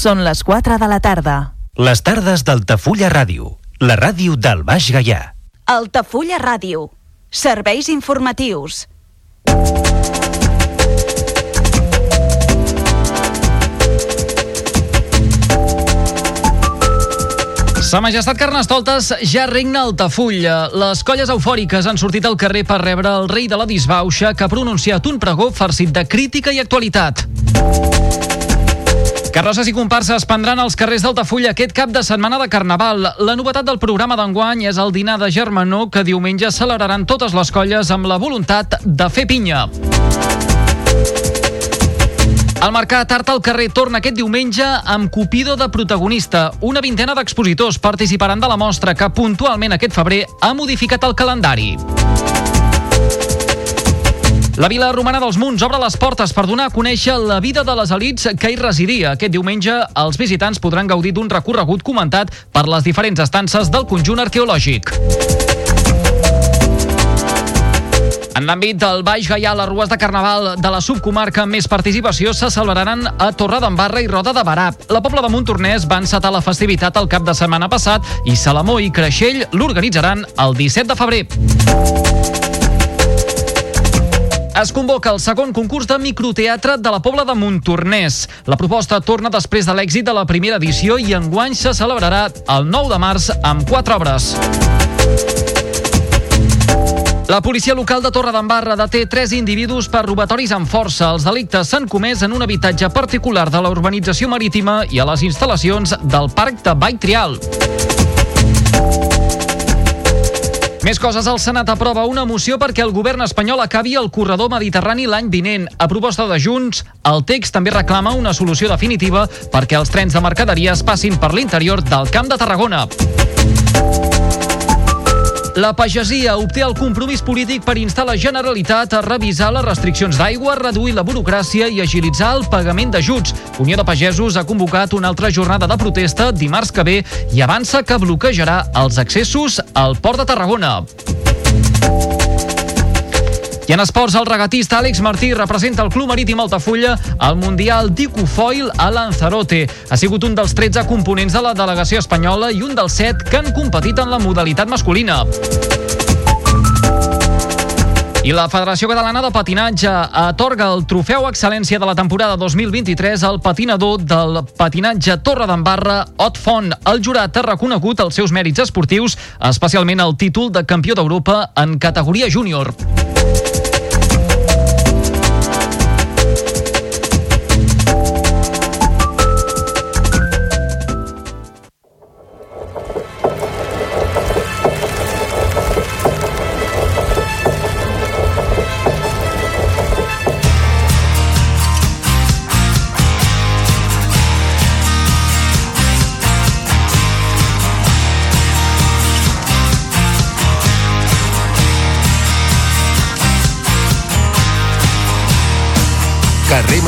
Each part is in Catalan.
Són les 4 de la tarda. Les tardes d'Altafulla Ràdio, la ràdio del Baix Gaià. Altafulla Ràdio. Serveis informatius. Sa Majestat Carnestoltes ja regna Altafulla. Les colles eufòriques han sortit al carrer per rebre el rei de la disbauxa que ha pronunciat un pregó farcit de crítica i actualitat. Carrosses i comparses prendran als carrers d'Altafulla aquest cap de setmana de Carnaval. La novetat del programa d'enguany és el dinar de Germanó que diumenge celebraran totes les colles amb la voluntat de fer pinya. El Mercat Art al carrer torna aquest diumenge amb Cupido de protagonista. Una vintena d'expositors participaran de la mostra que puntualment aquest febrer ha modificat el calendari. La Vila Romana dels Munts obre les portes per donar a conèixer la vida de les elites que hi residia. Aquest diumenge els visitants podran gaudir d'un recorregut comentat per les diferents estances del conjunt arqueològic. En l'àmbit del Baix Gaià, les rues de Carnaval de la subcomarca amb més participació se celebraran a Torredembarra i Roda de Barà. La Pobla de Montornès va encetar la festivitat el cap de setmana passat i Salamó i Creixell l'organitzaran el 17 de febrer. Es convoca el segon concurs de microteatre de la Pobla de Montornès. La proposta torna després de l'èxit de la primera edició i enguany se celebrarà el 9 de març amb quatre obres. La policia local de Torredembarra deté tres individus per robatoris amb força. Els delictes s'han comès en un habitatge particular de la urbanització marítima i a les instal·lacions del Parc de Vall Trial. Més coses, el Senat aprova una moció perquè el govern espanyol acabi el corredor mediterrani l'any vinent. A proposta de Junts, el text també reclama una solució definitiva perquè els trens de mercaderies passin per l'interior del Camp de Tarragona. La pagesia obté el compromís polític per instar la Generalitat a revisar les restriccions d'aigua, reduir la burocràcia i agilitzar el pagament d'ajuts. Unió de Pagesos ha convocat una altra jornada de protesta dimarts que ve i avança que bloquejarà els accessos al Port de Tarragona. I en esports, el regatista Àlex Martí representa el Club Marítim Altafulla al Mundial d'Icofoil a Lanzarote. Ha sigut un dels 13 components de la delegació espanyola i un dels 7 que han competit en la modalitat masculina. I la Federació Catalana de Patinatge atorga el trofeu excel·lència de la temporada 2023 al patinador del patinatge Torre d'Embarra, Ot Font. El jurat ha reconegut els seus mèrits esportius, especialment el títol de campió d'Europa en categoria júnior.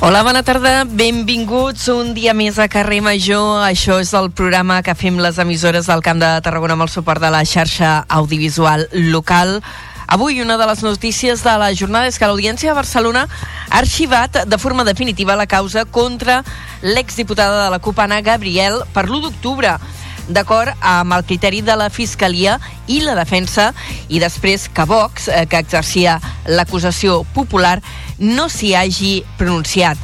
Hola, bona tarda, benvinguts un dia més a Carrer Major. Això és el programa que fem les emissores del Camp de Tarragona amb el suport de la xarxa audiovisual local. Avui una de les notícies de la jornada és que l'Audiència de Barcelona ha arxivat de forma definitiva la causa contra l'exdiputada de la CUP, Anna Gabriel, per l'1 d'octubre d'acord amb el criteri de la Fiscalia i la defensa i després que Vox, eh, que exercia l'acusació popular, no s'hi hagi pronunciat.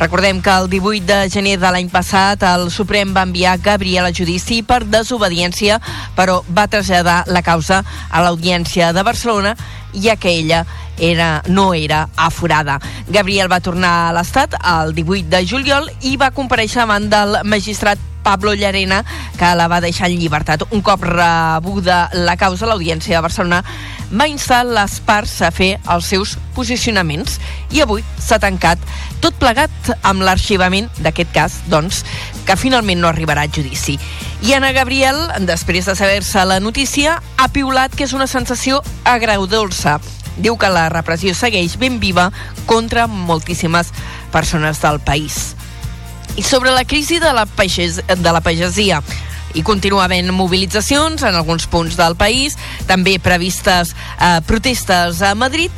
Recordem que el 18 de gener de l'any passat el Suprem va enviar Gabriel a judici per desobediència, però va traslladar la causa a l'Audiència de Barcelona, ja que ella era, no era aforada. Gabriel va tornar a l'Estat el 18 de juliol i va compareixer davant del magistrat Pablo Llarena, que la va deixar en llibertat. Un cop rebuda la causa, l'Audiència de Barcelona va instar les parts a fer els seus posicionaments i avui s'ha tancat tot plegat amb l'arxivament d'aquest cas, doncs, que finalment no arribarà a judici. I Anna Gabriel, després de saber-se la notícia, ha piulat que és una sensació agradolça. Diu que la repressió segueix ben viva contra moltíssimes persones del país. I sobre la crisi de la, pages, de la pagesia, i continua havent mobilitzacions en alguns punts del país, també previstes eh, protestes a Madrid,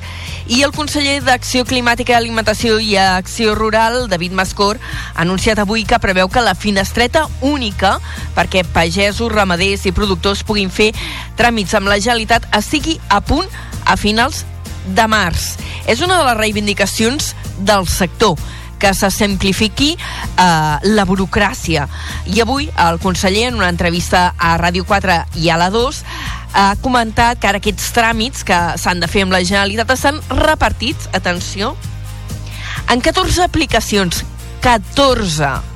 i el conseller d'Acció Climàtica, Alimentació i Acció Rural, David Mascor, ha anunciat avui que preveu que la finestreta única perquè pagesos, ramaders i productors puguin fer tràmits amb la Generalitat estigui a punt a finals de març. És una de les reivindicacions del sector que se simplifiqui eh, la burocràcia. I avui el conseller, en una entrevista a Ràdio 4 i a la 2, ha comentat que ara aquests tràmits que s'han de fer amb la Generalitat estan repartits, atenció, en 14 aplicacions. 14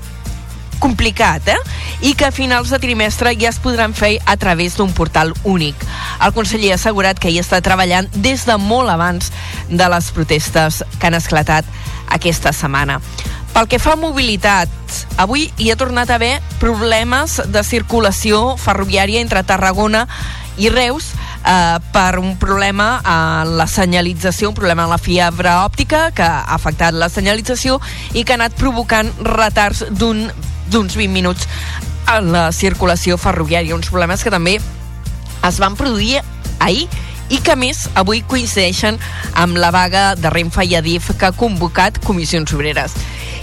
complicat, eh? I que a finals de trimestre ja es podran fer a través d'un portal únic. El conseller ha assegurat que hi està treballant des de molt abans de les protestes que han esclatat aquesta setmana. Pel que fa a mobilitat, avui hi ha tornat a haver problemes de circulació ferroviària entre Tarragona i Reus eh, per un problema a la senyalització, un problema a la fibra òptica que ha afectat la senyalització i que ha anat provocant retards d'un d'uns 20 minuts en la circulació ferroviària, uns problemes que també es van produir ahir i que més avui coincideixen amb la vaga de Renfe i Adif que ha convocat Comissions Obreres.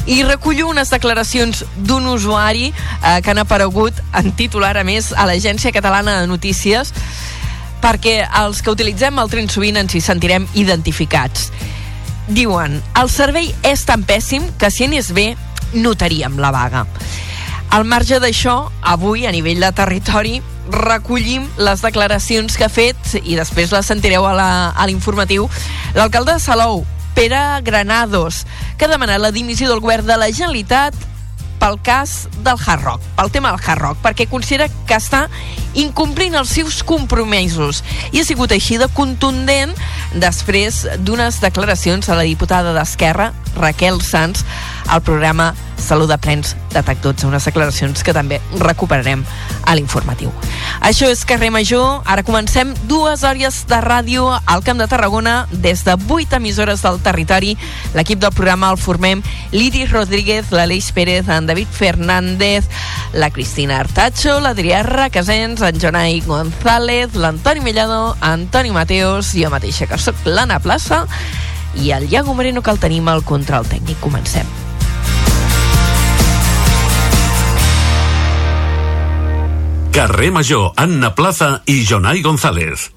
I recullo unes declaracions d'un usuari eh, que han aparegut en titular, a més, a l'Agència Catalana de Notícies, perquè els que utilitzem el tren sovint ens hi sentirem identificats. Diuen, el servei és tan pèssim que si anés bé notaríem la vaga. Al marge d'això, avui, a nivell de territori, recollim les declaracions que ha fet, i després les sentireu a l'informatiu, l'alcalde de Salou, Pere Granados, que ha demanat la dimissió del govern de la Generalitat pel cas del Hard Rock, pel tema del Hard Rock, perquè considera que està incomplint els seus compromisos. I ha sigut així de contundent després d'unes declaracions a la diputada d'Esquerra, Raquel Sanz, al programa Salut de Prens de TAC12, unes declaracions que també recuperarem a l'informatiu. Això és Carrer Major, ara comencem dues hores de ràdio al Camp de Tarragona des de vuit emissores del territori. L'equip del programa el formem l'Iris Rodríguez, l'Aleix Pérez, en David Fernández, la Cristina Artacho, l'Adrià Requesens, en Jonai González, l'Antoni Mellado, Antoni Mateos, jo mateixa que sóc l'Anna Plaça i el Iago Moreno que el tenim al control tècnic. Comencem. Carrer Major, Anna Plaza i Jonai González.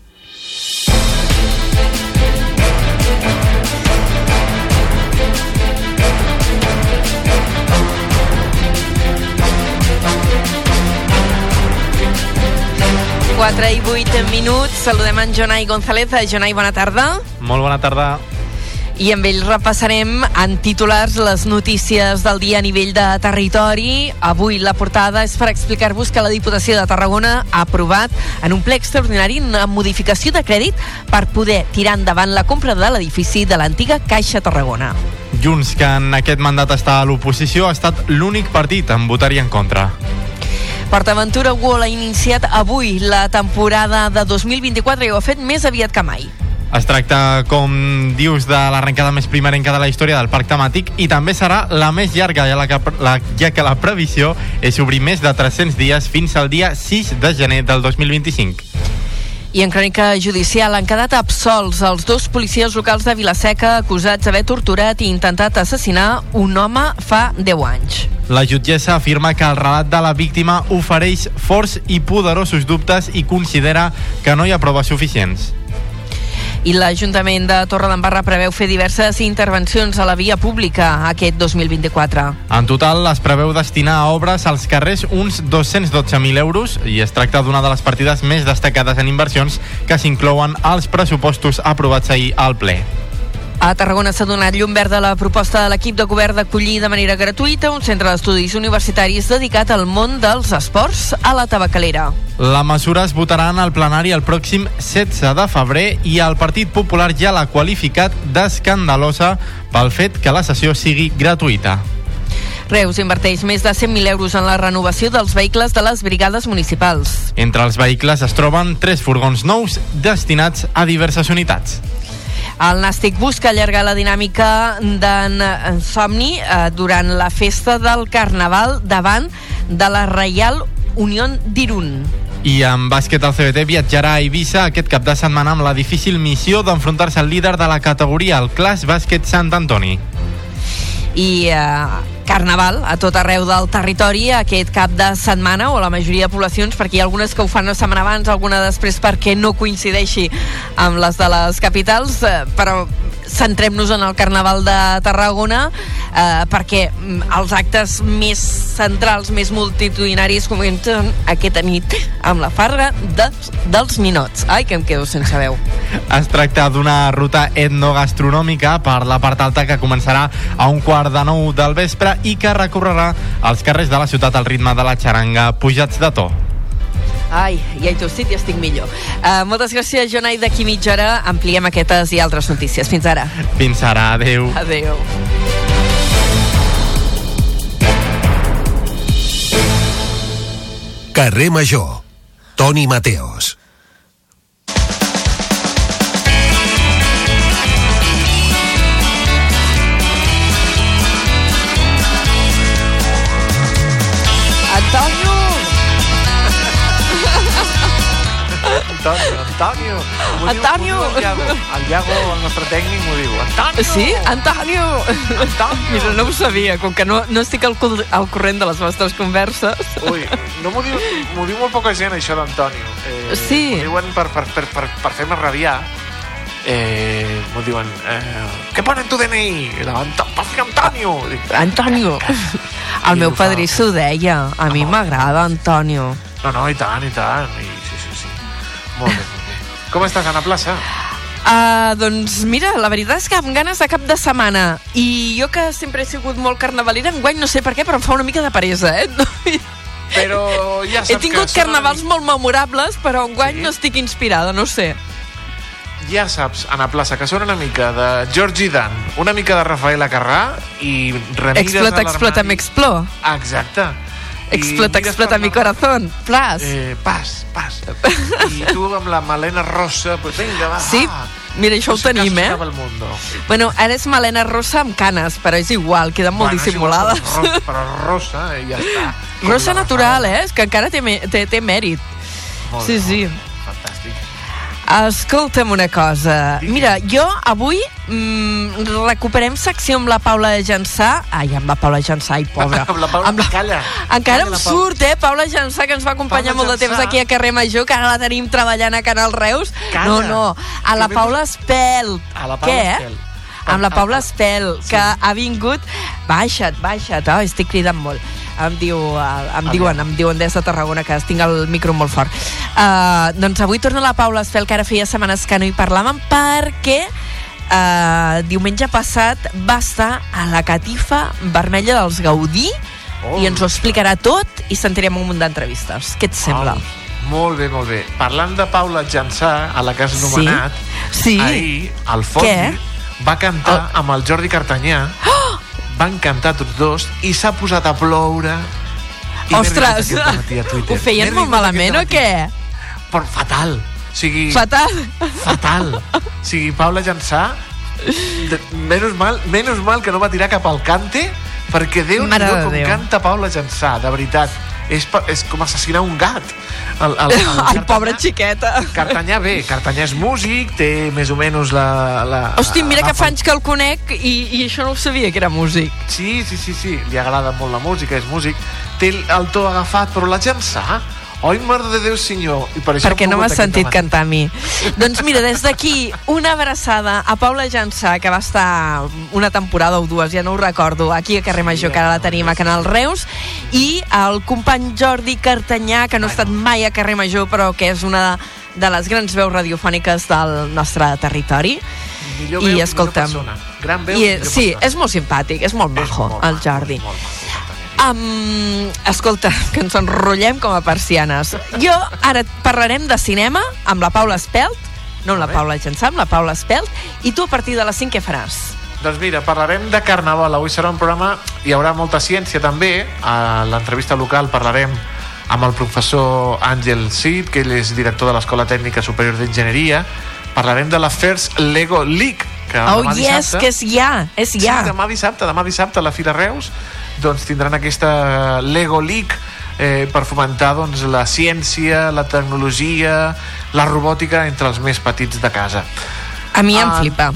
Quatre i vuit minuts. Saludem en Jonai González. Jonai, bona tarda. Molt bona tarda i amb ell repassarem en titulars les notícies del dia a nivell de territori. Avui la portada és per explicar-vos que la Diputació de Tarragona ha aprovat en un ple extraordinari una modificació de crèdit per poder tirar endavant la compra de l'edifici de l'antiga Caixa Tarragona. Junts, que en aquest mandat està a l'oposició, ha estat l'únic partit en votar-hi en contra. PortAventura World ha iniciat avui la temporada de 2024 i ho ha fet més aviat que mai. Es tracta, com dius, de l'arrencada més primerenca de la història del parc temàtic i també serà la més llarga, ja, la que, la, ja que la previsió és obrir més de 300 dies fins al dia 6 de gener del 2025. I en crònica judicial han quedat absolts els dos policies locals de Vilaseca acusats d'haver torturat i intentat assassinar un home fa 10 anys. La jutgessa afirma que el relat de la víctima ofereix forts i poderosos dubtes i considera que no hi ha proves suficients i l'Ajuntament de Torredembarra preveu fer diverses intervencions a la via pública aquest 2024. En total es preveu destinar a obres als carrers uns 212.000 euros i es tracta d'una de les partides més destacades en inversions que s'inclouen als pressupostos aprovats ahir al ple. A Tarragona s'ha donat llum verd a la proposta de l'equip de govern d'acollir de manera gratuïta un centre d'estudis universitaris dedicat al món dels esports a la tabacalera. La mesura es votarà en el plenari el pròxim 16 de febrer i el Partit Popular ja l'ha qualificat d'escandalosa pel fet que la sessió sigui gratuïta. Reus inverteix més de 100.000 euros en la renovació dels vehicles de les brigades municipals. Entre els vehicles es troben tres furgons nous destinats a diverses unitats. El Nàstic busca allargar la dinàmica d'en Somni eh, durant la festa del Carnaval davant de la Reial Unió d'Irun. I en bàsquet el CBT viatjarà a Eivissa aquest cap de setmana amb la difícil missió d'enfrontar-se al líder de la categoria, el Clas Bàsquet Sant Antoni. i eh, Carnaval a tot arreu del territori aquest cap de setmana o la majoria de poblacions perquè hi ha algunes que ho fan una setmana abans alguna després perquè no coincideixi amb les de les capitals eh, però centrem-nos en el Carnaval de Tarragona eh, perquè mm, els actes més centrals, més multitudinaris comencen aquesta nit amb la farga de, dels ninots. Ai, que em quedo sense veu. Es tracta d'una ruta etnogastronòmica per la part alta que començarà a un quart de nou del vespre i que recorrerà els carrers de la ciutat al ritme de la xaranga pujats de to. Ai, ja he tossit i estic millor. Uh, moltes gràcies, Jonai. D'aquí mitja hora ampliem aquestes i altres notícies. Fins ara. Fins ara, adeu. Adeu. Carrer Major. Toni Mateos. Antonio, Antonio. Diu- diu El Iago. el Iago, el nostre tècnic, m'ho diu. Antonio! Sí? Antonio! Antonio! Mira, no ho sabia, com que no, no estic al, al corrent de les vostres converses. Ui, no m'ho diu, m'ho diu molt poca gent, això d'Antonio. Eh, Sí. M'ho diuen per, per, per, per, per fer-me rabiar. Eh, m'ho diuen, eh, què pone en tu DNI? I la, Antonio! Dic, Antonio! El I meu ho fa. padrí s'ho deia. A mi m'agrada, Antonio. no, no, i tant, i tant. I, sí, sí, sí. Molt bé, molt bé. Com estàs, Anna Plaça? Uh, doncs mira, la veritat és que amb ganes de cap de setmana i jo que sempre he sigut molt carnavalera enguany no sé per què, però em fa una mica de peresa eh? Però ja saps he tingut que carnavals molt memorables però enguany Sí? no estic inspirada, no sé Ja saps, Anna Plaça, que són una mica de Georgie Dan, una mica de Rafaela Carrà i remires explota, explota, l'armari. m'explo Exacte. Explota, explota mi corazón plas Eh, pas, pas. I tu amb la melena rossa, pues vinga, va. Sí, mira, això ho No sé tenim, eh? el mundo. bueno, ara és melena rossa amb canes però és igual, queden molt Bueno, igual, dissimulades Però, ro- però rosa, i ja està. Rossa natural, eh? És que encara té, té, té mèrit Molt Sí, bé, sí. molt. Escolta'm una cosa. Mira, jo avui mm, recuperem secció amb la Paula Jansà. Ai, amb la Paula Jansà, ai, pobra. Amb la Paula, calla. Encara Calla, em la Paula. surt, eh? Paula Jansà, que ens va acompanyar Paula molt de temps Jansà. aquí a Carrer Major, que ara la tenim treballant a Canal Reus. Calla. No, no, a la Paula Espelt. A la Paula Què? Espelt. Amb la Paula Espel, que ha vingut... Baixa't, baixa't, oh, estic cridant molt. Em, diu, eh, em diuen, em diuen des de Tarragona que tinc el micro molt fort. Uh, doncs avui torna la Paula Espel, que ara feia setmanes que no hi parlàvem, perquè uh, diumenge passat va estar a la catifa vermella dels Gaudí Oh, i ens ho explicarà tot i sentirem un munt d'entrevistes. Què et sembla? Au, Molt bé, molt bé. Parlant de Paula Jansà, a la que has Sí? nomenat, Sí. ahir el Fondi Què? va cantar amb el Jordi Cartanyà, van cantar tots dos i s'ha posat a ploure. I Ostres, matí a Twitter. ho feien molt malament o què? Però fatal. O sigui, Fatal. fatal. O sigui, Paula Jansà, de, menos, mal, menos mal que no va tirar cap al cante, perquè Déu no com Déu. canta Paula Jansà, de veritat. És, és com assassinar un gat. El, el, el Ai, Cartanyà- pobra xiqueta. Cartanyà bé, Cartanyà és músic, té més o menys la... la Hosti, mira la que fa anys que el conec i, i això no ho sabia que era músic. Sí, sí, sí, sí, li agrada molt la música, és músic. Té el, el to agafat, però la Jansà... Oi, mare de Déu, senyor. I per això perquè no m'has sentit cantar a mi. doncs mira, des d'aquí, una abraçada a Paula Jansà, que va estar una temporada o dues, ja no ho recordo, aquí a Carrer Major, que ara la tenim a Canal Reus, i el company Jordi Cartanyà, que no ha estat mai a Carrer Major, però que és una de les grans veus radiofòniques del nostre territori. Millor I veu, escolta'm, millor persona. Gran veu, I, millor sí, persona. és molt simpàtic, és molt És majo, molt el Jordi. és molt Cartanyà. Um, escolta, que ens enrotllem com a persianes. Jo ara parlarem de cinema amb la Paula Espelt, no amb la. Paula Jansà, amb la Paula Espelt, i tu a partir de les 5 què faràs? Doncs mira, parlarem de Carnaval. Avui serà un programa, hi haurà molta ciència també. A l'entrevista local parlarem amb el professor Àngel Cid, que ell és director de l'Escola Tècnica Superior d'Enginyeria. Parlarem de la First Lego League, que Oh, demà yes, dissabte... que és ja, és ja. Sí, demà dissabte, demà dissabte a la Fira Reus doncs tindran aquesta Lego League eh, per fomentar doncs, la ciència, la tecnologia, la robòtica entre els més petits de casa. A mi em Ah, flipa.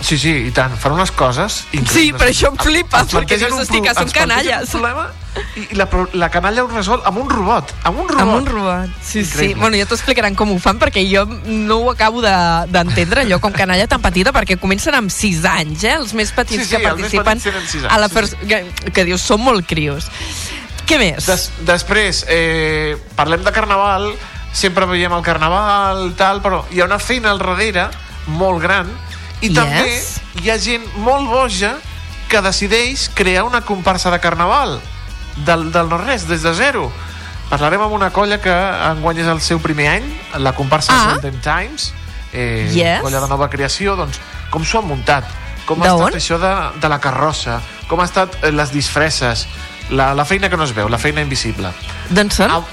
Sí, sí, i tant. Fan unes coses... Sí, però això em flipa, perquè hosti, pro- que són canalles. un problema i, i la, la canalla ho resol amb un robot. Amb un robot. Amb un robot. Sí, sí. Increïble. Bueno, ja t'ho explicaran com ho fan, perquè jo no ho acabo de- d'entendre, allò com canalla tan petita, perquè comencen amb 6 anys, eh? Els més petits Sí, sí, que participen petits anys, a la sí, pers- que, que dius, són molt crios. Què més? Des, després, eh, parlem de carnaval, sempre veiem el carnaval, tal, però hi ha una feina al darrere molt gran i Yes. també hi ha gent molt boja que decideix crear una comparsa de carnaval del, del no-res, des de zero. Parlarem amb una colla que enguany és el seu primer any, la comparsa Ah. Golden Times, eh, Yes. colla de nova creació, doncs com s'ho han muntat, com ha estat això de, de la carrossa, com ha estat eh, les disfresses, la, la feina que no es veu, la feina invisible. D'on són? Au,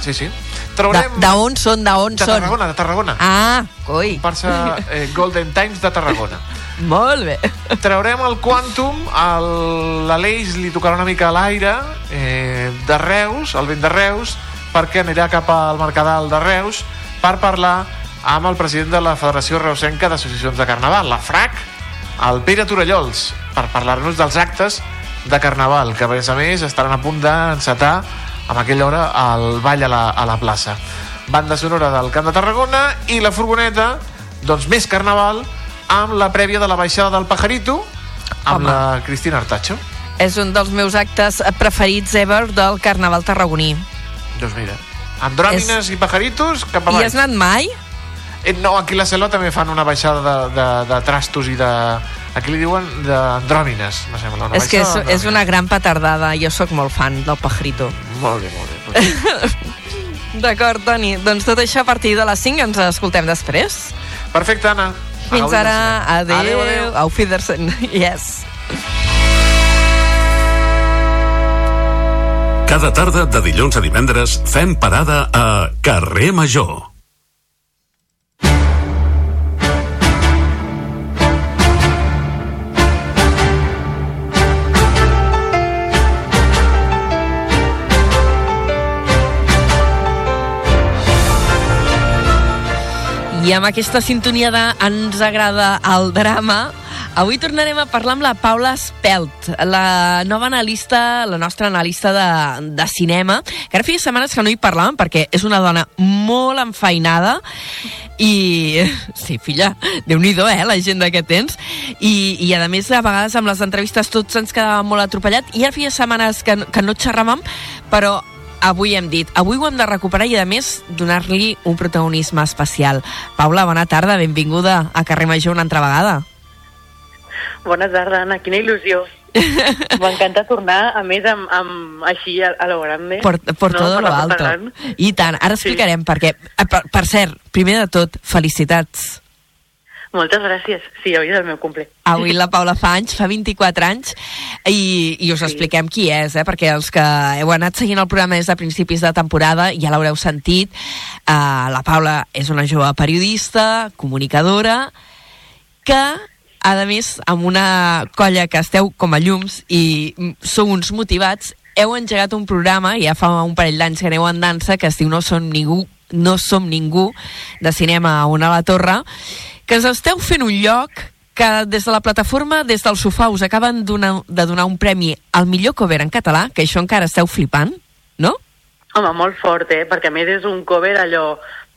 sí, sí. De- Traurem... D'on són? D'on de són? Tarragona, de Tarragona. Ah, coi. Comparsa eh, Golden Times de Tarragona. Molt bé. Traurem el Quantum, l'Aleix li tocarà una mica l'aire eh, de Reus, el vent de Reus, perquè anirà cap al Mercadal de Reus per parlar amb el president de la Federació Reusenca d'Associacions de Carnaval, la FRAC, el Pere Torellols, per parlar-nos dels actes de Carnaval, que a més a més estaran a punt d'encetar amb aquella hora el ball a la, a la plaça. Banda sonora del Camp de Tarragona i la furgoneta, doncs més Carnaval, amb la prèvia de la baixada del Pajarito, amb Home. la Cristina Artacho. És un dels meus actes preferits ever del Carnaval tarragoní. Doncs mira, andròmines i pajaritos cap I avall. has anat mai? Eh, no, aquí a la selva també fan una baixada de, de, de trastos i de... Aquí li diuen d'andròmines, me sembla. Una és que és, és una gran petardada. Jo sóc molt fan del pajarito. Molt bé, molt bé. D'acord, Toni. Doncs tot això a partir de les 5 ens escoltem després. Perfecte, Anna. Fins ara. Adéu. Adéu, adéu. Auf Wiedersehen. Yes. Cada tarda de dilluns a divendres fem parada a Carrer Major. I amb aquesta sintonia de Ens agrada el drama, avui tornarem a parlar amb la Paula Spelt, la nova analista, la nostra analista de, de cinema, que ara feia setmanes que no hi parlàvem perquè és una dona molt enfeinada i... Sí, filla, déu nhi eh, la gent que tens. I, I a més, a vegades amb les entrevistes tots ens quedàvem molt atropellat i ara feia setmanes que, que no xerràvem, però avui hem dit, avui ho hem de recuperar i a més donar-li un protagonisme especial. Paula, bona tarda, benvinguda a Carrer Major una altra vegada. Bona tarda, Anna, quina il·lusió. M'encanta tornar, a més, amb, amb així a, a lo grande. Por, por no, todo lo alto. gran. I tant, ara Sí. explicarem per què. Eh, Per, per cert, primer de tot, felicitats. Moltes gràcies. Sí, avui és el meu cumple. Avui la Paula fa anys, fa 24 anys, i, i us Sí. expliquem qui és, eh? perquè els que heu anat seguint el programa des de principis de temporada ja l'haureu sentit. Uh, la Paula és una jove periodista, comunicadora, que, a més, amb una colla que esteu com a llums i sou uns motivats, heu engegat un programa, ja fa un parell d'anys que aneu en dansa, que es diu No som ningú, no som ningú, de cinema a una a la torre, que us esteu fent un lloc que des de la plataforma, des del sofà, us acaben donar, de donar un premi al millor cover en català, que això encara esteu flipant, no? Home, molt fort, eh? Perquè a més és un cover allò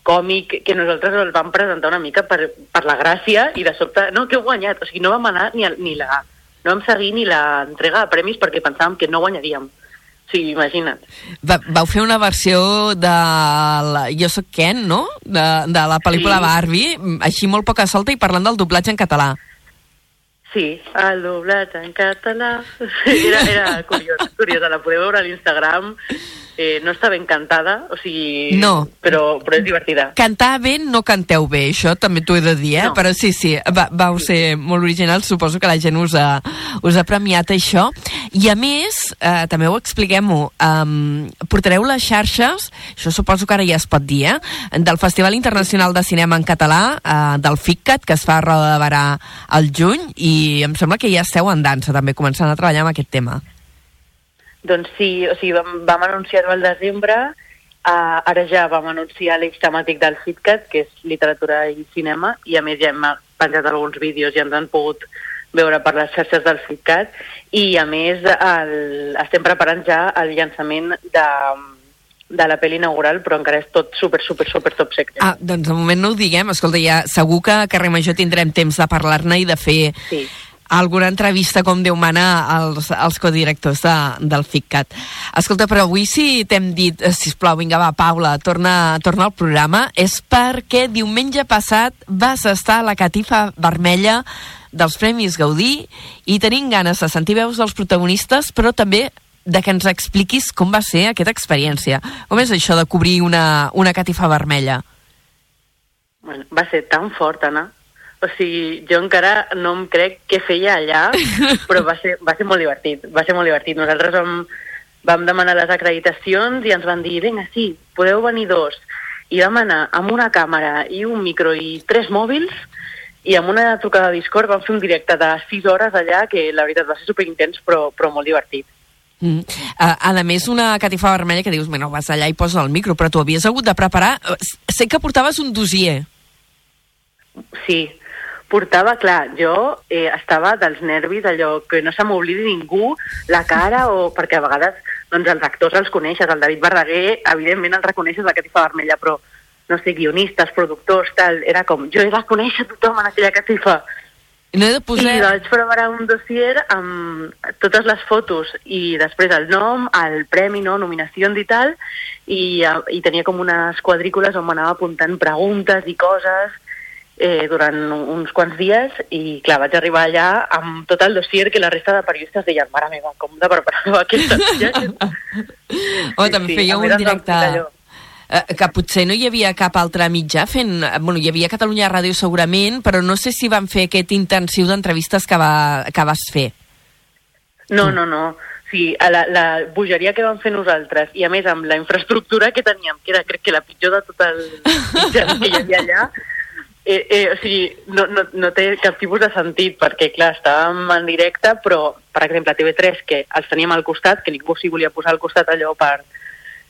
còmic que nosaltres el vam presentar una mica per, per la gràcia i de sobte, no, que heu guanyat. O sigui, no vam anar ni, a, ni la... No vam seguir ni l'entrega de premis perquè pensàvem que no guanyaríem. Sigui, imagina't. Va, vau fer una versió de la, Jo sóc Ken, no? De, de la pel·lícula Sí. Barbie, així molt poca solta i parlant del doblatge en català. Sí, el doblat en català. Era, era curiós, curiós. La podeu veure a l'Instagram Eh, no està ben cantada, o sigui... No. Però, però és divertida. Cantar bé no canteu bé, això també t'ho he de dir, eh? No. Però sí, sí, va, vau ser molt originals, suposo que la gent us ha, us ha premiat això. I a més, eh, també ho expliquem-ho, um, portareu les xarxes, això suposo que ara ja es pot dir, eh? Del Festival Internacional de Cinema en Català, eh, del FICCAT, que es fa a Roda de Barà al juny, i em sembla que ja esteu en dansa, també, començant a treballar amb aquest tema. Doncs sí, o sigui, vam, vam anunciar-ho al desembre, uh, ara ja vam anunciar l'eix temàtic del FitCat, que és literatura i cinema, i a més ja hem penjat alguns vídeos i ens han pogut veure per les xarxes del FitCat, i a més el, estem preparant ja el llançament de, de la pel·li inaugural, però encara és tot super, super, super top secret. Ah, doncs de moment no ho diguem. Escolta, ja segur que a Carrer Major tindrem temps de parlar-ne i de fer Sí. Alguna entrevista, com Déu mana, als, als codirectors de, del FICCAT. Escolta, però avui si t'hem dit, eh, sisplau, vinga, va, Paula, torna, torna al programa, és perquè diumenge passat vas estar a la catifa vermella dels Premis Gaudí i tenim ganes de sentir veus dels protagonistes, però també de que ens expliquis com va ser aquesta experiència. Com és això de cobrir una, una catifa vermella? Bueno, va ser tan fort, Anna. O sigui, jo encara no em crec què feia allà, però va ser, va ser molt divertit, va ser molt divertit. Nosaltres vam, vam demanar les acreditacions i ens van dir, vinga, sí, podeu venir dos. I vam anar amb una càmera i un micro i tres mòbils i amb una trucada de Discord vam fer un directe de 6 hores allà que la veritat va ser superintens però, però molt divertit. Mm. Uh, a més, una catifa vermella que dius, bueno, vas allà i poses el micro, però tu havies hagut de preparar... eh, Sé que portaves un dossier. Sí, portava, clar, jo eh, estava dels nervis, allò que no se m'oblidi ningú la cara, o perquè a vegades doncs, els actors els coneixes, el David Verdaguer, evidentment el reconeixes la catifa vermella, però no sé, guionistes, productors, tal, era com, jo he de conèixer tothom en aquella catifa. No he de posar... I vaig preparar un dossier amb totes les fotos i després el nom, el premi, no, nominacions i tal, i, eh, i tenia com unes quadrícules on m'anava apuntant preguntes i coses eh, durant uns quants dies i clar, vaig arribar allà amb tot el dossier que la resta de periodistes deien, mare meva, com de preparava aquesta tia? Oh, també sí, a un va directe... Eh, que potser no hi havia cap altre mitjà fent... Bueno, hi havia Catalunya Ràdio segurament, però no sé si van fer aquest intensiu d'entrevistes que, va, que vas fer. No, no, no. Sí, a la, la bogeria que vam fer nosaltres i a més amb la infraestructura que teníem, que era crec que la pitjor de tot el mitjà que hi havia allà, eh, eh, o sigui, no, no, no té cap tipus de sentit perquè, clar, estàvem en directe, però, per exemple, a TV3, que els teníem al costat, que ningú s'hi volia posar al costat allò per,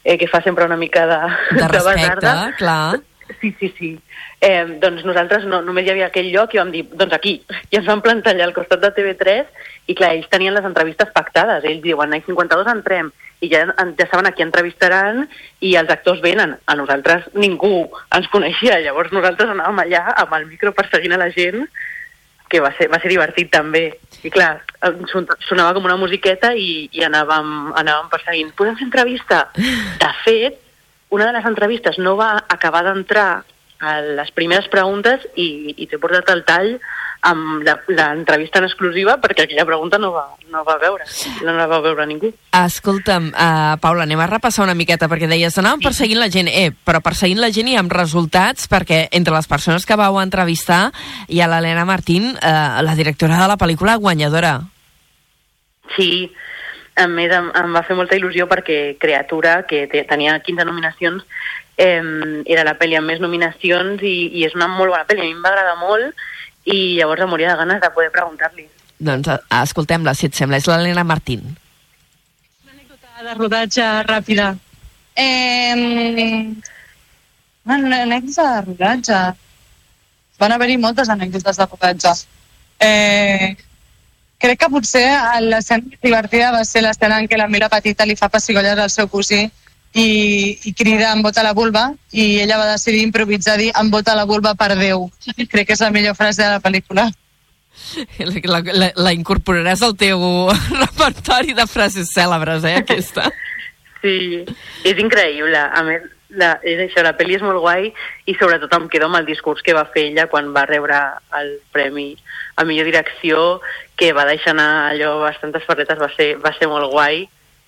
eh, que fa sempre una mica de, De respecte, basarda. clar. Sí, sí, sí. Eh, doncs nosaltres no, només hi havia aquell lloc i vam dir, doncs aquí, i ens vam plantar allà al costat de TV3 i clar, ells tenien les entrevistes pactades, ells diuen, ai, 52 entrem, i ja, ja saben a qui entrevistaran i els actors venen. A nosaltres ningú ens coneixia, llavors nosaltres anàvem allà amb el micro perseguint a la gent, que va ser, va ser divertit també. I clar, sonava com una musiqueta i, i anàvem, anàvem perseguint. Podem fer entrevista? De fet, una de les entrevistes no va acabar d'entrar a les primeres preguntes i, i t'he portat el tall amb la- l'entrevista en exclusiva perquè aquella pregunta no va, no va veure, no la va veure ningú. Escolta'm, uh, Paula, anem a repassar una miqueta, perquè deies, anàvem perseguint la gent, eh, però perseguint la gent i amb resultats, perquè entre les persones que vau entrevistar hi ha l'Helena Martín, uh, la directora de la pel·lícula guanyadora. Sí, a més em, em va fer molta il·lusió perquè Creatura, que te, tenia 15 nominacions, eh, era la pel·li amb més nominacions i, i és una molt bona pel·li, a mi em va agradar molt i llavors em moria de ganes de poder preguntar-li. Doncs uh, escoltem-la, si et sembla, és l'Helena Martín. de rodatge ràpida. Eh, una anècdota de rodatge. Van haver-hi moltes anècdotes de rodatge. Eh, crec que potser l'escena més divertida va ser l'escena en què la Mila Petita li fa pessigolles al seu cosí i, i crida em bota la vulva i ella va decidir improvisar dir em bota la vulva per Déu. Crec que és la millor frase de la pel·lícula. La, la, la incorporaràs al teu repertori de frases cèlebres, eh, aquesta? Sí, és increïble. A més, la, és això, la pel·li és molt guai i sobretot em quedo amb el discurs que va fer ella quan va rebre el premi a millor direcció, que va deixar anar allò bastantes farletes, va ser, va ser molt guai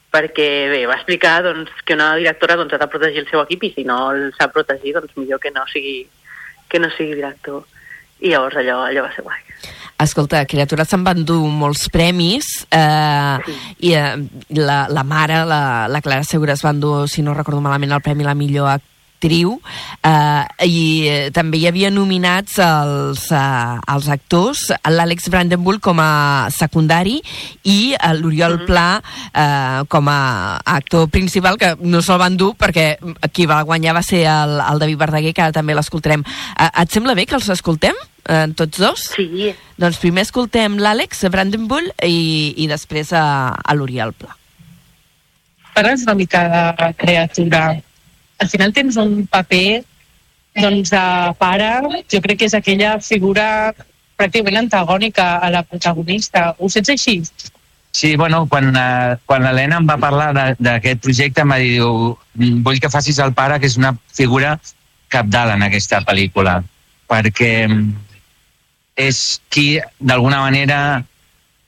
perquè bé, va explicar doncs, que una directora doncs, ha de protegir el seu equip i si no el sap protegir, doncs millor que no sigui, que no sigui director. I llavors allò, allò va ser guai. Escolta, Criatura se'n van dur molts premis eh, sí. i eh, la, la mare, la, la Clara Segura, es van dur, si no recordo malament, el premi la millor actriu eh, i eh, també hi havia nominats els, eh, els actors l'Àlex Brandenburg com a secundari i eh, l'Oriol mm -hmm. Pla eh, com a actor principal que no se'l van dur perquè qui va guanyar va ser el, el David Verdaguer que ara també l'escoltarem eh, et sembla bé que els escoltem? Eh, tots dos? Sí. Doncs primer escoltem l'Àlex Brandenburg i, i després a, a l'Oriol Pla. Parles una mica de criatura al final tens un paper doncs, de pare, jo crec que és aquella figura pràcticament antagònica a la protagonista. Ho sents així? Sí, bueno, quan, uh, quan l'Helena em va parlar d'aquest projecte em va dir, diu, vull que facis el pare, que és una figura capdalt en aquesta pel·lícula, perquè és qui, d'alguna manera,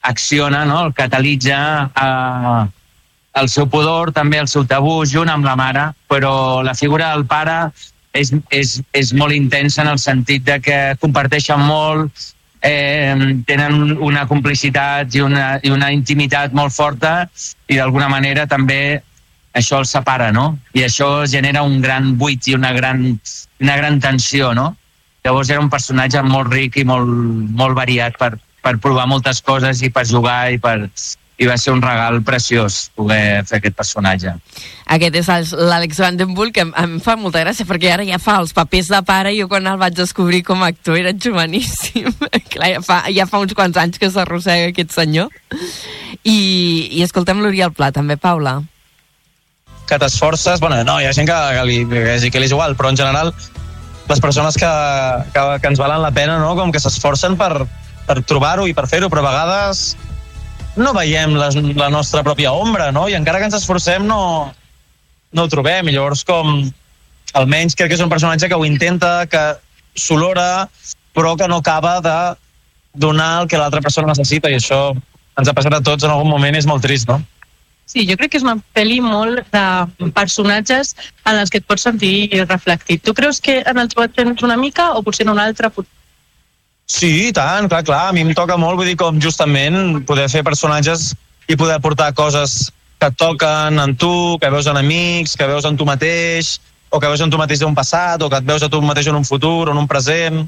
acciona, no? el catalitza a, uh, el seu pudor, també el seu tabú, junt amb la mare, però la figura del pare és, és, és molt intensa en el sentit de que comparteixen molt, eh, tenen una complicitat i una, i una intimitat molt forta i d'alguna manera també això els separa, no? I això genera un gran buit i una gran, una gran tensió, no? Llavors era un personatge molt ric i molt, molt variat per, per provar moltes coses i per jugar i per, i va ser un regal preciós poder fer aquest personatge. Aquest és l'Àlex Vandenbull, que em, em fa molta gràcia, perquè ara ja fa els papers de pare, i jo quan el vaig descobrir com a actor era joveníssim. Clar, ja fa, ja fa uns quants anys que s'arrossega aquest senyor. I, i escoltem l'Oriol Pla, també, Paula. Que t'esforces, bueno, no, hi ha gent que, que, li, que, que li és igual, però en general les persones que, que, que ens valen la pena, no? com que s'esforcen per, per trobar-ho i per fer-ho, però a vegades no veiem les, la nostra pròpia ombra, no? I encara que ens esforcem no, no ho trobem. I llavors com almenys crec que és un personatge que ho intenta, que s'olora, però que no acaba de donar el que l'altra persona necessita i això ens ha passat a tots en algun moment és molt trist, no? Sí, jo crec que és una pel·li molt de personatges en els que et pots sentir reflectit. Tu creus que en el teu tens una mica o potser en un altre Sí, i tant, clar, clar. A mi em toca molt, vull dir, com justament poder fer personatges i poder portar coses que et toquen en tu, que veus en amics, que veus en tu mateix, o que veus en tu mateix d'un passat, o que et veus a tu mateix en un futur, o en un present,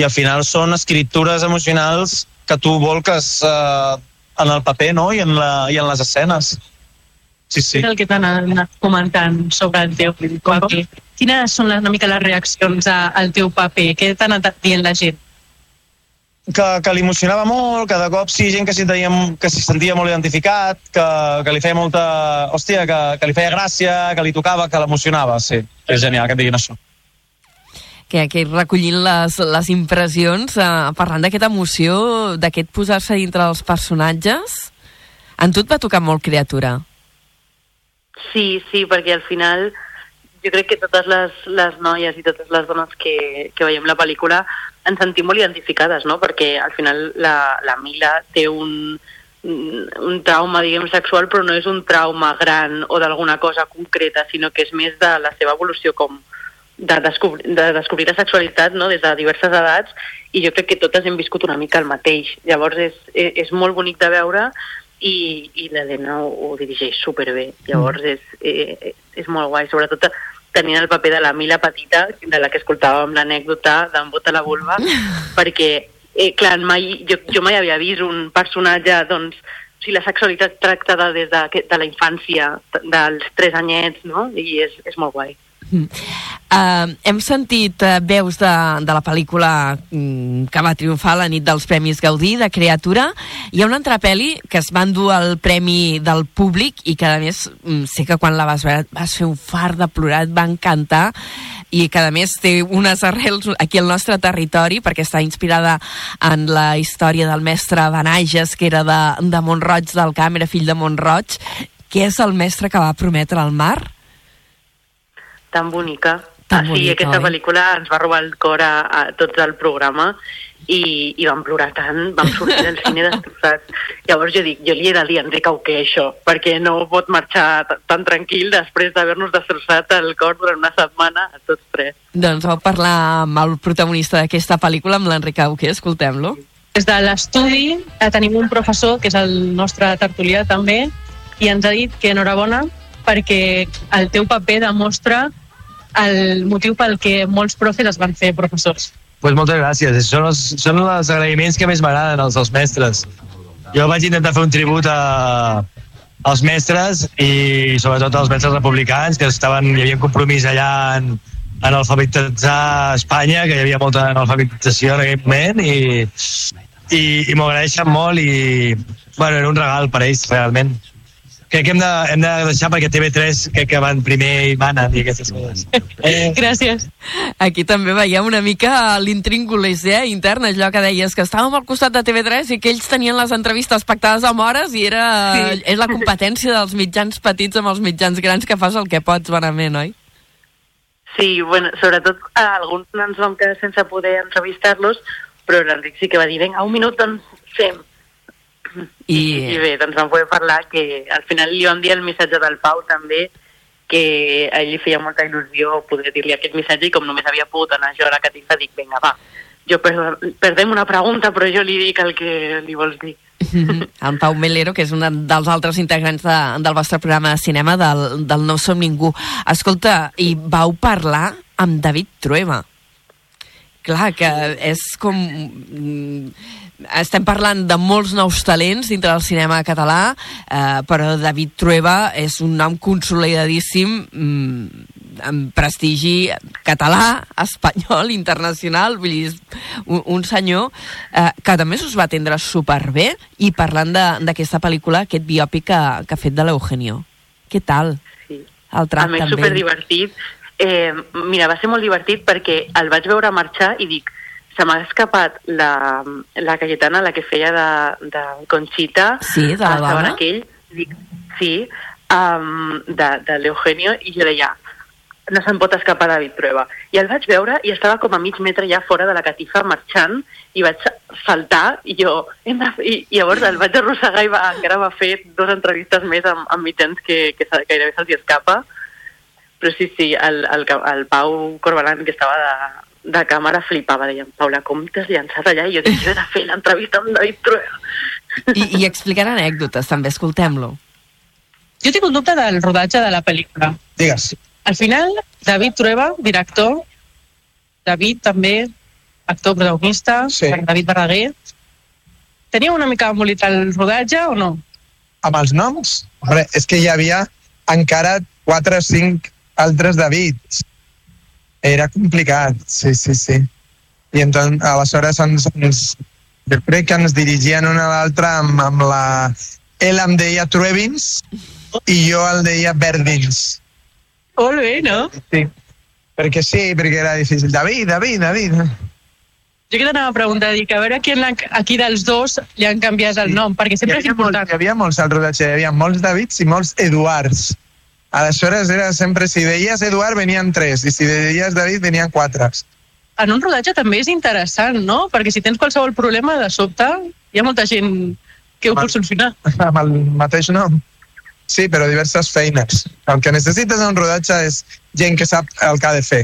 i al final són escriptures emocionals que tu volques eh, en el paper no? I, en la, i en les escenes. Sí, sí. És el que t'han comentant sobre el teu paper. Quines són les, una mica les reaccions al teu paper? Què t'ha anat dient la gent? Que, que l'emocionava molt, que de cop sí, gent que s'hi sentia, que s'hi sentia molt identificat, que, que li feia molta... Hòstia, que, que li feia gràcia, que li tocava, que l'emocionava, sí. És genial que et diguin això. Que aquí recollint les, les impressions, eh, parlant d'aquesta emoció, d'aquest posar-se dintre dels personatges, en tu et va tocar molt criatura. Sí, sí, perquè al final jo crec que totes les, les noies i totes les dones que, que veiem la pel·lícula ens sentim molt identificades, no? Perquè al final la, la Mila té un, un trauma, diguem, sexual, però no és un trauma gran o d'alguna cosa concreta, sinó que és més de la seva evolució com de descobrir, de descobrir la sexualitat no? des de diverses edats i jo crec que totes hem viscut una mica el mateix. Llavors és, és molt bonic de veure i, i l'Helena ho, ho dirigeix superbé. Llavors és, és, és molt guai, sobretot tenint el paper de la Mila Petita, de la que escoltàvem l'anècdota d'en Bota la Vulva, perquè, eh, clar, mai, jo, jo mai havia vist un personatge, doncs, o sigui, la sexualitat tractada des de, de la infància, dels tres anyets, no? I és, és molt guai. Uh, hem sentit uh, veus de, de la pel·lícula um, que va triomfar la nit dels Premis Gaudí, de Creatura. Hi ha una altra pel·li que es va endur el premi del públic i que, a més, um, sé que quan la vas veure vas fer un far de plorar, et va encantar i que, a més, té unes arrels aquí al nostre territori perquè està inspirada en la història del mestre Benages, que era de, de Montroig del Camp, era fill de Montroig, que és el mestre que va prometre al mar tan bonica. Tan sí, bonica, aquesta oi? pel·lícula ens va robar el cor a, a tots del programa i, i vam plorar tant, vam sortir del cine destrossats. Llavors jo dic, jo li he de dir a Enric Auqué això, perquè no pot marxar tan tranquil després d'haver-nos destrossat el cor durant una setmana a tots tres. Doncs vau parlar amb el protagonista d'aquesta pel·lícula, amb l'Enric Auqué, escoltem-lo. Des de l'estudi eh, tenim un professor, que és el nostre tertulià també, i ens ha dit que enhorabona perquè el teu paper demostra el motiu pel que molts profes es van fer professors. Pues moltes gràcies. Són els, són els agraïments que més m'agraden, els dels mestres. Jo vaig intentar fer un tribut a, als mestres i sobretot als mestres republicans que estaven, hi havia un compromís allà en, en alfabetitzar Espanya, que hi havia molta analfabetització en aquell moment i, i, i m'ho agraeixen molt i bueno, era un regal per ells realment. Crec que hem de, hem de deixar perquè TV3 crec que van primer i manen i aquestes coses. Eh, Gràcies. Aquí també veiem una mica l'intríngulis eh, intern, allò que deies, que estàvem al costat de TV3 i que ells tenien les entrevistes pactades amb hores i era, sí. és la competència dels mitjans petits amb els mitjans grans que fas el que pots, bonament, oi? Sí, bueno, sobretot a alguns no ens vam quedar sense poder entrevistar-los, però l'Enric sí que va dir, vinga, un minut, doncs fem. I, I bé, doncs vam poder parlar que al final li vam dir el missatge del Pau també, que a ell li feia molta il·lusió poder dir-li aquest missatge i com només havia pogut anar jo a la catifa dic, vinga, va, jo per, perdem una pregunta però jo li dic el que li vols dir. en Pau Melero, que és un dels altres integrants de, del vostre programa de cinema, del, del No som ningú. Escolta, i vau parlar amb David Trueba. Clar, que és com... Estem parlant de molts nous talents dintre del cinema català, eh, però David Trueba és un nom consolidadíssim mm, amb prestigi català, espanyol, internacional, vull dir, un, un senyor eh, que també us va atendre superbé i parlant de- d'aquesta pel·lícula, aquest biòpic que, que ha fet de l'Eugenio. Què tal? Sí. El A tracte més, amb ell? superdivertit. Eh, mira, va ser molt divertit perquè el vaig veure marxar i dic, se m'ha escapat la, la Cayetana, la que feia de, de Conxita, Sí, de la a Saban dona? aquell, dic, sí, um, de, de l'Eugenio, i jo deia, no se'n pot escapar David Trueba. I el vaig veure i estava com a mig metre ja fora de la catifa marxant i vaig saltar i jo... I, I llavors el vaig arrossegar i va, encara va fer dues entrevistes més amb, amb mitjans que, que gairebé se'ls escapa. Però sí, sí, el, el, el Pau Corbalan, que estava de, de càmera, flipava. Deia, Paula, com t'has llançat allà? I jo dic, jo he de fer l'entrevista amb David Trueba. I, I explicant anècdotes, també, escoltem-lo. Jo tinc un dubte del rodatge de la pel·lícula. Digues. Al final, David Trueba, director, David també, actor protagonista, Sí. David Verdaguer. Tenia una mica embolit el rodatge o no? Amb els noms? Hombre, és que hi havia encara 4 o 5 altres Davids. Era complicat, sí, sí, sí. I entonces, aleshores ens, ens, jo crec que ens dirigien un a l'altre amb, amb la... Ell em deia Truebins i jo el deia Verdins. Molt bé, no? Sí. Perquè sí, perquè era difícil. David, David, David. Jo que t'anava a preguntar, dic, a veure qui, en la, a qui dels dos li han canviat el nom, perquè sempre és hi havia important. Molts, hi havia molts al rodatge, hi havia molts Davids i molts Eduards. Aleshores era sempre, si deies Eduard venien tres i si deies David venien quatre. En un rodatge també és interessant, no? Perquè si tens qualsevol problema, de sobte, hi ha molta gent que ho pot solucionar. Amb el mateix nom. Sí, però diverses feines. El que necessites en un rodatge és gent que sap el que ha de fer,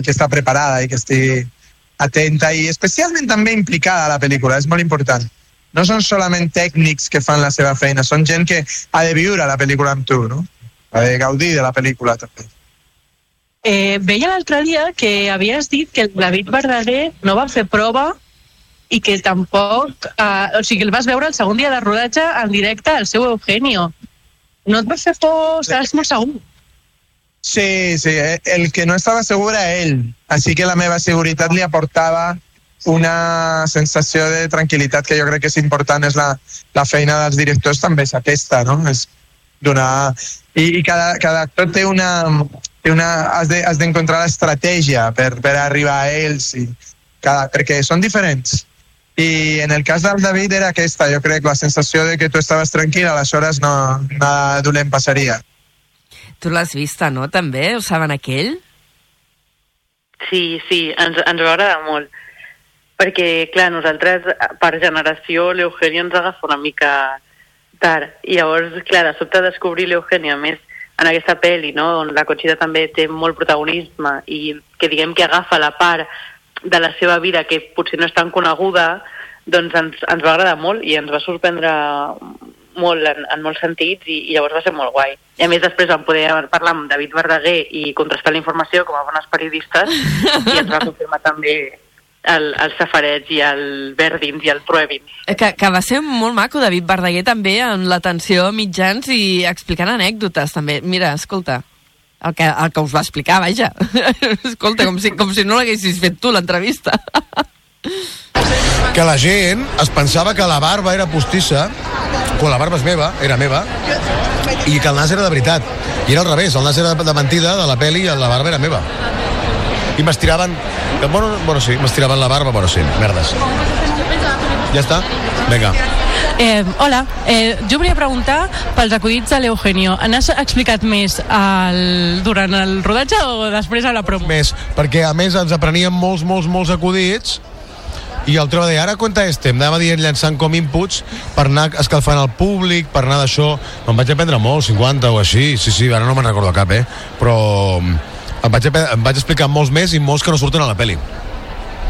que està preparada i que estigui atenta i especialment també implicada a la pel·lícula, és molt important. No són solament tècnics que fan la seva feina, són gent que ha de viure la pel·lícula amb tu, no? De gaudir de la pel·lícula també. Eh, veia l'altre dia que havies dit que el David Verdaguer no va fer prova i que tampoc... Eh, o sigui, el vas veure el segon dia de rodatge en directe al seu Eugenio. No et va fer por, estàs molt segur. Sí, sí, eh, el que no estava segur era ell, així que la meva seguretat li aportava una sensació de tranquil·litat que jo crec que és important, és la, la feina dels directors també és aquesta, no? És donar... I, i cada, cada actor té una... Té una has de- has d'encontrar de, l'estratègia per, per arribar a ells, i cada, perquè són diferents. I en el cas del David era aquesta, jo crec, la sensació de que tu estaves tranquil, aleshores no, nada dolent passaria. Tu l'has vista, no, també? Ho saben aquell? Sí, sí, ens, ens va agradar molt. Perquè, clar, nosaltres, per generació, l'Eugènia ens agafa una mica tard. I llavors, clar, de sobte descobrir l'Eugènia, més, en aquesta pel·li, no?, on la Conxita també té molt protagonisme i que diguem que agafa la part de la seva vida que potser no és tan coneguda, doncs ens, ens va agradar molt i ens va sorprendre molt en, en molts sentits i, i llavors va ser molt guai. I a més després vam poder parlar amb David Verdaguer i contrastar la informació com a bones periodistes i ens va confirmar també el, el Safareig i el Verdins i el Truebins. Eh, Que, que va ser molt maco, David Verdaguer, també, en l'atenció a mitjans i explicant anècdotes, també. Mira, escolta, el que, el que us va explicar, vaja. escolta, com si, com si no l'haguessis fet tu, l'entrevista. que la gent es pensava que la barba era postissa quan la barba és meva, era meva i que el nas era de veritat i era al revés, el nas era de mentida de la peli i la barba era meva i m'estiraven bueno, bueno sí, m'estiraven la barba, bueno sí, merdes ja està? Vinga Eh, hola, eh, jo volia preguntar pels acudits de l'Eugenio. N'has explicat més al, durant el rodatge o després a la promo? més, perquè a més ens apreníem molts, molts, molts acudits i el trobo de ara compte este, em anava dient llançant com inputs per anar escalfant el públic, per anar d'això em vaig aprendre molt, 50 o així sí, sí, ara no me'n recordo cap, eh però em vaig, em vaig explicar molts més i molts que no surten a la peli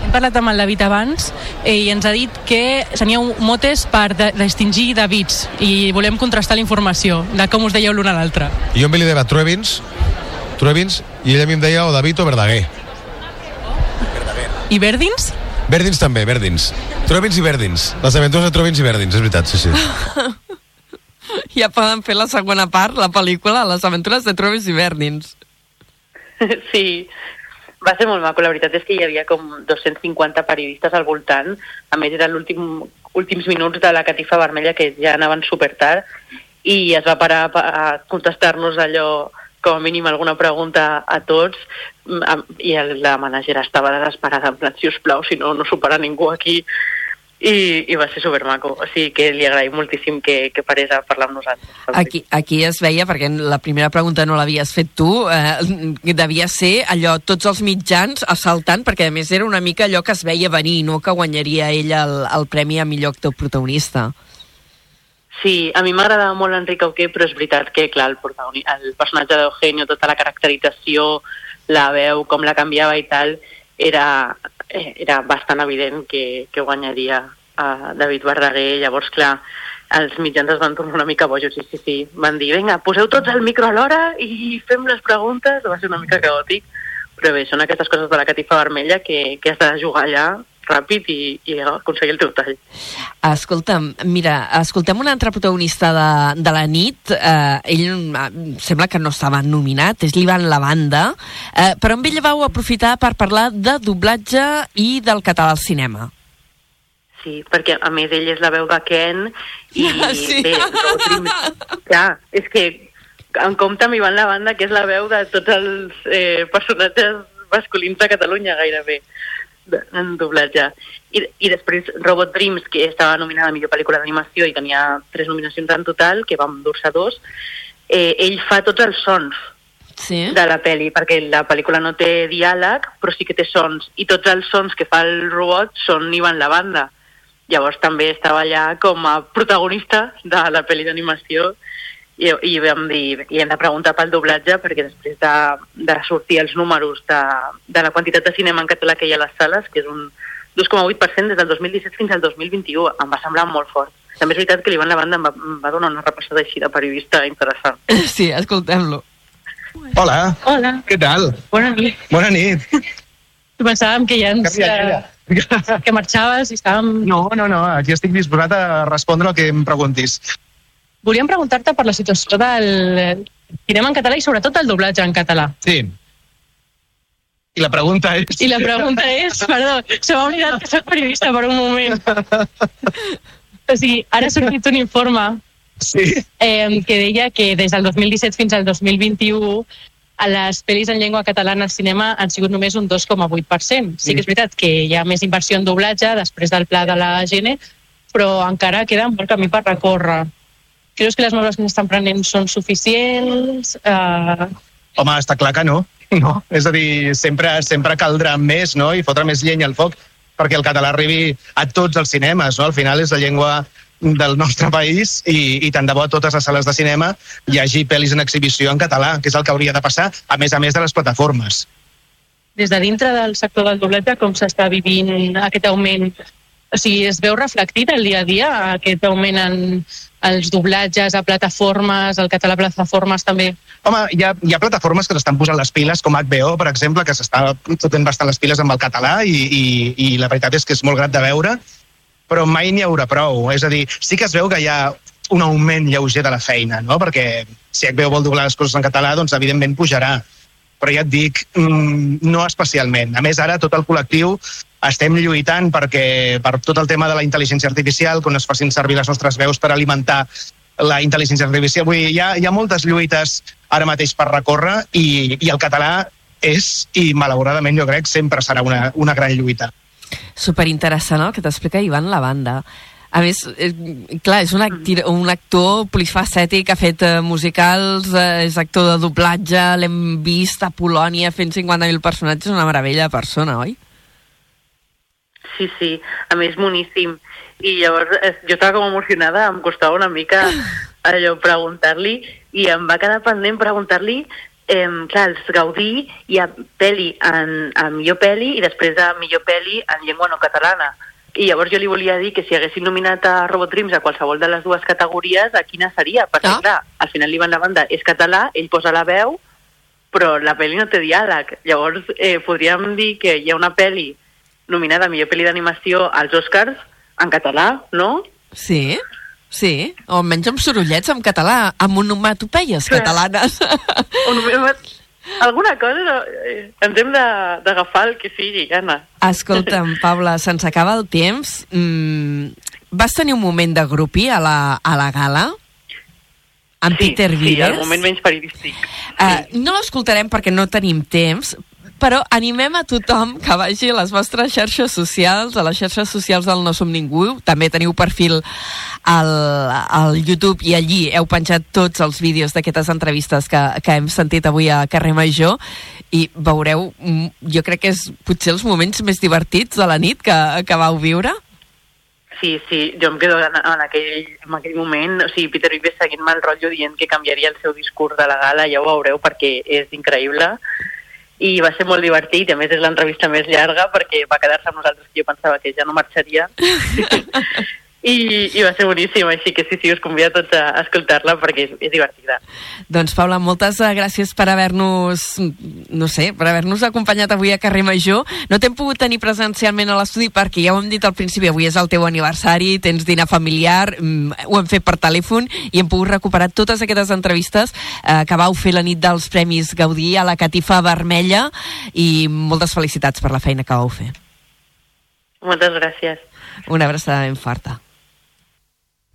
Hem parlat amb el David abans eh, i ens ha dit que teníeu motes per de, distingir Davids i volem contrastar la informació de com us dèieu l'un a l'altre. jo em li deia Truebins Truebins i ella a mi em deia o David o Verdaguer I Verdins? Verdins també, Verdins Truebins i Verdins, les aventures de Truebins i Verdins és veritat, sí, sí ja poden fer la segona part, la pel·lícula, les aventures de Travis i Bernins. Sí, va ser molt maco. La veritat és que hi havia com 250 periodistes al voltant. A més, eren l'últim últims minuts de la catifa vermella que ja anaven super tard i es va parar a contestar-nos allò com a mínim alguna pregunta a tots mm, i la managera estava desesperada en plan, si us plau, si no, no supera ningú aquí i, i va ser supermaco, o sigui que li agraïm moltíssim que, que parés a parlar amb nosaltres. Aquí, aquí es veia, perquè la primera pregunta no l'havies fet tu, eh, devia ser allò, tots els mitjans assaltant, perquè a més era una mica allò que es veia venir, no que guanyaria ella el, el premi a millor actor protagonista. Sí, a mi m'agradava molt Enric Auqué, però és veritat que, clar, el, protagoni- el personatge d'Eugenio, tota la caracterització, la veu, com la canviava i tal, era, eh, era bastant evident que, que guanyaria a David Verdaguer. Llavors, clar, els mitjans es van tornar una mica bojos, sí, sí, sí. Van dir, vinga, poseu tots el micro a l'hora i fem les preguntes. Va ser una mica caòtic, però bé, són aquestes coses de la catifa vermella que, que has de jugar allà ràpid i, i aconseguir el teu tall. Escolta'm, mira, escoltem un altre protagonista de, de la nit. Eh, ell eh, sembla que no estava nominat, és l'Ivan Lavanda, eh, però amb ell vau aprofitar per parlar de doblatge i del català al cinema. Sí, perquè a més ell és la veu de Ken i Sí. bé, clar, és que en compte amb Ivan la banda que és la veu de tots els eh, personatges masculins de Catalunya gairebé en doblatge. I, I després Robot Dreams, que estava nominada a millor pel·lícula d'animació i tenia tres nominacions en total, que vam dur-se dos, eh, ell fa tots els sons sí? de la pel·li, perquè la pel·lícula no té diàleg, però sí que té sons, i tots els sons que fa el robot són Ivan la banda. Llavors també estava allà com a protagonista de la pel·li d'animació i, i vam dir, i hem de preguntar pel doblatge perquè després de, de sortir els números de, de la quantitat de cinema en català que hi ha a les sales, que és un 2,8% des del 2017 fins al 2021, em va semblar molt fort. També és veritat que l'Ivan Lavanda em va, em va donar una repassada així de periodista interessant. Sí, escoltem-lo. Hola. Hola. Què tal? Bona nit. Bona nit. Pensàvem que ja ens... Canvia, eh, que marxaves i estàvem... No, no, no, aquí estic disposat a respondre el que em preguntis. Volíem preguntar-te per la situació del cinema en català i sobretot el doblatge en català. Sí. I la pregunta és... I la pregunta és, perdó, se m'ha oblidat que soc periodista per un moment. O sigui, ara ha sortit un informe sí. eh, que deia que des del 2017 fins al 2021 a les pel·lis en llengua catalana al cinema han sigut només un 2,8%. Sí que és veritat que hi ha més inversió en doblatge després del pla de la GN, però encara queda molt camí per recórrer. Creus que les mesures que s'estan prenent són suficients? Eh, Home, està clar que no. no? És a dir, sempre, sempre caldrà més, no?, i fotre més llenya al foc perquè el català arribi a tots els cinemes, no? Al final és la llengua del nostre país i, i tant de bo a totes les sales de cinema hi hagi pel·lis en exhibició en català, que és el que hauria de passar, a més a més de les plataformes. Des de dintre del sector del doblatge, com s'està vivint aquest augment? O sigui, es veu reflectit el dia a dia aquest augment en els doblatges a plataformes, el català a plataformes també? Home, hi ha, hi ha plataformes que s'estan posant les piles, com HBO, per exemple, que s'està fotent bastant les piles amb el català i, i, i la veritat és que és molt grat de veure, però mai n'hi haurà prou. És a dir, sí que es veu que hi ha un augment lleuger de la feina, no? perquè si HBO vol doblar les coses en català, doncs evidentment pujarà. Però ja et dic, mm, no especialment. A més, ara tot el col·lectiu estem lluitant perquè per tot el tema de la intel·ligència artificial, quan es facin servir les nostres veus per alimentar la intel·ligència artificial. Vull dir, hi ha, hi ha moltes lluites ara mateix per recórrer i, i el català és, i malauradament jo crec, sempre serà una, una gran lluita. Superinteressant el que t'explica Ivan la banda. A més, eh, clar, és un, acti, un actor polifacètic, ha fet eh, musicals, eh, és actor de doblatge, l'hem vist a Polònia fent 50.000 personatges, una meravella de persona, oi? Sí, sí, a més moníssim. I llavors eh, jo estava com emocionada, em costava una mica allò preguntar-li i em va quedar pendent preguntar-li eh, clar, els Gaudí hi ha pel·li en, en millor pel·li i després de millor pel·li en llengua no catalana. I llavors jo li volia dir que si haguessin nominat a Robot Dreams a qualsevol de les dues categories, a quina seria? Perquè, ah. clar, al final li van la banda és català, ell posa la veu, però la pel·li no té diàleg. Llavors, eh, podríem dir que hi ha una pel·li nominada a millor pel·li d'animació als Oscars en català, no? Sí, sí, o almenys amb sorollets en català, amb onomatopeies sí. catalanes. Alguna cosa no, eh, ens hem d'agafar el que sigui, Anna. Escolta'm, Paula, se'ns acaba el temps. Mm, vas tenir un moment de grupi a la, a la gala? amb sí, Peter Vives. Sí, el moment menys periodístic. Uh, no l'escoltarem perquè no tenim temps, però animem a tothom que vagi a les vostres xarxes socials, a les xarxes socials del No Som Ningú, també teniu perfil al, al YouTube i allí heu penjat tots els vídeos d'aquestes entrevistes que, que hem sentit avui a Carrer Major. I veureu, mm, jo crec que és potser els moments més divertits de la nit que, que vau viure. Sí, sí, jo em quedo en, en, aquell, en aquell moment, o sigui, Peter Vives seguint-me el rotllo dient que canviaria el seu discurs de la gala, ja ho veureu perquè és increïble i va ser molt divertit, a més és l'entrevista més llarga perquè va quedar-se amb nosaltres que jo pensava que ja no marxaria I, i va ser boníssim, així que sí, sí, us convido a tots a escoltar-la perquè és, és divertida. Doncs Paula, moltes eh, gràcies per haver-nos, no sé, per haver-nos acompanyat avui a Carrer Major. No t'hem pogut tenir presencialment a l'estudi perquè ja ho hem dit al principi, avui és el teu aniversari, tens dinar familiar, mm, ho hem fet per telèfon i hem pogut recuperar totes aquestes entrevistes eh, que vau fer la nit dels Premis Gaudí a la Catifa Vermella i moltes felicitats per la feina que vau fer. Moltes gràcies. Una abraçada ben forta.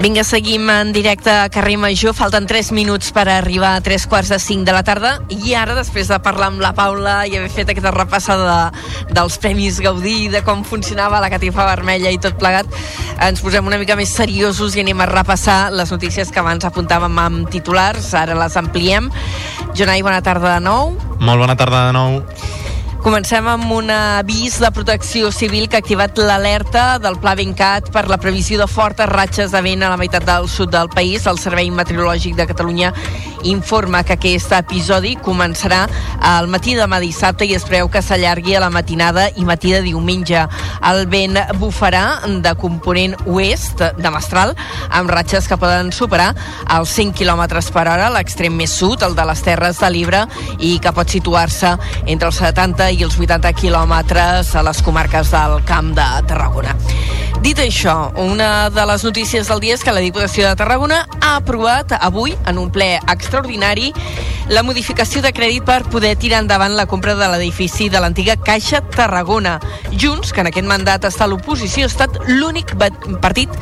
Vinga, seguim en directe a Carrer Major. Falten 3 minuts per arribar a 3 quarts de 5 de la tarda. I ara, després de parlar amb la Paula i haver fet aquesta repassada de, dels Premis Gaudí, de com funcionava la catifa vermella i tot plegat, ens posem una mica més seriosos i anem a repassar les notícies que abans apuntàvem amb titulars. Ara les ampliem. Jonai, bona tarda de nou. Molt bona tarda de nou. Comencem amb un avís de protecció civil que ha activat l'alerta del Pla Bencat per la previsió de fortes ratxes de vent a la meitat del sud del país. El Servei Meteorològic de Catalunya informa que aquest episodi començarà al matí demà dissabte i es preveu que s'allargui a la matinada i matí de diumenge. El vent bufarà de component oest de Mestral amb ratxes que poden superar els 100 km per hora, l'extrem més sud, el de les Terres de l'Ebre, i que pot situar-se entre els 70 i els 80 quilòmetres a les comarques del Camp de Tarragona. Dit això, una de les notícies del dia és que la Diputació de Tarragona ha aprovat avui, en un ple extraordinari, la modificació de crèdit per poder tirar endavant la compra de l'edifici de l'antiga Caixa Tarragona. Junts, que en aquest mandat està a l'oposició, ha estat l'únic partit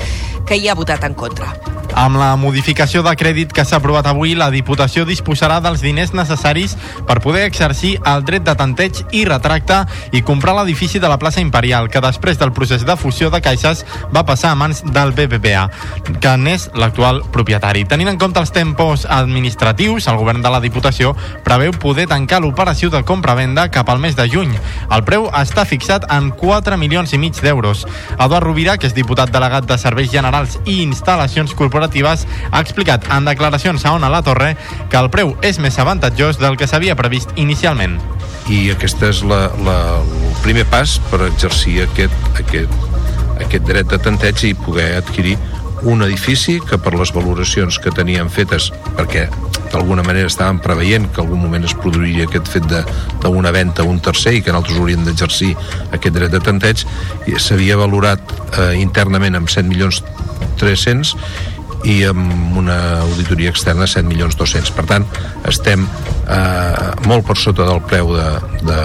que hi ha votat en contra. Amb la modificació de crèdit que s'ha aprovat avui, la Diputació disposarà dels diners necessaris per poder exercir el dret de tanteig i retracte i comprar l'edifici de la plaça Imperial, que després del procés de fusió de Caixa Sitges va passar a mans del BBVA, que n'és l'actual propietari. Tenint en compte els tempos administratius, el govern de la Diputació preveu poder tancar l'operació de compra-venda cap al mes de juny. El preu està fixat en 4 milions i mig d'euros. Eduard Rovira, que és diputat delegat de Serveis Generals i Instal·lacions Corporatives, ha explicat en declaracions a Ona la Torre que el preu és més avantatjós del que s'havia previst inicialment. i aquest és la, la, el primer pas per exercir aquest, aquest, aquest dret de tanteig i poder adquirir un edifici que per les valoracions que teníem fetes perquè d'alguna manera estàvem preveient que algun moment es produiria aquest fet d'una venda a un tercer i que nosaltres hauríem d'exercir aquest dret de tanteig s'havia valorat eh, internament amb 7 milions 300 i amb una auditoria externa 7 milions 200 per tant estem eh, molt per sota del preu de, de,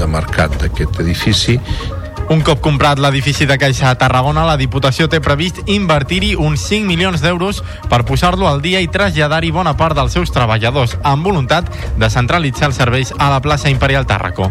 de mercat d'aquest edifici Un cop comprat l'edifici de Caixa a Tarragona, la Diputació té previst invertir-hi uns 5 milions d'euros per posar-lo al dia i traslladar-hi bona part dels seus treballadors, amb voluntat de centralitzar els serveis a la plaça Imperial Tàrraco.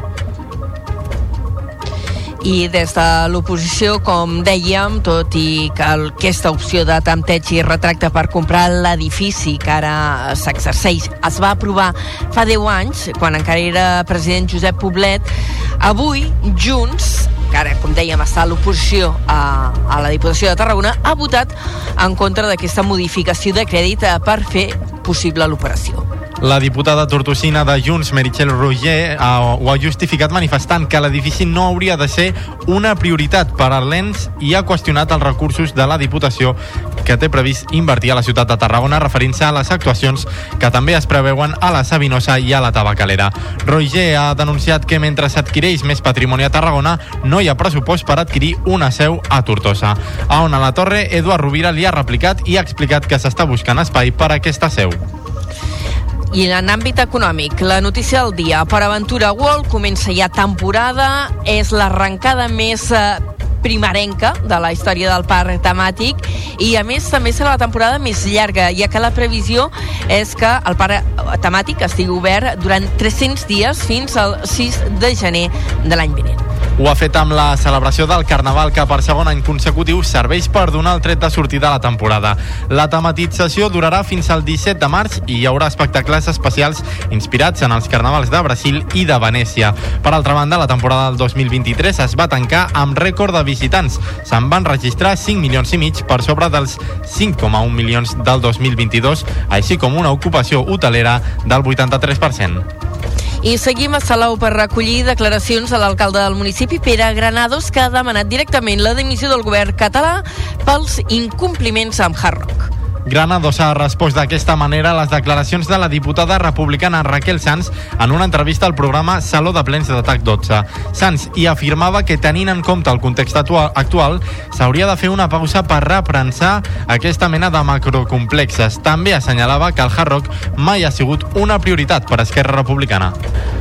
I des de l'oposició, com dèiem, tot i que aquesta opció de tempteig i retracte per comprar l'edifici que ara s'exerceix es va aprovar fa 10 anys, quan encara era president Josep Poblet, avui Junts que ara, com dèiem, està a l'oposició a, a la Diputació de Tarragona, ha votat en contra d'aquesta modificació de crèdit eh, per fer possible l'operació. La diputada tortosina de Junts, Meritxell Roger, ho ha justificat manifestant que l'edifici no hauria de ser una prioritat per a l'ENS i ha qüestionat els recursos de la Diputació que té previst invertir a la ciutat de Tarragona referint-se a les actuacions que també es preveuen a la Sabinosa i a la Tabacalera. Roger ha denunciat que mentre s'adquireix més patrimoni a Tarragona no hi ha pressupost per adquirir una seu a Tortosa. A on a la Torre, Eduard Rovira li ha replicat i ha explicat que s'està buscant espai per a aquesta seu. I en àmbit econòmic, la notícia del dia. Per Aventura World comença ja temporada, és l'arrencada més eh, primerenca de la història del parc temàtic i a més també serà la temporada més llarga ja que la previsió és que el parc temàtic estigui obert durant 300 dies fins al 6 de gener de l'any vinent. Ho ha fet amb la celebració del Carnaval, que per segon any consecutiu serveix per donar el tret de sortida a la temporada. La tematització durarà fins al 17 de març i hi haurà espectacles especials inspirats en els carnavals de Brasil i de Venècia. Per altra banda, la temporada del 2023 es va tancar amb rècord de visitants. Se'n van registrar 5 milions i mig per sobre dels 5,1 milions del 2022, així com una ocupació hotelera del 83%. I seguim a Salou per recollir declaracions a l'alcalde del municipi, Pere Granados, que ha demanat directament la dimissió del govern català pels incompliments amb Hard Rock. Granados ha respost d'aquesta manera a les declaracions de la diputada republicana Raquel Sanz en una entrevista al programa Saló de Plens de TAC 12. Sanz hi afirmava que tenint en compte el context actua- actual s'hauria de fer una pausa per reprensar aquesta mena de macrocomplexes. També assenyalava que el Hard Rock mai ha sigut una prioritat per Esquerra Republicana.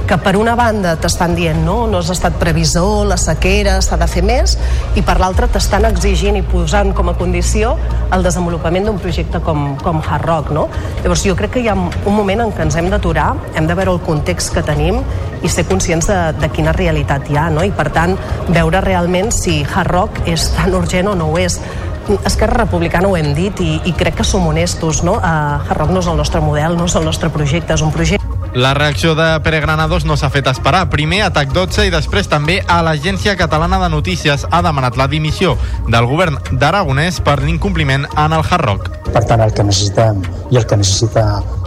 que per una banda t'estan dient no, no has estat previsor, la sequera, s'ha de fer més, i per l'altra t'estan exigint i posant com a condició el desenvolupament d'un projecte com, com Hard Rock. No? Llavors jo crec que hi ha un moment en què ens hem d'aturar, hem de veure el context que tenim i ser conscients de, de quina realitat hi ha, no? i per tant veure realment si Hard Rock és tan urgent o no ho és. Esquerra Republicana ho hem dit i, i crec que som honestos, no? Uh, Hard Rock no és el nostre model, no és el nostre projecte, és un projecte La reacció de Pere Granados no s'ha fet esperar. Primer a TAC 12 i després també a l'Agència Catalana de Notícies ha demanat la dimissió del govern d'Aragonès per l'incompliment en el Hard Rock. Per tant, el que necessitem i el que necessita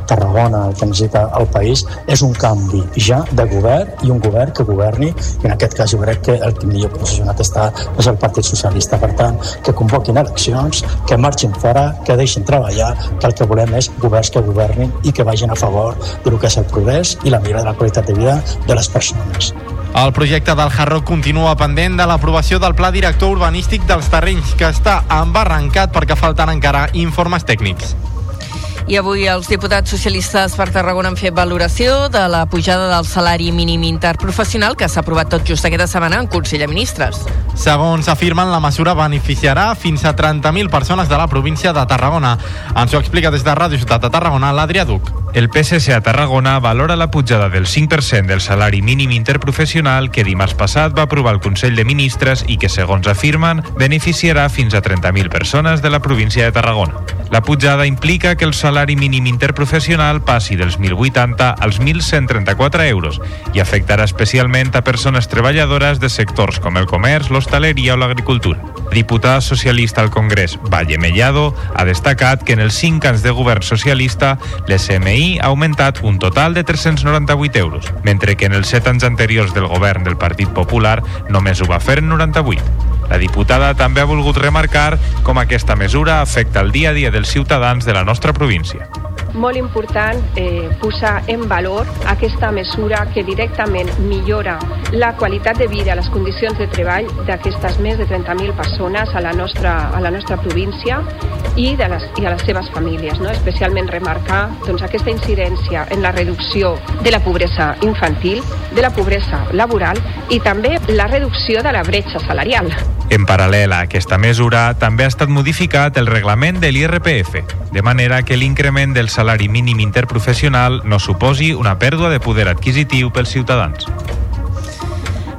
Tarragona, el que necessita el país, és un canvi ja de govern i un govern que governi, i en aquest cas jo crec que el que millor posicionat està és el Partit Socialista. Per tant, que convoquin eleccions, que marxin fora, que deixin treballar, que el que volem és governs que governin i que vagin a favor del que és el progrés i la millora de la qualitat de vida de les persones. El projecte del Hard continua pendent de l'aprovació del Pla Director Urbanístic dels Terrenys, que està embarrancat perquè falten encara informes tècnics. I avui els diputats socialistes per Tarragona han fet valoració de la pujada del salari mínim interprofessional que s'ha aprovat tot just aquesta setmana en Consell de Ministres. Segons afirmen, la mesura beneficiarà fins a 30.000 persones de la província de Tarragona. Ens ho explica des de Ràdio Ciutat de Tarragona, l'Adrià Duc. El PSC a Tarragona valora la pujada del 5% del salari mínim interprofessional que dimarts passat va aprovar el Consell de Ministres i que, segons afirmen, beneficiarà fins a 30.000 persones de la província de Tarragona. La pujada implica que el salari mínim interprofessional passi dels 1.080 als 1.134 euros i afectarà especialment a persones treballadores de sectors com el comerç, l'hostaleria o l'agricultura. La diputada socialista al Congrés, Valle Mellado, ha destacat que en els 5 anys de govern socialista l'SMI ha augmentat un total de 398 euros, mentre que en els 7 anys anteriors del govern del Partit Popular només ho va fer en 98. La diputada també ha volgut remarcar com aquesta mesura afecta el dia a dia dels ciutadans de la nostra província. Molt important eh, posar en valor aquesta mesura que directament millora la qualitat de vida, les condicions de treball d'aquestes més de 30.000 persones a la nostra, a la nostra província i, de les, i a les seves famílies. No? Especialment remarcar doncs, aquesta incidència en la reducció de la pobresa infantil, de la pobresa laboral i també la reducció de la bretxa salarial. En paral·lel a aquesta mesura, també ha estat modificat el reglament de l'IRPF, de manera que l'increment del salari mínim interprofessional no suposi una pèrdua de poder adquisitiu pels ciutadans.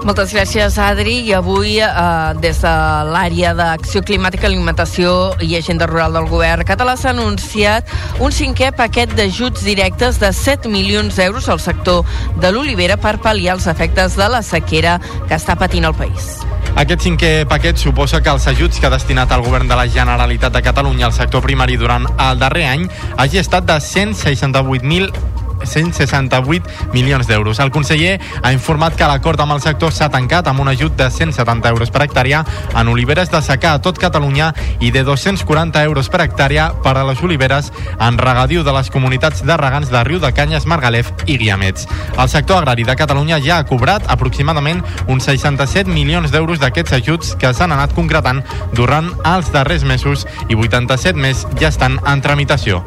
Moltes gràcies, Adri. I avui, eh, des de l'àrea d'Acció Climàtica, Alimentació i Agenda Rural del Govern català, s'ha anunciat un cinquè paquet d'ajuts directes de 7 milions d'euros al sector de l'olivera per pal·liar els efectes de la sequera que està patint el país. Aquest cinquè paquet suposa que els ajuts que ha destinat el govern de la Generalitat de Catalunya al sector primari durant el darrer any hagi estat de 168.000 168 milions d'euros. El conseller ha informat que l'acord amb el sector s'ha tancat amb un ajut de 170 euros per hectàrea en oliveres de secà a tot Catalunya i de 240 euros per hectàrea per a les oliveres en regadiu de les comunitats de regants de Riu de Canyes, Margalef i Guiamets. El sector agrari de Catalunya ja ha cobrat aproximadament uns 67 milions d'euros d'aquests ajuts que s'han anat concretant durant els darrers mesos i 87 més ja estan en tramitació.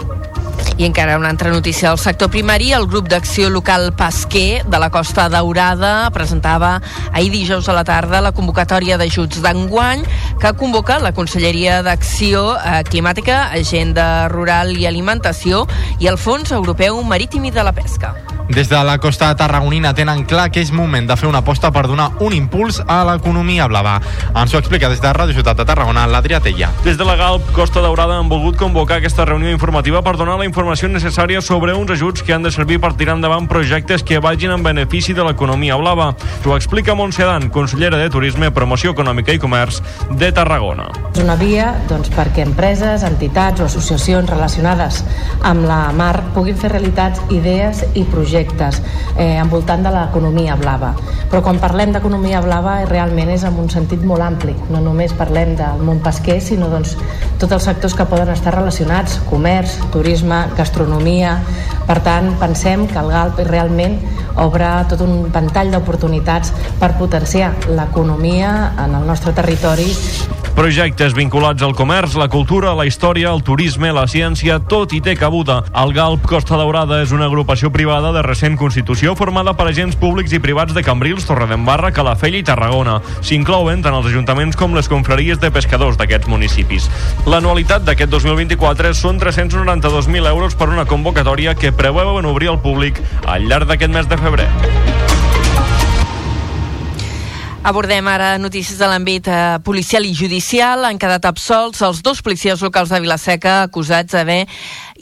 I encara una altra notícia del sector primari. El grup d'acció local Pasquer de la Costa Daurada presentava ahir dijous a la tarda la convocatòria d'ajuts d'enguany que convoca la Conselleria d'Acció eh, Climàtica, Agenda Rural i Alimentació i el Fons Europeu Marítim i de la Pesca. Des de la costa tarragonina tenen clar que és moment de fer una aposta per donar un impuls a l'economia blava. Ens ho explica des de Ràdio Ciutat de Tarragona, l'Adrià Tella. Des de la GALP Costa Daurada han volgut convocar aquesta reunió informativa per donar la informació necessària sobre uns ajuts que han de servir per tirar endavant projectes que vagin en benefici de l'economia blava. Ho explica Montse consellera de Turisme, Promoció Econòmica i Comerç de Tarragona. És una via doncs, perquè empreses, entitats o associacions relacionades amb la mar puguin fer realitats idees i projectes eh, envoltant de l'economia blava. Però quan parlem d'economia blava realment és en un sentit molt ampli. No només parlem del món pesquer, sinó doncs, tots els sectors que poden estar relacionats, comerç, turisme, gastronomia... Per tant, pensem que el GALP realment obre tot un ventall d'oportunitats per potenciar l'economia en el nostre territori Projectes vinculats al comerç, la cultura, la història, el turisme, la ciència, tot hi té cabuda. El GALP Costa Daurada és una agrupació privada de recent constitució formada per agents públics i privats de Cambrils, Torredembarra, Calafell i Tarragona. S'inclouen tant els ajuntaments com les confraries de pescadors d'aquests municipis. L'anualitat d'aquest 2024 són 392.000 euros per una convocatòria que preveuen obrir al públic al llarg d'aquest mes de febrer. Abordem ara notícies de l'àmbit eh, policial i judicial. Han quedat absolts els dos policies locals de Vilaseca acusats d'haver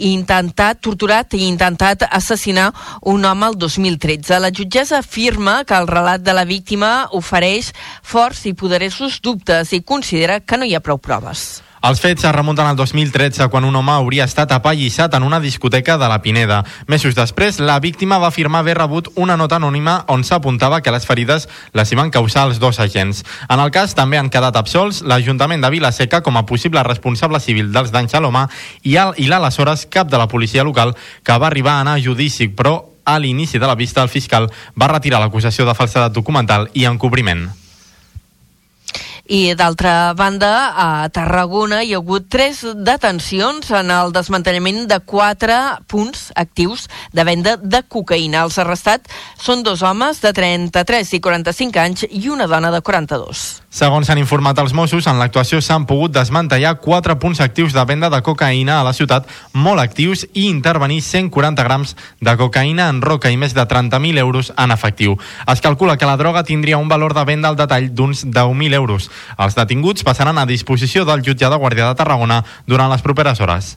intentat, torturat i intentat assassinar un home el 2013. La jutgessa afirma que el relat de la víctima ofereix forts i poderosos dubtes i considera que no hi ha prou proves. Els fets es remunten al 2013, quan un home hauria estat apallissat en una discoteca de la Pineda. Mesos després, la víctima va afirmar haver rebut una nota anònima on s'apuntava que les ferides les hi van causar els dos agents. En el cas també han quedat absolts l'Ajuntament de Vilaseca com a possible responsable civil dels danys a l'home i, l'aleshores cap de la policia local que va arribar a anar a judici, però a l'inici de la vista el fiscal va retirar l'acusació de falsedat documental i encobriment. I d'altra banda, a Tarragona hi ha hagut tres detencions en el desmantellament de quatre punts actius de venda de cocaïna. Els arrestats són dos homes de 33 i 45 anys i una dona de 42. Segons s'han informat els Mossos, en l'actuació s'han pogut desmantellar quatre punts actius de venda de cocaïna a la ciutat, molt actius, i intervenir 140 grams de cocaïna en roca i més de 30.000 euros en efectiu. Es calcula que la droga tindria un valor de venda al detall d'uns 10.000 euros. Els detinguts passaran a disposició del jutge de Guàrdia de Tarragona durant les properes hores.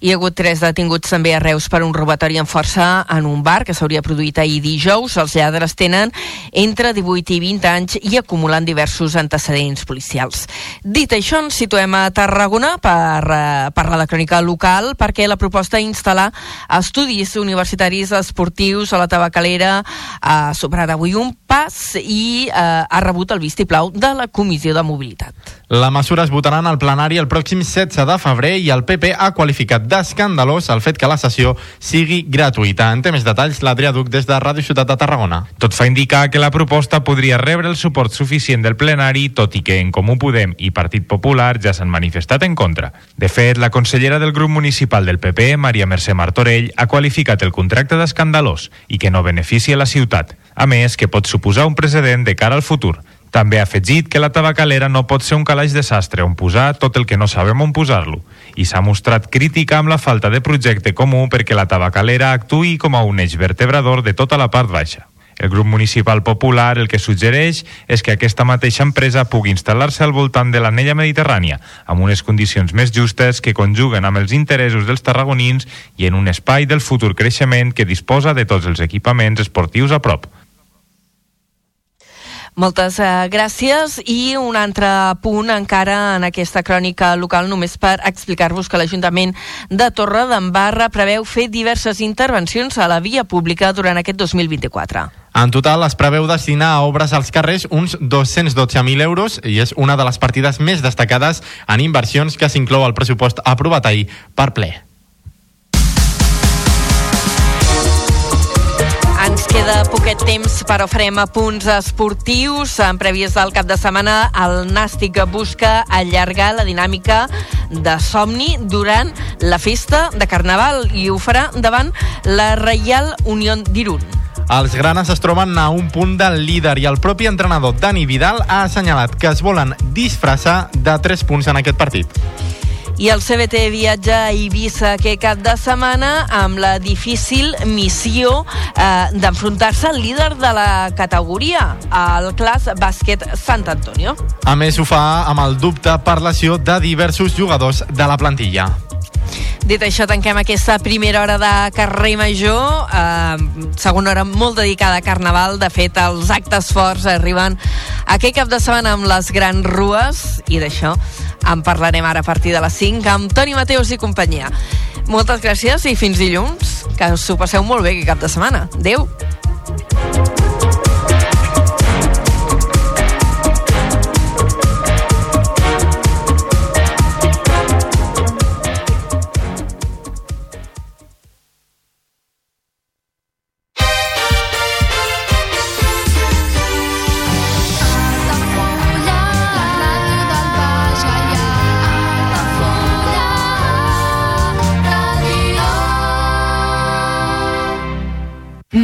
Hi ha hagut tres detinguts també a Reus per un robatori amb força en un bar que s'hauria produït ahir dijous. Els lladres tenen entre 18 i 20 anys i acumulant diversos antecedents policials. Dit això, ens situem a Tarragona per eh, parlar de crònica local perquè la proposta d'instal·lar estudis universitaris esportius a la tabacalera ha superat avui un pas i eh, ha rebut el vistiplau de la Comissió de Mobilitat. La mesura es votarà en el plenari el pròxim 16 de febrer i el PP ha qualificat d'escandalós el fet que la sessió sigui gratuïta. En té més detalls l'Adrià Duc des de Ràdio Ciutat de Tarragona. Tot fa indicar que la proposta podria rebre el suport suficient del plenari, tot i que en Comú Podem i Partit Popular ja s'han manifestat en contra. De fet, la consellera del grup municipal del PP, Maria Mercè Martorell, ha qualificat el contracte d'escandalós i que no beneficia la ciutat. A més, que pot suposar un precedent de cara al futur. També ha afegit que la tabacalera no pot ser un calaix de sastre on posar tot el que no sabem on posar-lo i s'ha mostrat crítica amb la falta de projecte comú perquè la tabacalera actuï com a un eix vertebrador de tota la part baixa. El grup municipal popular el que suggereix és que aquesta mateixa empresa pugui instal·lar-se al voltant de l'anella mediterrània, amb unes condicions més justes que conjuguen amb els interessos dels tarragonins i en un espai del futur creixement que disposa de tots els equipaments esportius a prop. Moltes eh, gràcies i un altre punt encara en aquesta crònica local només per explicar-vos que l'Ajuntament de Torre d'Embarra preveu fer diverses intervencions a la via pública durant aquest 2024. En total es preveu destinar a obres als carrers uns 212.000 euros i és una de les partides més destacades en inversions que s'inclou al pressupost aprovat ahir per ple. Queda poquet temps, però farem apunts esportius. En prèvies del cap de setmana, el Nàstic busca allargar la dinàmica de somni durant la festa de Carnaval i ho farà davant la Reial Unió d'Irun. Els granes es troben a un punt del líder i el propi entrenador Dani Vidal ha assenyalat que es volen disfressar de 3 punts en aquest partit. I el CBT viatja a Eivissa aquest cap de setmana amb la difícil missió eh, d'enfrontar-se al líder de la categoria, el Clas Bàsquet Sant Antonio. A més, ho fa amb el dubte per lesió de diversos jugadors de la plantilla. Dit això, tanquem aquesta primera hora de carrer Major, eh, segona hora molt dedicada a Carnaval. De fet, els actes forts arriben aquest cap de setmana amb les grans rues, i d'això en parlarem ara a partir de les 5 amb Toni Mateus i companyia. Moltes gràcies i fins dilluns. Que us ho passeu molt bé aquest cap de setmana. Adéu.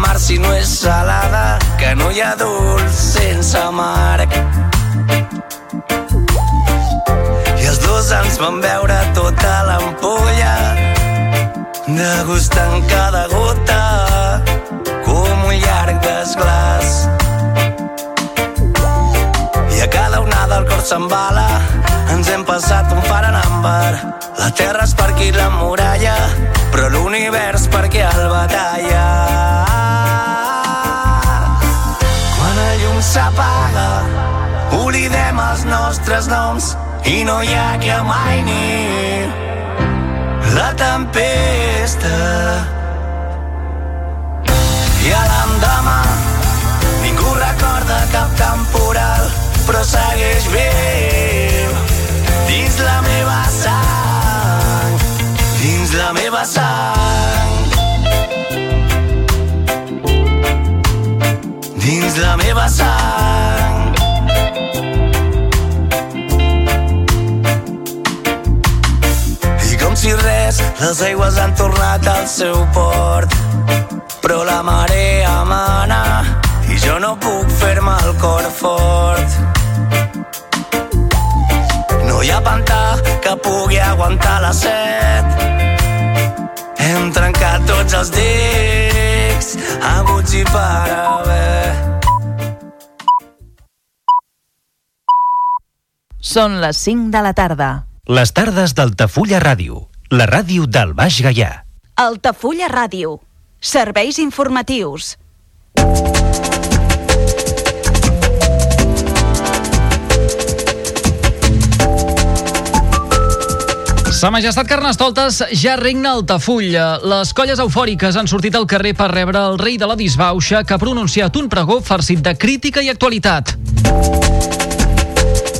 Mar si no és salada, que no hi ha dolç sense amarg. I els dos ens van veure tota l'ampolla, degustant cada gota com un llarg desglàs. I a cada onada el cor s'embala, ens hem passat un far en àmbar. La terra és per aquí la muralla, però l'univers perquè el batalla. S'apaga, oblidem els nostres noms i no hi ha que amaini la tempesta. I a l'endemà ningú recorda cap temporal, però segueix viu dins la meva sang, dins la meva sang. La meva sang. I com si res, les aigües han tornat al seu port. Però la marea mana i jo no puc fer-me el cor fort. No hi ha pantà que pugui aguantar la set. Hem trencat tots els dics, aguts i per haver. Són les 5 de la tarda. Les tardes d'Altafulla Ràdio, la ràdio del Baix Gaià. Altafulla Ràdio. Serveis informatius. Sa Majestat Carnestoltes ja regna Altafulla. Les colles eufòriques han sortit al carrer per rebre el rei de la disbauxa que ha pronunciat un pregó farcit de crítica i actualitat.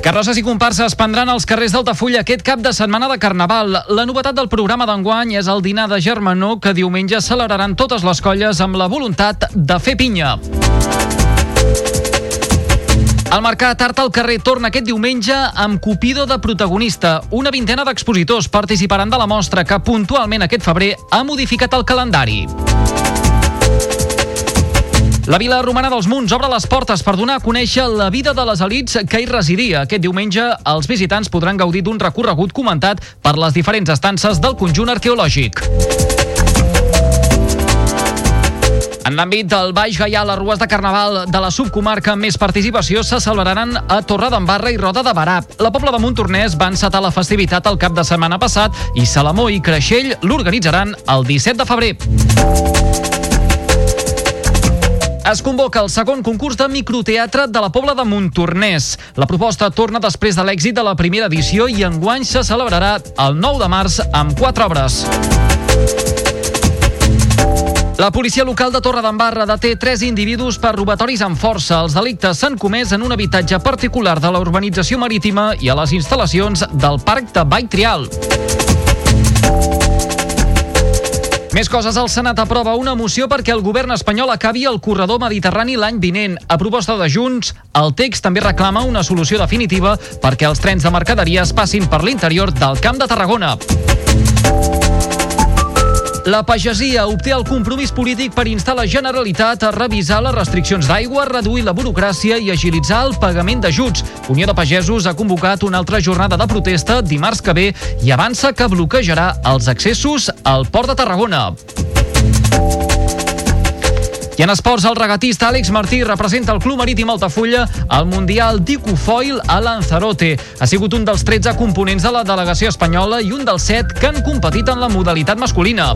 Carrosses i comparses prendran als carrers d'Altafulla aquest cap de setmana de Carnaval. La novetat del programa d'enguany és el dinar de Germanó que diumenge celebraran totes les colles amb la voluntat de fer pinya. El Mercat Art al carrer torna aquest diumenge amb Cupido de protagonista. Una vintena d'expositors participaran de la mostra que puntualment aquest febrer ha modificat el calendari. La Vila Romana dels Munts obre les portes per donar a conèixer la vida de les elites que hi residia. Aquest diumenge els visitants podran gaudir d'un recorregut comentat per les diferents estances del conjunt arqueològic. En l'àmbit del Baix Gaià, les rues de Carnaval de la subcomarca amb més participació se celebraran a Torredembarra i Roda de Barà. La Pobla de Montornès va encetar la festivitat el cap de setmana passat i Salamó i Creixell l'organitzaran el 17 de febrer. Es convoca el segon concurs de microteatre de la Pobla de Montornès. La proposta torna després de l'èxit de la primera edició i enguany se celebrarà el 9 de març amb quatre obres. La policia local de Torredembarra deté tres individus per robatoris amb força. Els delictes s'han comès en un habitatge particular de la urbanització marítima i a les instal·lacions del Parc de Vall Trial. Més coses, el Senat aprova una moció perquè el govern espanyol acabi el corredor mediterrani l'any vinent. A proposta de Junts, el text també reclama una solució definitiva perquè els trens de mercaderies passin per l'interior del Camp de Tarragona. La pagesia obté el compromís polític per instar la Generalitat a revisar les restriccions d'aigua, reduir la burocràcia i agilitzar el pagament d'ajuts. Unió de Pagesos ha convocat una altra jornada de protesta dimarts que ve i avança que bloquejarà els accessos al Port de Tarragona. I en esports, el regatista Àlex Martí representa el Club Marítim Altafulla al Mundial d'Icofoil a Lanzarote. Ha sigut un dels 13 components de la delegació espanyola i un dels 7 que han competit en la modalitat masculina.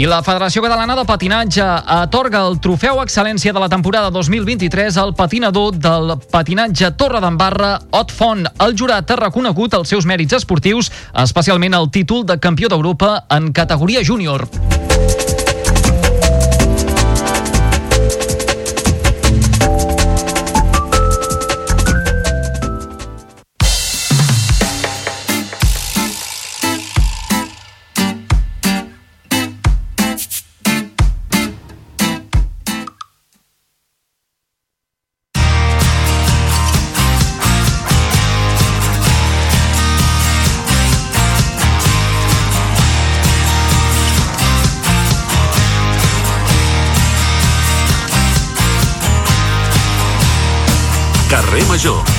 I la Federació Catalana de Patinatge atorga el trofeu excel·lència de la temporada 2023 al patinador del patinatge Torre d'Embarra, Ot Font. El jurat ha reconegut els seus mèrits esportius, especialment el títol de campió d'Europa en categoria júnior.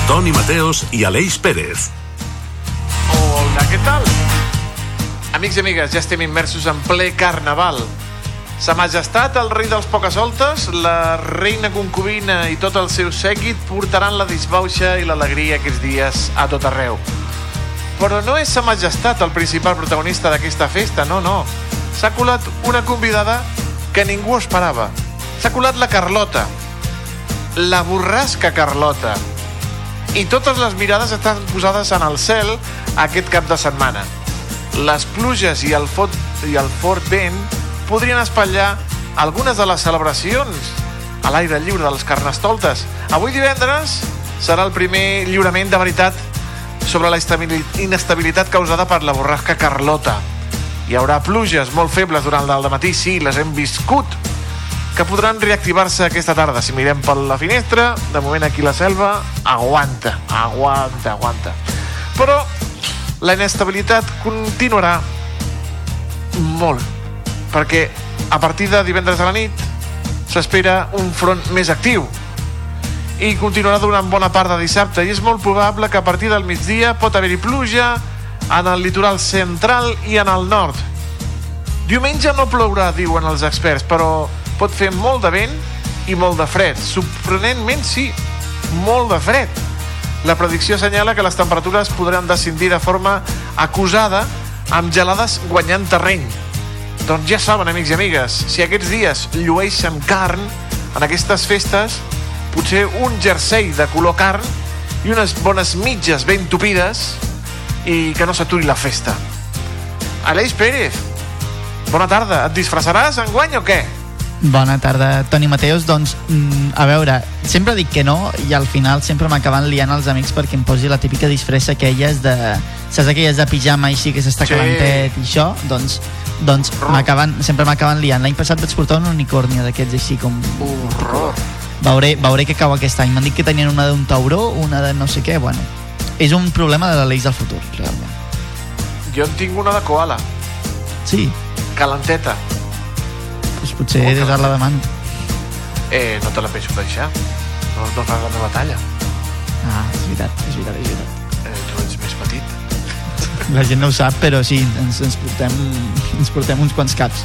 Toni Mateos i Aleix Pérez. Hola, què tal? Amics i amigues, ja estem immersos en ple carnaval. Sa Majestat, el rei dels pocasoltes, la reina concubina i tot el seu sèquit portaran la disbauxa i l'alegria aquests dies a tot arreu. Però no és Sa Majestat el principal protagonista d'aquesta festa, no, no. S'ha colat una convidada que ningú esperava. S'ha colat la Carlota, la borrasca Carlota. I totes les mirades estan posades en el cel aquest cap de setmana. Les pluges i el, fort, i el fort vent podrien espatllar algunes de les celebracions a l'aire lliure dels carnestoltes. Avui divendres serà el primer lliurament de veritat sobre la inestabilitat causada per la borrasca Carlota. Hi haurà pluges molt febles durant el matí, sí, les hem viscut, que podran reactivar-se aquesta tarda. Si mirem per la finestra, de moment aquí la selva aguanta, aguanta, aguanta. Però la inestabilitat continuarà molt, perquè a partir de divendres a la nit s'espera un front més actiu i continuarà durant bona part de dissabte i és molt probable que a partir del migdia pot haver-hi pluja en el litoral central i en el nord. Diumenge no plourà, diuen els experts, però pot fer molt de vent i molt de fred. Sorprenentment, sí, molt de fred. La predicció assenyala que les temperatures podran descendir de forma acusada amb gelades guanyant terreny. Doncs ja saben, amics i amigues, si aquests dies llueixen carn en aquestes festes, potser un jersei de color carn i unes bones mitges ben tupides i que no s'aturi la festa. Aleix Pérez, bona tarda. Et disfressaràs enguany o què? Bona tarda, Toni Mateus. Doncs, mm, a veure, sempre dic que no i al final sempre m'acaben liant els amics perquè em posi la típica disfressa aquelles de... Saps aquelles de pijama així que s'està Sí. calentet i això? Doncs, doncs m'acaben, sempre m'acaben liant. L'any passat vaig portar un unicornio d'aquests així com... Horror. Veuré, veuré què cau aquest any. M'han dit que tenien una d'un tauró, una de no sé què, bueno. És un problema de la llei del futur, realment. Jo en tinc una de koala, Sí, calenteta. Potser he de la demano. Eh, no te la penso deixar. No, no fas la meva talla. Ah, és veritat, és veritat, és veritat. Eh, tu ets més petit. La gent no ho sap, però sí, ens, ens, portem, ens portem uns quants caps.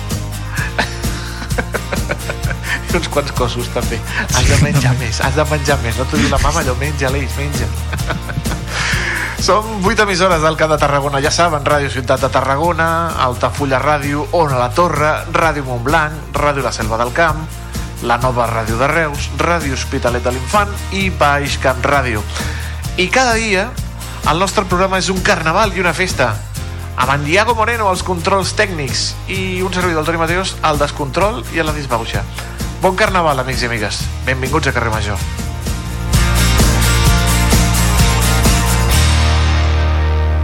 I uns quants cossos també. Has de menjar més, has de menjar més. No t'ho diu la mama, allò menja, Aleix, menja. Som 8 emissores del Camp de Tarragona, ja saben, Ràdio Ciutat de Tarragona, Altafulla Ràdio, Ona la Torre, Ràdio Montblanc, Ràdio La Selva del Camp, la nova Ràdio de Reus, Ràdio Hospitalet de l'Infant i Baix Camp Ràdio. I cada dia el nostre programa és un carnaval i una festa amb en Diago Moreno als controls tècnics i un servidor del Toni Mateus al descontrol i a la disbauxa. Bon carnaval, amics i amigues. Benvinguts a Carrer Major.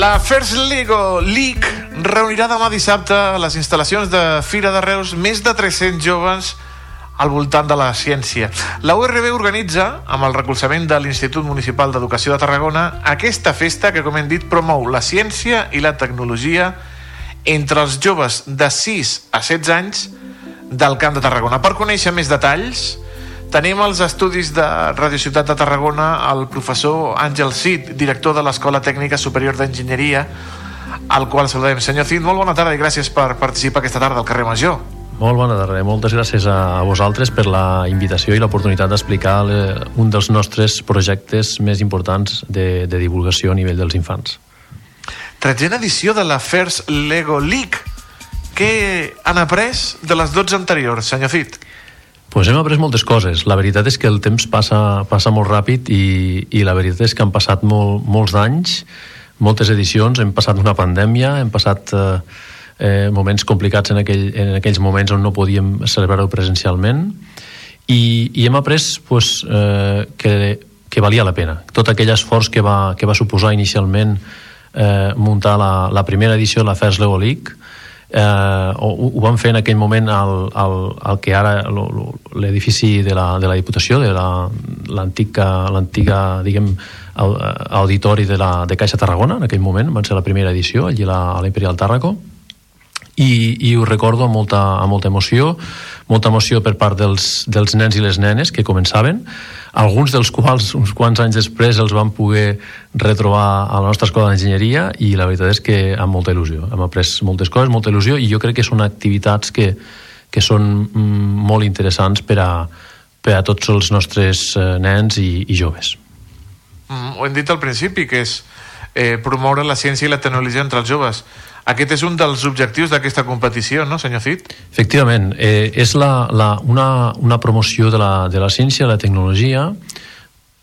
La First Lego League reunirà demà dissabte a les instal·lacions de Fira de Reus més de 300 joves al voltant de la ciència. La URB organitza, amb el recolzament de l'Institut Municipal d'Educació de Tarragona, aquesta festa que, com hem dit, promou la ciència i la tecnologia entre els joves de 6 a 16 anys del Camp de Tarragona. Per conèixer més detalls, tenim als estudis de Radio Ciutat de Tarragona el professor Àngel Cid, director de l'Escola Tècnica Superior d'Enginyeria, al qual saludem. Senyor Cid, molt bona tarda i gràcies per participar aquesta tarda al carrer Major. Molt bona tarda. Moltes gràcies a vosaltres per la invitació i l'oportunitat d'explicar eh, un dels nostres projectes més importants de, de divulgació a nivell dels infants. Tretzena edició de la First Lego League. Què han après de les 12 anteriors, senyor Cid? Pues hem après moltes coses. La veritat és que el temps passa, passa molt ràpid i, i la veritat és que han passat molt, molts anys, moltes edicions, hem passat una pandèmia, hem passat eh, eh, moments complicats en, aquell, en aquells moments on no podíem celebrar-ho presencialment i, i hem après pues, eh, que que valia la pena. Tot aquell esforç que va, que va suposar inicialment eh, muntar la, la primera edició de la First Lego League, eh, ho, ho van fer en aquell moment al, al, al que ara l'edifici de, la, de la Diputació, de l'antiga, la, diguem, auditori de, la, de Caixa Tarragona, en aquell moment, van ser la primera edició, allí a l'Imperial Tàrraco, i, i ho recordo amb molta, amb molta emoció, molta emoció per part dels, dels nens i les nenes que començaven, alguns dels quals uns quants anys després els vam poder retrobar a la nostra escola d'enginyeria i la veritat és que amb molta il·lusió. Hem après moltes coses, molta il·lusió i jo crec que són activitats que, que són mm, molt interessants per a, per a tots els nostres eh, nens i, i joves. Mm, ho hem dit al principi, que és eh, promoure la ciència i la tecnologia entre els joves. Aquest és un dels objectius d'aquesta competició, no, senyor Cid? Efectivament, eh, és la, la, una, una promoció de la, de la ciència i la tecnologia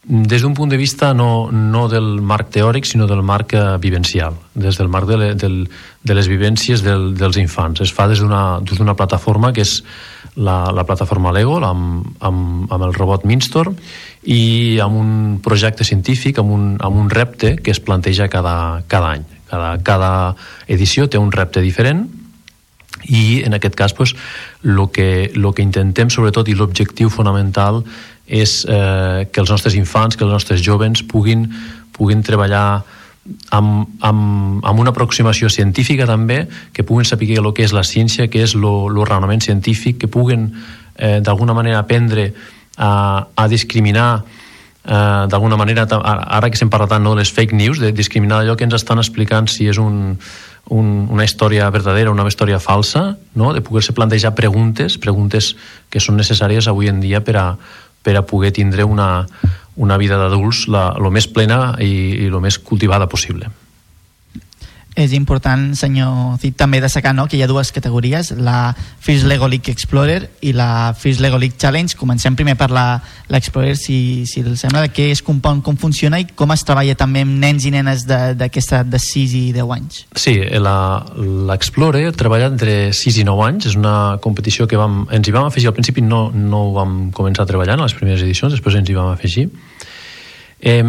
des d'un punt de vista no, no del marc teòric, sinó del marc eh, vivencial, des del marc de, le, del, de les vivències del, dels infants. Es fa des d'una plataforma que és la, la plataforma Lego, amb, amb, amb el robot Minstorm, i amb un projecte científic, amb un, amb un repte que es planteja cada, cada any. Cada, cada edició té un repte diferent i en aquest cas pues, lo que, lo que intentem sobretot i l'objectiu fonamental és eh, que els nostres infants, que els nostres jovens puguin, puguin treballar amb, amb, amb una aproximació científica també, que puguin saber el que és la ciència, que és el raonament científic, que puguen eh, d'alguna manera aprendre a, a discriminar eh, d'alguna manera, ara que s'hem parlat tant no, de les fake news, de discriminar allò que ens estan explicant si és un, un, una història verdadera o una història falsa, no? de poder-se plantejar preguntes, preguntes que són necessàries avui en dia per a, per a poder tindre una, una vida d'adults el més plena i el més cultivada possible és important, senyor Cid, també destacar no, que hi ha dues categories, la First Lego League Explorer i la First Lego League Challenge. Comencem primer per l'Explorer, si, si els sembla, de què es compon, com funciona i com es treballa també amb nens i nenes d'aquesta de 6 i 10 anys. Sí, l'Explorer treballa entre 6 i 9 anys, és una competició que vam, ens hi vam afegir al principi, no, no ho vam començar a treballar en les primeres edicions, després ens hi vam afegir, Eh,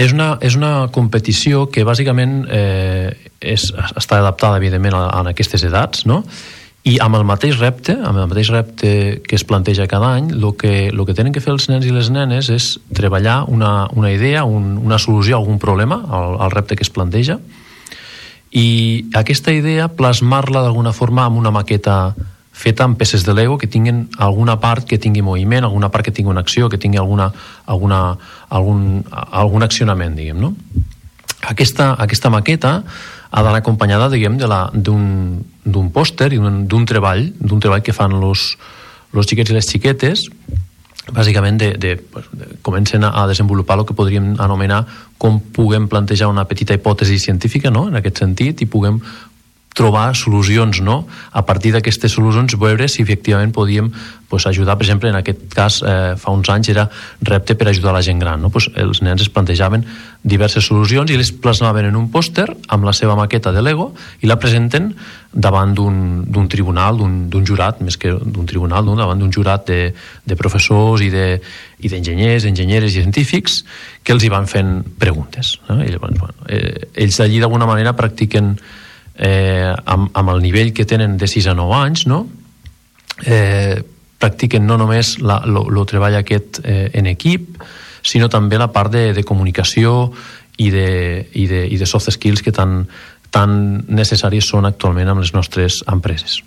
és, una, és una competició que bàsicament eh, és, està adaptada evidentment a, a aquestes edats no? i amb el mateix repte amb el mateix repte que es planteja cada any el que, lo que tenen que fer els nens i les nenes és treballar una, una idea un, una solució a algun problema al, al repte que es planteja i aquesta idea plasmar-la d'alguna forma amb una maqueta feta amb peces de Lego que tinguin alguna part que tingui moviment, alguna part que tingui una acció, que tingui alguna, alguna, algun, algun accionament, diguem, no? Aquesta, aquesta maqueta ha d'anar acompanyada, diguem, d'un pòster i d'un treball, d'un treball que fan los, los xiquets i les xiquetes, bàsicament de, de, de, comencen a, desenvolupar el que podríem anomenar com puguem plantejar una petita hipòtesi científica no? en aquest sentit i puguem trobar solucions, no? A partir d'aquestes solucions veure si efectivament podíem pues, ajudar, per exemple, en aquest cas eh, fa uns anys era repte per ajudar la gent gran, no? Pues, els nens es plantejaven diverses solucions i les plasmaven en un pòster amb la seva maqueta de Lego i la presenten davant d'un tribunal, d'un jurat, més que d'un tribunal, no? davant d'un jurat de, de professors i d'enginyers, de, enginyeres i científics que els hi van fent preguntes. No? I llavors, bueno, eh, ells d'allí d'alguna manera practiquen eh, amb, amb el nivell que tenen de 6 a 9 anys, no? eh, practiquen no només el treball aquest eh, en equip, sinó també la part de, de comunicació i de, i, de, i de soft skills que tan, tan necessaris són actualment amb les nostres empreses.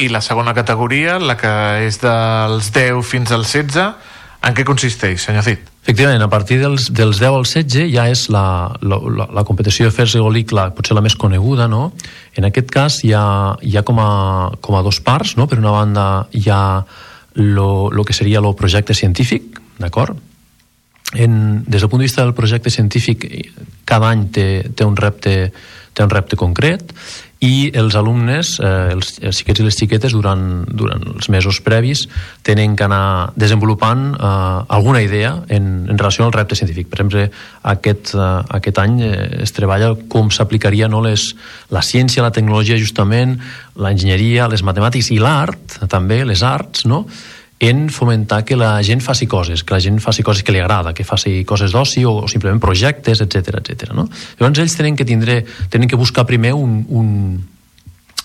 I la segona categoria, la que és dels 10 fins als 16, en què consisteix, senyor Cid? Efectivament, a partir dels, dels 10 al 16 ja és la, la, la, la competició de Fers Egolic la, potser la més coneguda, no? En aquest cas hi ha, hi ha com, a, com a dos parts, no? Per una banda hi ha el que seria el projecte científic, d'acord? En, des del punt de vista del projecte científic, cada any té, té, un, repte, té un repte concret i els alumnes, eh, els, els xiquets i les xiquetes, durant, durant els mesos previs, tenen que anar desenvolupant eh, alguna idea en, en relació al repte científic. Per exemple, aquest, eh, aquest any eh, es treballa com s'aplicaria no, les, la ciència, la tecnologia, justament, l'enginyeria, les matemàtiques i l'art, també, les arts, no?, en fomentar que la gent faci coses, que la gent faci coses que li agrada, que faci coses d'oci o, o simplement projectes, etc etc. no? Llavors ells tenen que tindre, tenen que buscar primer un, un,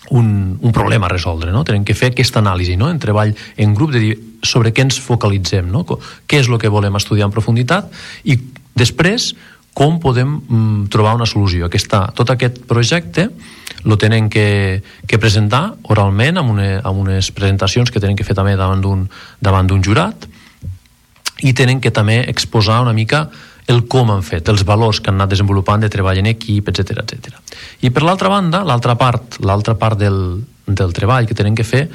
un, un problema a resoldre, no? Tenen que fer aquesta anàlisi, no? En treball en grup de dir sobre què ens focalitzem, no? Què és el que volem estudiar en profunditat i després com podem mm, trobar una solució. Aquesta, tot aquest projecte lo tenen que, que presentar oralment amb, una, amb unes presentacions que tenen que fer també davant d'un davant d'un jurat i tenen que també exposar una mica el com han fet, els valors que han anat desenvolupant de treball en equip, etc etc. I per l'altra banda, l'altra part, l'altra part del, del treball que tenen que fer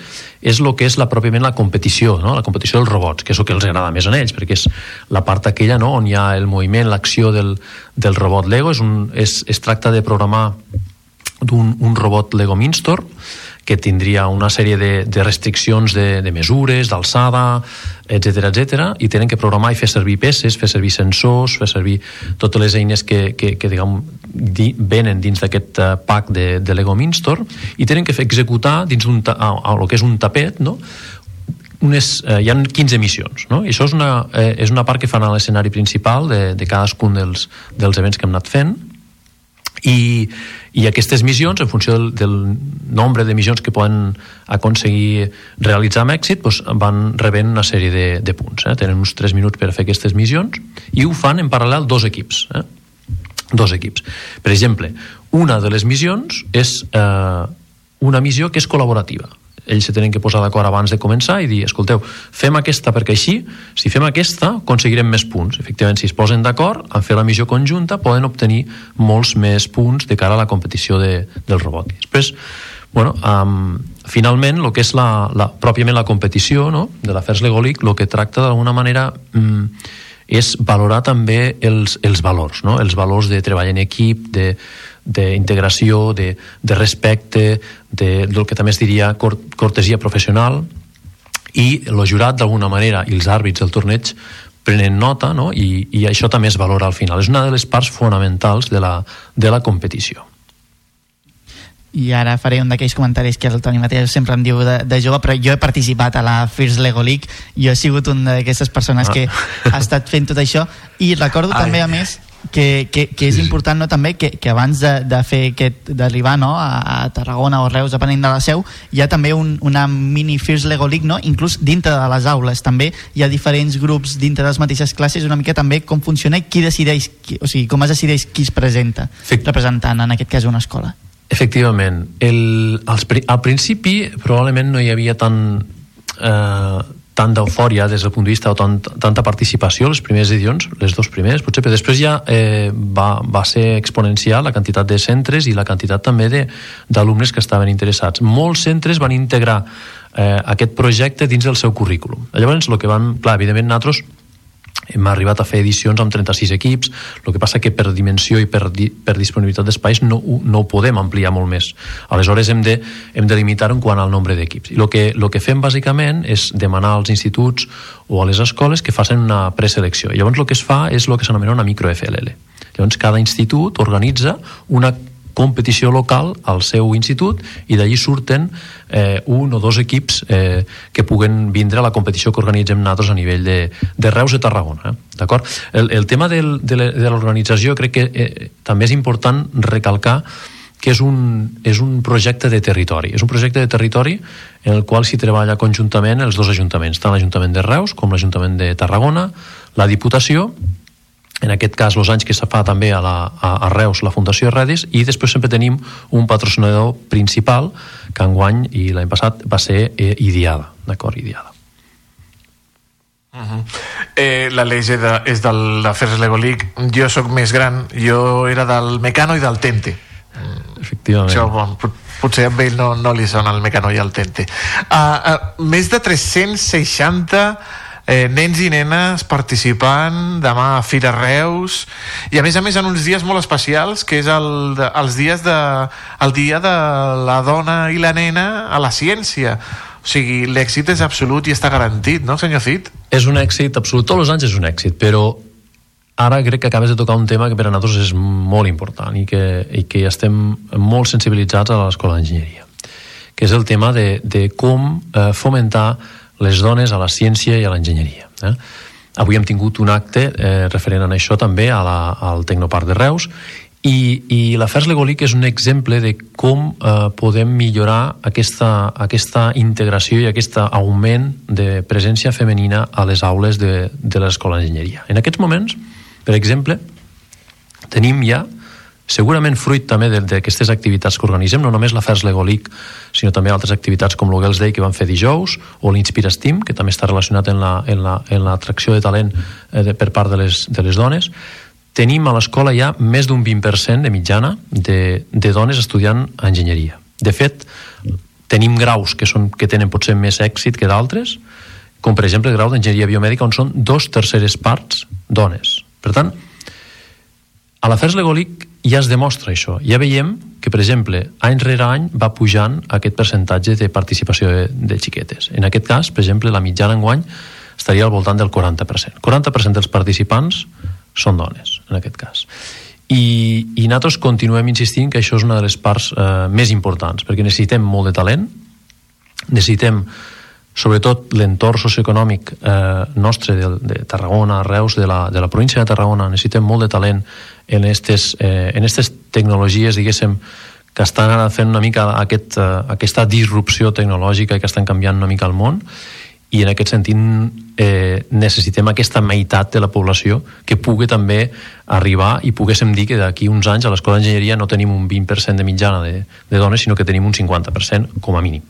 és el que és la, pròpiament la competició, no? la competició dels robots, que és el que els agrada més a ells, perquè és la part aquella no? on hi ha el moviment, l'acció del, del robot Lego, és un, és, es tracta de programar d'un un robot Lego Mindstorm que tindria una sèrie de, de restriccions de, de mesures, d'alçada, etc etc i tenen que programar i fer servir peces, fer servir sensors, fer servir totes les eines que, que, que diguem, di, venen dins d'aquest uh, pack de, de Lego Mindstorm i tenen que fer executar dins un, a, que és un tapet, no? unes, eh, hi ha 15 missions no? i això és una, eh, és una part que fan a l'escenari principal de, de cadascun dels, dels events que hem anat fent i, i aquestes missions, en funció del, del nombre de missions que poden aconseguir realitzar amb èxit, doncs van rebent una sèrie de, de punts. Eh? Tenen uns 3 minuts per fer aquestes missions i ho fan en paral·lel dos equips. Eh? Dos equips. Per exemple, una de les missions és eh, una missió que és col·laborativa ells se tenen que posar d'acord abans de començar i dir, escolteu, fem aquesta perquè així, si fem aquesta, aconseguirem més punts. Efectivament, si es posen d'acord en fer la missió conjunta, poden obtenir molts més punts de cara a la competició de, del robot. Després, bueno, um, finalment, el que és la, la, pròpiament la competició no? de l'Afers Lego League, el que tracta d'alguna manera... Um, és valorar també els, els valors, no? els valors de treball en equip, de, d'integració, de, de respecte, de, del que també es diria cortesia professional, i el jurat d'alguna manera i els àrbits del torneig prenen nota no? I, i això també es valora al final. És una de les parts fonamentals de la, de la competició i ara faré un d'aquells comentaris que el Toni Mateu sempre em diu de, de jove, però jo he participat a la First Lego League, jo he sigut una d'aquestes persones ah. que ha estat fent tot això i recordo Ai. també a més que, que, que és important no, també que, que abans de, de fer aquest d'arribar no, a, a Tarragona o Reus depenent de la seu hi ha també un, una mini First Lego League no? inclús dintre de les aules també hi ha diferents grups dintre de les mateixes classes una mica també com funciona i qui decideix qui, o sigui, com es decideix qui es presenta Fec... representant en aquest cas una escola Efectivament. El, als, al principi probablement no hi havia tant, eh, tant d'eufòria des del punt de vista o tant, tanta participació les primeres edicions, les dos primeres potser, però després ja eh, va, va ser exponencial la quantitat de centres i la quantitat també d'alumnes que estaven interessats. Molts centres van integrar eh, aquest projecte dins del seu currículum. Llavors, el que van, clar, evidentment, nosaltres hem arribat a fer edicions amb 36 equips. El que passa que per dimensió i per, di, per disponibilitat d'espais no, no ho podem ampliar molt més. Aleshores hem de, hem de limitar en quant al nombre d'equips. I el que, lo que fem bàsicament és demanar als instituts o a les escoles que facin una preselecció. I llavors el que es fa és el que s'anomena una micro FLL llavors cada institut organitza una competició local al seu institut i d'allí surten eh, un o dos equips eh, que puguen vindre a la competició que organitzem nosaltres a nivell de, de Reus i Tarragona. Eh? D'acord? El, el tema del, de l'organització crec que eh, també és important recalcar que és un, és un projecte de territori. És un projecte de territori en el qual s'hi treballa conjuntament els dos ajuntaments, tant l'Ajuntament de Reus com l'Ajuntament de Tarragona, la Diputació en aquest cas els anys que se fa també a, la, a, a Reus la Fundació Redis i després sempre tenim un patrocinador principal que enguany i l'any passat va ser eh, Idiada d'acord, Idiada Uh -huh. eh, la Leix és del d'Afers Lego League. Jo sóc més gran, jo era del Mecano i del Tente. Efectivament. Això, bon, potser amb ell no, no li sona el Mecano i el Tente. Uh, uh, més de 360 eh, nens i nenes participant demà a Fira Reus. I a més a més en uns dies molt especials que és el, els dies de, el dia de la dona i la nena a la ciència. O sigui, l'èxit és absolut i està garantit, no, senyor Cid? És un èxit absolut, tots els anys és un èxit, però ara crec que acabes de tocar un tema que per a nosaltres és molt important i que, i que estem molt sensibilitzats a l'escola d'enginyeria, que és el tema de, de com eh, fomentar les dones a la ciència i a l'enginyeria. Eh? Avui hem tingut un acte eh, referent a això també a la, al Tecnoparc de Reus i, i l'Afers Legolic és un exemple de com eh, podem millorar aquesta, aquesta integració i aquest augment de presència femenina a les aules de, de l'escola d'enginyeria. En aquests moments, per exemple, tenim ja segurament fruit també d'aquestes activitats que organitzem, no només l'Afers Legolic, sinó també altres activitats com l'Ogels Day que van fer dijous, o l'Inspira que també està relacionat en l'atracció la, en la, de talent eh, de, per part de les, de les dones, tenim a l'escola ja més d'un 20% de mitjana de, de dones estudiant enginyeria. De fet, tenim graus que, són, que tenen potser més èxit que d'altres, com per exemple el grau d'enginyeria biomèdica, on són dos terceres parts dones. Per tant, a l'Afers Legolic ja es demostra això. Ja veiem que, per exemple, any rere any va pujant aquest percentatge de participació de, de xiquetes. En aquest cas, per exemple, la mitjana enguany estaria al voltant del 40%. 40% dels participants són dones, en aquest cas. I, i nosaltres continuem insistint que això és una de les parts eh, més importants, perquè necessitem molt de talent, necessitem sobretot l'entorn socioeconòmic eh, nostre de, de Tarragona, Reus, de la, de la província de Tarragona, necessitem molt de talent en aquestes eh, en estes tecnologies, diguéssim, que estan ara fent una mica aquest, eh, aquesta disrupció tecnològica i que estan canviant una mica el món i en aquest sentit eh, necessitem aquesta meitat de la població que pugui també arribar i poguéssim dir que d'aquí uns anys a l'escola d'enginyeria no tenim un 20% de mitjana de, de dones, sinó que tenim un 50% com a mínim.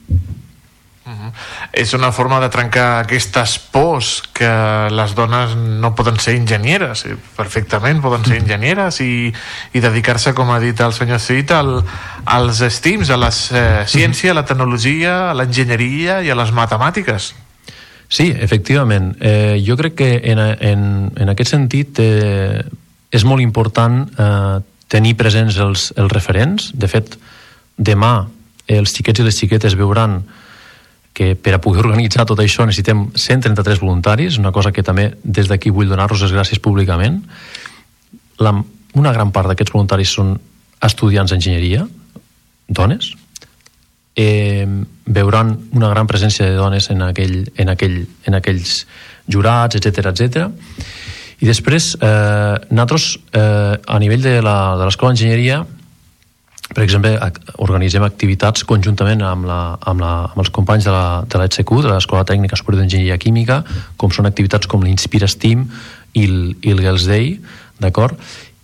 Uh -huh. És una forma de trencar aquestes pors que les dones no poden ser enginyeres, eh, perfectament poden ser enginyeres i, i dedicar-se, com ha dit el senyor Cid, al, als estims, a la eh, ciència, a la tecnologia, a l'enginyeria i a les matemàtiques. Sí, efectivament. Eh, jo crec que en, en, en aquest sentit eh, és molt important eh, tenir presents els, els referents. De fet, demà els xiquets i les xiquetes veuran que per a poder organitzar tot això necessitem 133 voluntaris, una cosa que també des d'aquí vull donar-los les gràcies públicament. La, una gran part d'aquests voluntaris són estudiants d'enginyeria, dones, eh, veuran una gran presència de dones en, aquell, en, aquell, en aquells jurats, etc etc. I després, eh, nosaltres, eh, a nivell de l'escola d'enginyeria, per exemple, organitzem activitats conjuntament amb, la, amb, la, amb els companys de l'ETSQ, de l'Escola Tècnica Superior d'Enginyeria Química, com són activitats com l'Inspira Steam i el, i el Girls Day, d'acord?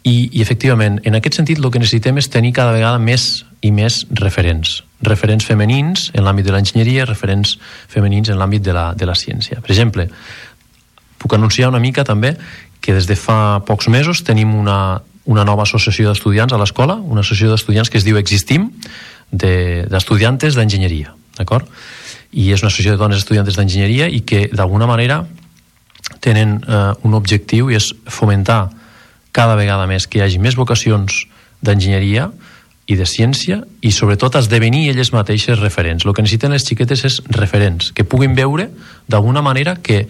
I, I, efectivament, en aquest sentit, el que necessitem és tenir cada vegada més i més referents referents femenins en l'àmbit de l'enginyeria, referents femenins en l'àmbit de, la, de la ciència. Per exemple, puc anunciar una mica també que des de fa pocs mesos tenim una, una nova associació d'estudiants a l'escola, una associació d'estudiants que es diu Existim, d'estudiantes de, d'enginyeria, d'acord? I és una associació de dones estudiantes d'enginyeria i que d'alguna manera tenen eh, un objectiu i és fomentar cada vegada més que hi hagi més vocacions d'enginyeria, i de ciència i sobretot esdevenir elles mateixes referents. El que necessiten les xiquetes és referents, que puguin veure d'alguna manera que,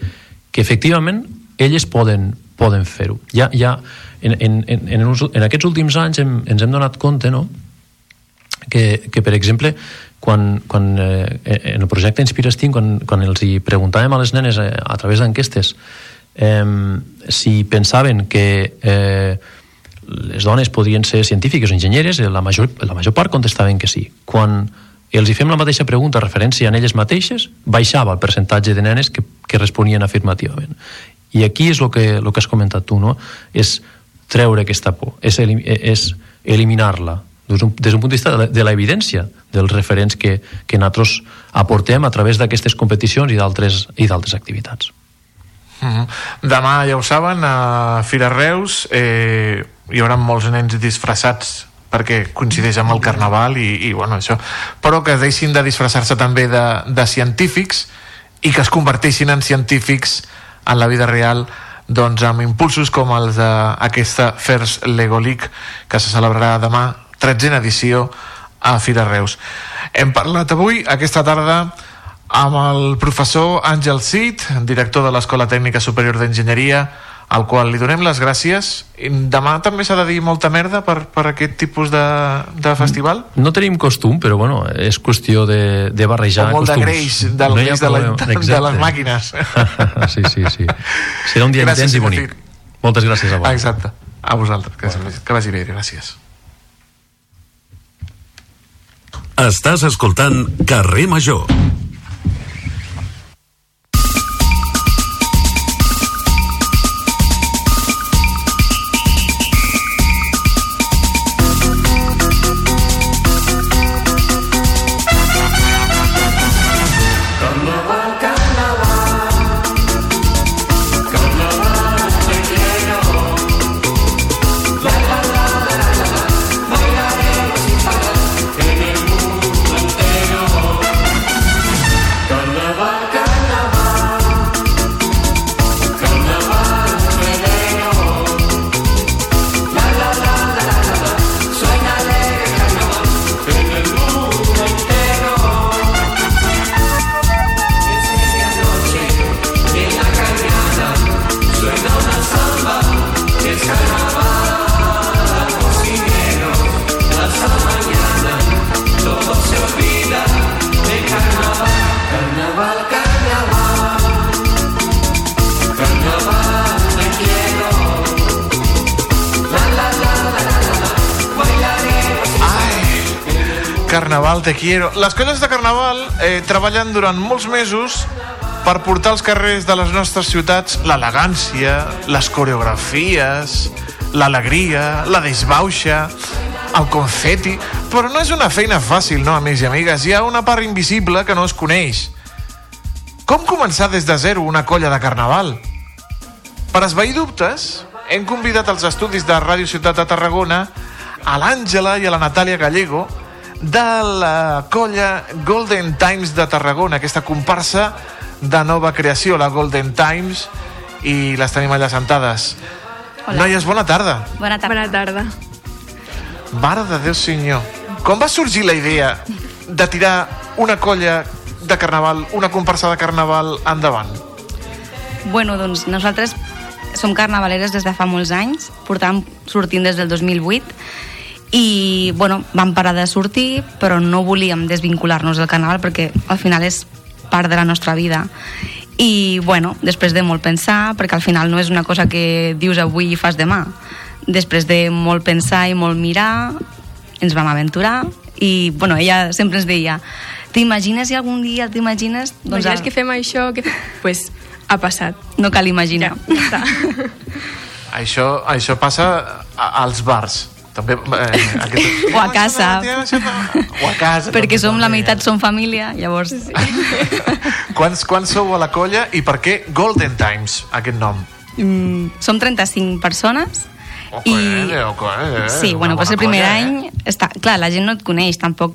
que efectivament elles poden, poden fer-ho. Ja, ja, en, en, en, en, en aquests últims anys hem, ens hem donat compte no? que, que per exemple, quan, quan eh, en el projecte Inspirastim, quan, quan els hi preguntàvem a les nenes eh, a través d'enquestes eh, si pensaven que eh, les dones podrien ser científiques o enginyeres, la major, la major part contestaven que sí. Quan els hi fem la mateixa pregunta referència a elles mateixes, baixava el percentatge de nenes que, que responien afirmativament. I aquí és el que, el que has comentat tu, no? És treure aquesta por, és, elim, és eliminar-la des d'un, punt de vista de l'evidència dels referents que, que nosaltres aportem a través d'aquestes competicions i d'altres activitats. Uh -huh. Demà, ja ho saben, a Fira Reus eh, hi haurà molts nens disfressats perquè coincideix amb el carnaval i, i bueno, això. Però que deixin de disfressar-se també de, de científics i que es converteixin en científics en la vida real doncs amb impulsos com els d'aquesta First Lego League que se celebrarà demà, 13 edició a Fira Reus. Hem parlat avui, aquesta tarda, amb el professor Àngel Cid, director de l'Escola Tècnica Superior d'Enginyeria, al qual li donem les gràcies. Demà també s'ha de dir molta merda per, per aquest tipus de, de festival? No tenim costum, però bueno, és qüestió de, de barrejar o molt costums. de greix, del No greix de, la, de, les màquines. sí, sí, sí. Serà un dia Gràcies, intens i bonic. Moltes gràcies a vosaltres. Exacte. A vosaltres. Que, que vagi bé, gràcies. Estàs escoltant Carrer Major. Carnaval te quiero. Les colles de Carnaval eh, treballen durant molts mesos per portar als carrers de les nostres ciutats l'elegància, les coreografies, l'alegria, la desbauxa, el confeti... Però no és una feina fàcil, no, amics i amigues? Hi ha una part invisible que no es coneix. Com començar des de zero una colla de Carnaval? Per esvair dubtes, hem convidat als estudis de Ràdio Ciutat de Tarragona a l'Àngela i a la Natàlia Gallego de la colla Golden Times de Tarragona, aquesta comparsa de nova creació, la Golden Times, i les tenim allà sentades. Hola. Noies, bona tarda. Bona tarda. Bona tarda. Mare de Déu senyor. Com va sorgir la idea de tirar una colla de carnaval, una comparsa de carnaval endavant? Bueno, doncs nosaltres som carnavaleres des de fa molts anys, portàvem sortint des del 2008 i bueno, vam parar de sortir però no volíem desvincular-nos del carnaval perquè al final és part de la nostra vida i bueno, després de molt pensar perquè al final no és una cosa que dius avui i fas demà després de molt pensar i molt mirar ens vam aventurar i bueno, ella sempre ens deia t'imagines si algun dia t'imagines Imagines que fem això, que... pues ha passat. No cal imaginar. Ja, ja Això, això passa als bars. També, eh, aquest... o a casa O a casa. perquè som la meitat som família llavors sí. Quants, quants sou a la colla i per què Golden Times, aquest nom? mm, som 35 persones i Eh, eh, eh, sí, bueno, pues el primer colla, any està, clar, la gent no et coneix tampoc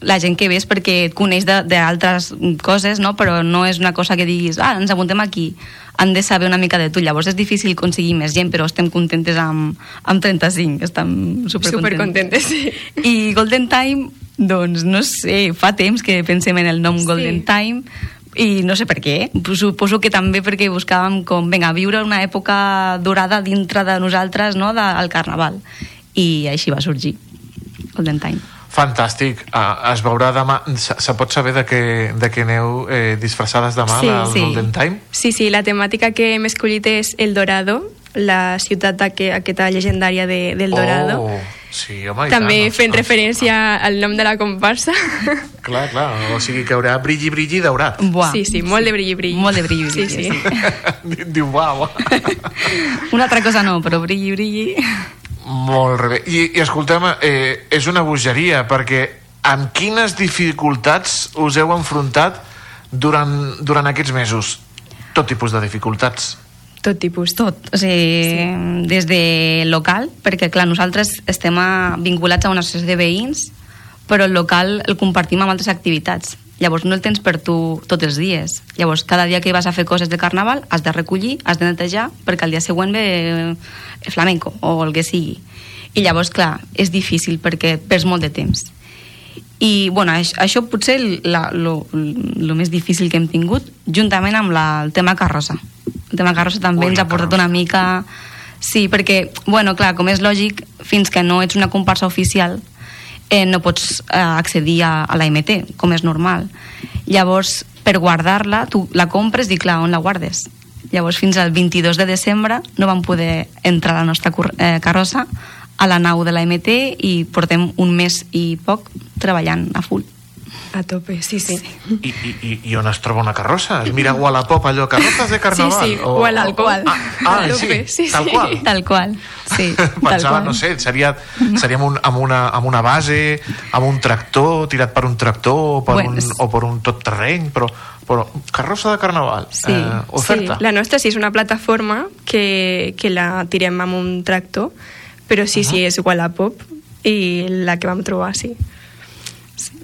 la gent que ves perquè et coneix de- d'altres coses, no? però no és una cosa que diguis, ah, ens apuntem aquí han de saber una mica de tu, llavors és difícil aconseguir més gent, però estem contentes amb, amb 35, estem supercontentes. Supercontentes, sí. I Golden Time, doncs no sé, fa temps que pensem en el nom sí. Golden Time i no sé per què, suposo que també perquè buscàvem com, vinga, viure una època dorada dintre de nosaltres, no?, del carnaval. I així va sorgir Golden Time. Fantàstic. Uh, es veurà demà... Se, se pot saber de què, de què aneu eh, disfressades demà Sí, al sí. Golden Time? Sí, sí, la temàtica que hem escollit és El Dorado, la ciutat aqu aquesta legendària de, del Dorado. Oh, sí, home, També tant. fent referència al nom de la comparsa. Clar, clar. O sigui que haurà brilli, brilli daurat. Buah. Sí, sí, molt de brilli, brilli. Molt de brilli, Sí, brilli, sí. Diu, uau. Una altra cosa no, però brilli, brilli... Molt bé. I, i escolteu eh, és una bogeria, perquè amb quines dificultats us heu enfrontat durant, durant aquests mesos? Tot tipus de dificultats. Tot tipus. Tot. O sigui, sí. des de local, perquè clar, nosaltres estem a, vinculats a una associació de veïns, però el local el compartim amb altres activitats. Llavors no el tens per tu tots els dies. Llavors cada dia que vas a fer coses de carnaval has de recollir, has de netejar, perquè el dia següent ve flamenco o el que sigui. I llavors, clar, és difícil perquè perds molt de temps. I, bueno, això, això potser el la, lo, lo més difícil que hem tingut, juntament amb la, el tema carrossa. El tema carrossa també Ui, ens ha portat una mica... Sí, perquè, bueno, clar, com és lògic, fins que no ets una comparsa oficial, eh, no pots eh, accedir a, a la MT, com és normal. Llavors, per guardar-la, tu la compres i, clar, on la guardes? Llavors, fins al 22 de desembre no vam poder entrar a la nostra eh, carrossa a la nau de la MT i portem un mes i poc treballant a full. A tope, sí, sí. I, i, i, I on es troba una carrossa? Es mira Wallapop allò, carrozas de carnaval? Sí, sí, o a l'alcohol. Ah, ah sí, tope, sí, tal sí. qual. Tal qual, sí. tal Pensava, qual. no sé, seria, seria amb, un, amb, una, amb una base, amb un tractor, tirat per un tractor o per, Bueno, un, o per un tot terreny, però, però carrossa de carnaval, Sí, eh, oferta. sí, la nostra sí és una plataforma que, que la tirem amb un tractor, però sí, sí, és Wallapop i la que vam trobar, sí.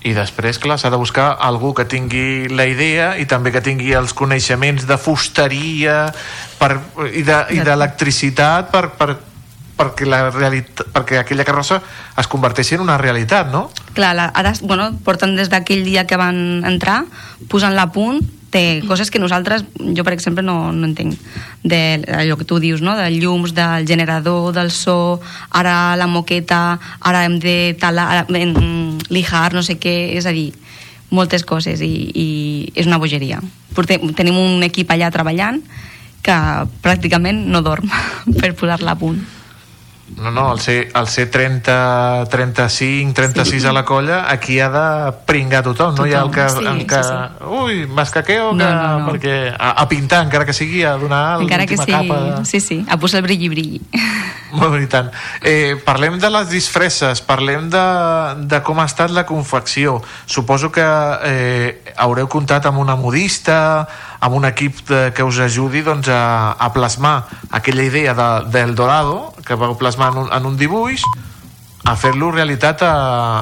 I després, clar, s'ha de buscar algú que tingui la idea i també que tingui els coneixements de fusteria per, i de- i d'electricitat de, per, per, perquè, la realitat, perquè aquella carrossa es converteixi en una realitat, no? Clar, la, ara, bueno, porten des d'aquell dia que van entrar, posant-la a punt, té coses que nosaltres, jo per exemple no, no entenc. De allò que tu dius, no? dels llums, del generador, del so ara la moqueta, ara hem de talar, ara, en, lijar, no sé què. És a dir, moltes coses i, i és una bogeria. Portem, tenim un equip allà treballant que pràcticament no dorm per posar-la a punt No, no, el ser, el ser 30, 35, 36 Sí. a la colla, aquí ha de pringar tothom, no hi ha el que... Tothom, sí, el que sí, sí. Ui, mascaqueo, que, No, no, no. perquè a, a pintar, encara que sigui, a donar encara que l'última sí, capa sí, sí, a posar el brilli brilli Molt bé, i tant. Eh, parlem de les disfresses, parlem de, de com ha estat la confecció. Suposo que eh, haureu comptat amb una modista, amb un equip de, que us ajudi doncs, a, a plasmar aquella idea de, del Dorado, que vau plasmar en un, en un dibuix, a fer-lo realitat a,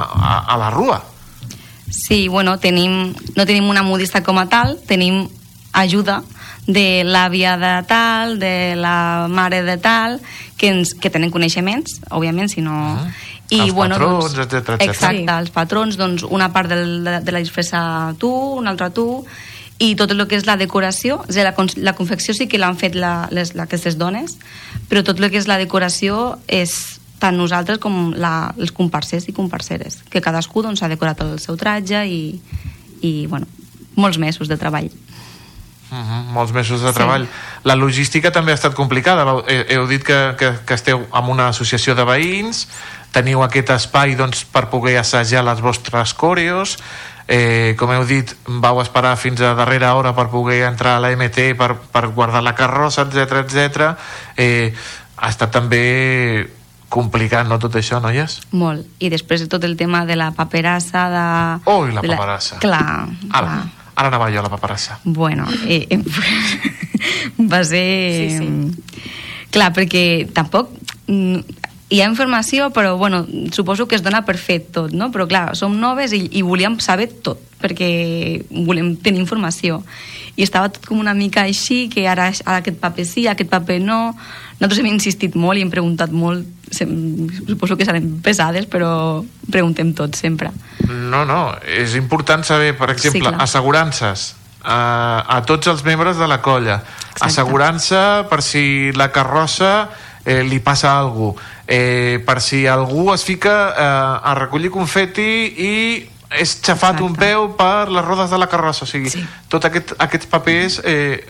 a, a la rua. Sí, bueno, tenim, no tenim una modista com a tal, tenim ajuda de l'àvia de tal, de la mare de tal, que, ens, que tenen coneixements, òbviament, si no... I, Els bueno, patrons, doncs, etcètera, etcètera. Exacte, els patrons, doncs una part del, de, de la disfressa tu, una altra tu, i tot el que és la decoració, és dir, la, la confecció sí que l'han fet la, les, la, aquestes dones, però tot el que és la decoració és tant nosaltres com la, els comparses i comparseres, que cadascú doncs, ha decorat el seu tratge i, i bueno, molts mesos de treball. Uh -huh, molts mesos de treball. La logística també ha estat complicada. Heu, heu dit que, que, que esteu amb una associació de veïns, teniu aquest espai doncs, per poder assajar les vostres coreos, eh, com heu dit, vau esperar fins a darrera hora per poder entrar a la MT, per, per guardar la carrossa, etc etc. Eh, ha estat també complicat, no, tot això, noies? Molt. I després tot el tema de la paperassa, de... Oh, i la de paperassa. Clar, Ara, clar. ara anava jo a la paperassa. Bueno, eh, eh, va ser... Sí, sí. Clar, perquè tampoc... Hi ha informació, però bueno, suposo que es dona per fet tot, no? Però clar, som noves i, i volíem saber tot, perquè volem tenir informació. I estava tot com una mica així, que ara, ara aquest paper sí, aquest paper no... Nosaltres hem insistit molt i hem preguntat molt, sem, suposo que serem pesades, però preguntem tot sempre. No, no, és important saber, per exemple, clar. assegurances a, a tots els membres de la colla. Assegurança per si la carrossa eh, li passa alguna cosa, eh, per si algú es fica eh, a recollir confeti i és xafat Exacte. un peu per les rodes de la carrossa. O sigui, sí. tot aquest, aquests papers... Eh,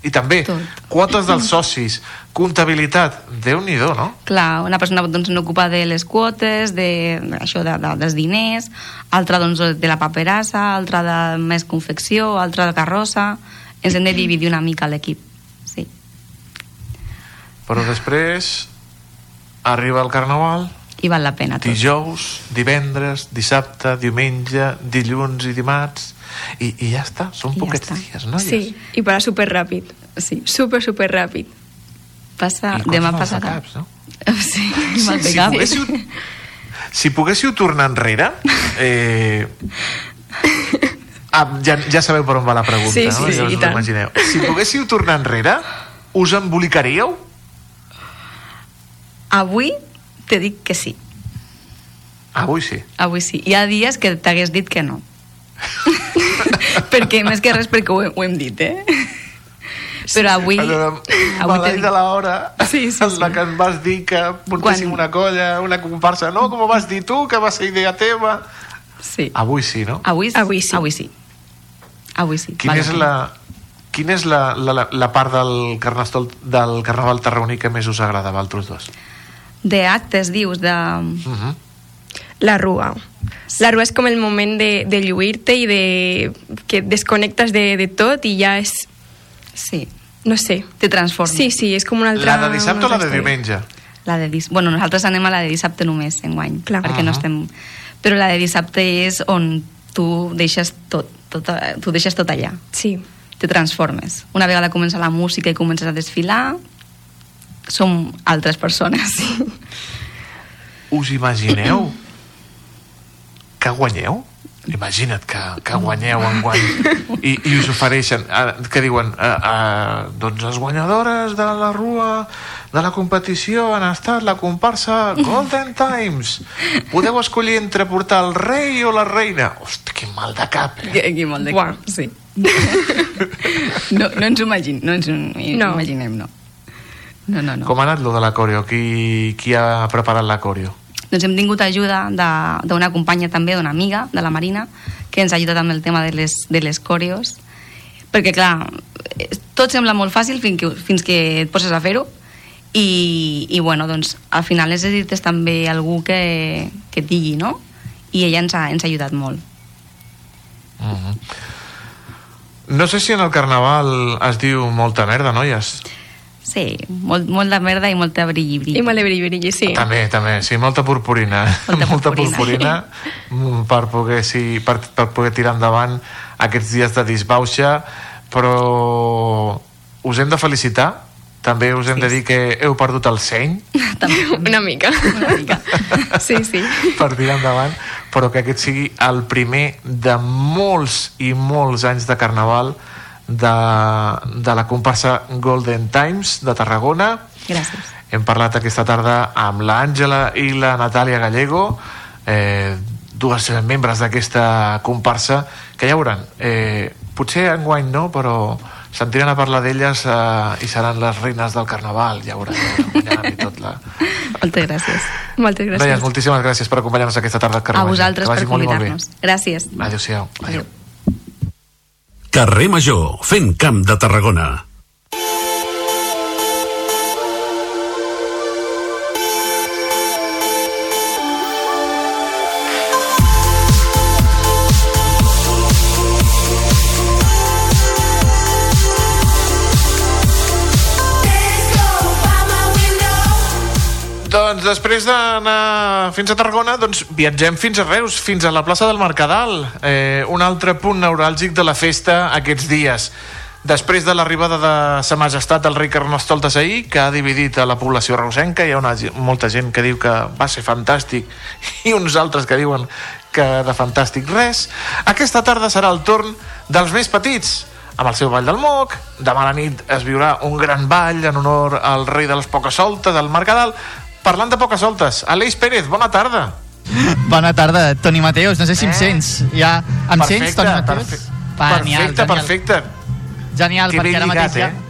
i també Tot. quotes dels socis, comptabilitat, déu nhi no? Clar, una persona doncs, n'ocupa de les quotes, de, això de, de, dels diners, altra doncs, de la paperassa, altra de més confecció, altra de carrossa... Ens hem de dividir una mica l'equip, sí. Però després arriba el carnaval, I val la pena tot. dijous, divendres, dissabte, diumenge, dilluns i dimarts i, i ja està, són I ja poquets està. dies, noies. Sí, i para super ràpid. Sí. Super, super ràpid. Passa, I demà els passarà. caps, no? Sí, Si, mal de si, cap. poguéssiu, si poguéssiu tornar enrere eh, ah, ja, ja sabeu per on va la pregunta Sí, no? sí, ja sí, us i ho tant. imagineu si poguéssiu tornar enrere us embolicaríeu? Avui te dic que sí. avui sí Avui sí. Hi ha dies que t'hagués dit que no. perquè, més que res, perquè ho, ho hem dit, eh? Però avui... De avui tenim- de l'hora sí, sí, en la sí. que em vas dir que muntéssim Quan- una colla, una comparsa. No, com ho vas dir tu, que va ser idea teva. Sí. Avui sí, no? Avui, avui sí. Avui sí. Avui sí. Quina Val és la, quina és la, la, la, part del, carnestol, del carnaval tarragoní que més us agrada, vosaltres dos? De actes, dius, de... Uh -huh. La rua. La rua és com el moment de, de lluir-te i de... que et desconnectes de, de tot i ja és... Sí. No sé. Te transforma. Sí, sí, és com una altra... La de dissabte o la de història. diumenge? La de dis... Bueno, nosaltres anem a la de dissabte només, enguany, Clar. perquè no Ahà. estem... Però la de dissabte és on tu deixes tot, tot tu deixes tot allà. Sí. Te transformes. Una vegada comença la música i comences a desfilar, som altres persones. Us imagineu que guanyeu? Imagina't que, que guanyeu en guany i, i us ofereixen, eh, que diuen eh, eh, doncs les guanyadores de la rua de la competició han estat la comparsa Golden Times podeu escollir entre portar el rei o la reina hosti, quin mal de cap eh? Qui, qui molt de Uah. cap, sí. no, no ens ho imaginem, no ens ho No. imaginem, no. No, no, no. com ha anat lo de la coreo? Qui, qui ha preparat la coreo? Doncs hem tingut ajuda de- d'una companya també, d'una amiga de la Marina, que ens ha ajudat amb el tema de les, de les coreos, perquè clar, eh, tot sembla molt fàcil fins que, fins que et poses a fer-ho, i, i bueno, doncs al final necessites també algú que, que et digui, no? I ella ens ha, ens ha ajudat molt. Uh -huh. No sé si en el carnaval es diu molta merda, noies. Sí, molt, molt de merda i molta brilli, brilli. I molt de brilli, brilli, sí. També, també, sí, molta purpurina. Molta molta purpurina. purpurina per poder, sí, per, per poder tirar endavant aquests dies de disbauxa, però us hem de felicitar, també us hem Sí. de dir que heu perdut el seny Una mica. Una mica. Sí, sí. per tirar endavant, però que aquest sigui el primer de molts i molts anys de carnaval de, de la comparsa Golden Times de Tarragona. Gràcies. Hem parlat aquesta tarda amb l'Àngela i la Natàlia Gallego, eh, dues membres d'aquesta comparsa, que ja veuran, eh, potser enguany no, però sentiran a parlar d'elles eh, i seran les reines del carnaval, ja veuran, i tot la... Moltes gràcies. Moltes gràcies. Noies, moltíssimes gràcies per acompanyar-nos aquesta tarda al A carnaval. vosaltres Que per convidar-nos. Gràcies. Adéu-siau. Adéu. Carrer Major, fent camp de Tarragona. Doncs després d'anar fins a Tarragona, doncs viatgem fins a Reus, fins a la plaça del Mercadal, eh, un altre punt neuràlgic de la festa aquests dies. Després de l'arribada de Sa Majestat el rei Carnestoltes ahir, que ha dividit a la població reusenca, hi ha una, molta gent que diu que va ser fantàstic i uns altres que diuen que de fantàstic res. Aquesta tarda serà el torn dels més petits, amb el seu ball del moc. Demà a la nit es viurà un gran ball en honor al rei de les poques soltes, del Mercadal. Parlant de poques soltes, Aleix Pérez, bona tarda. Bona tarda, Toni Mateus. No sé si em Eh? sents. Ja, em sents, Toni Mateus? perfe- Va, perfecte, genial, perfecte. Genial, perquè ara lligat, mateix ja... eh?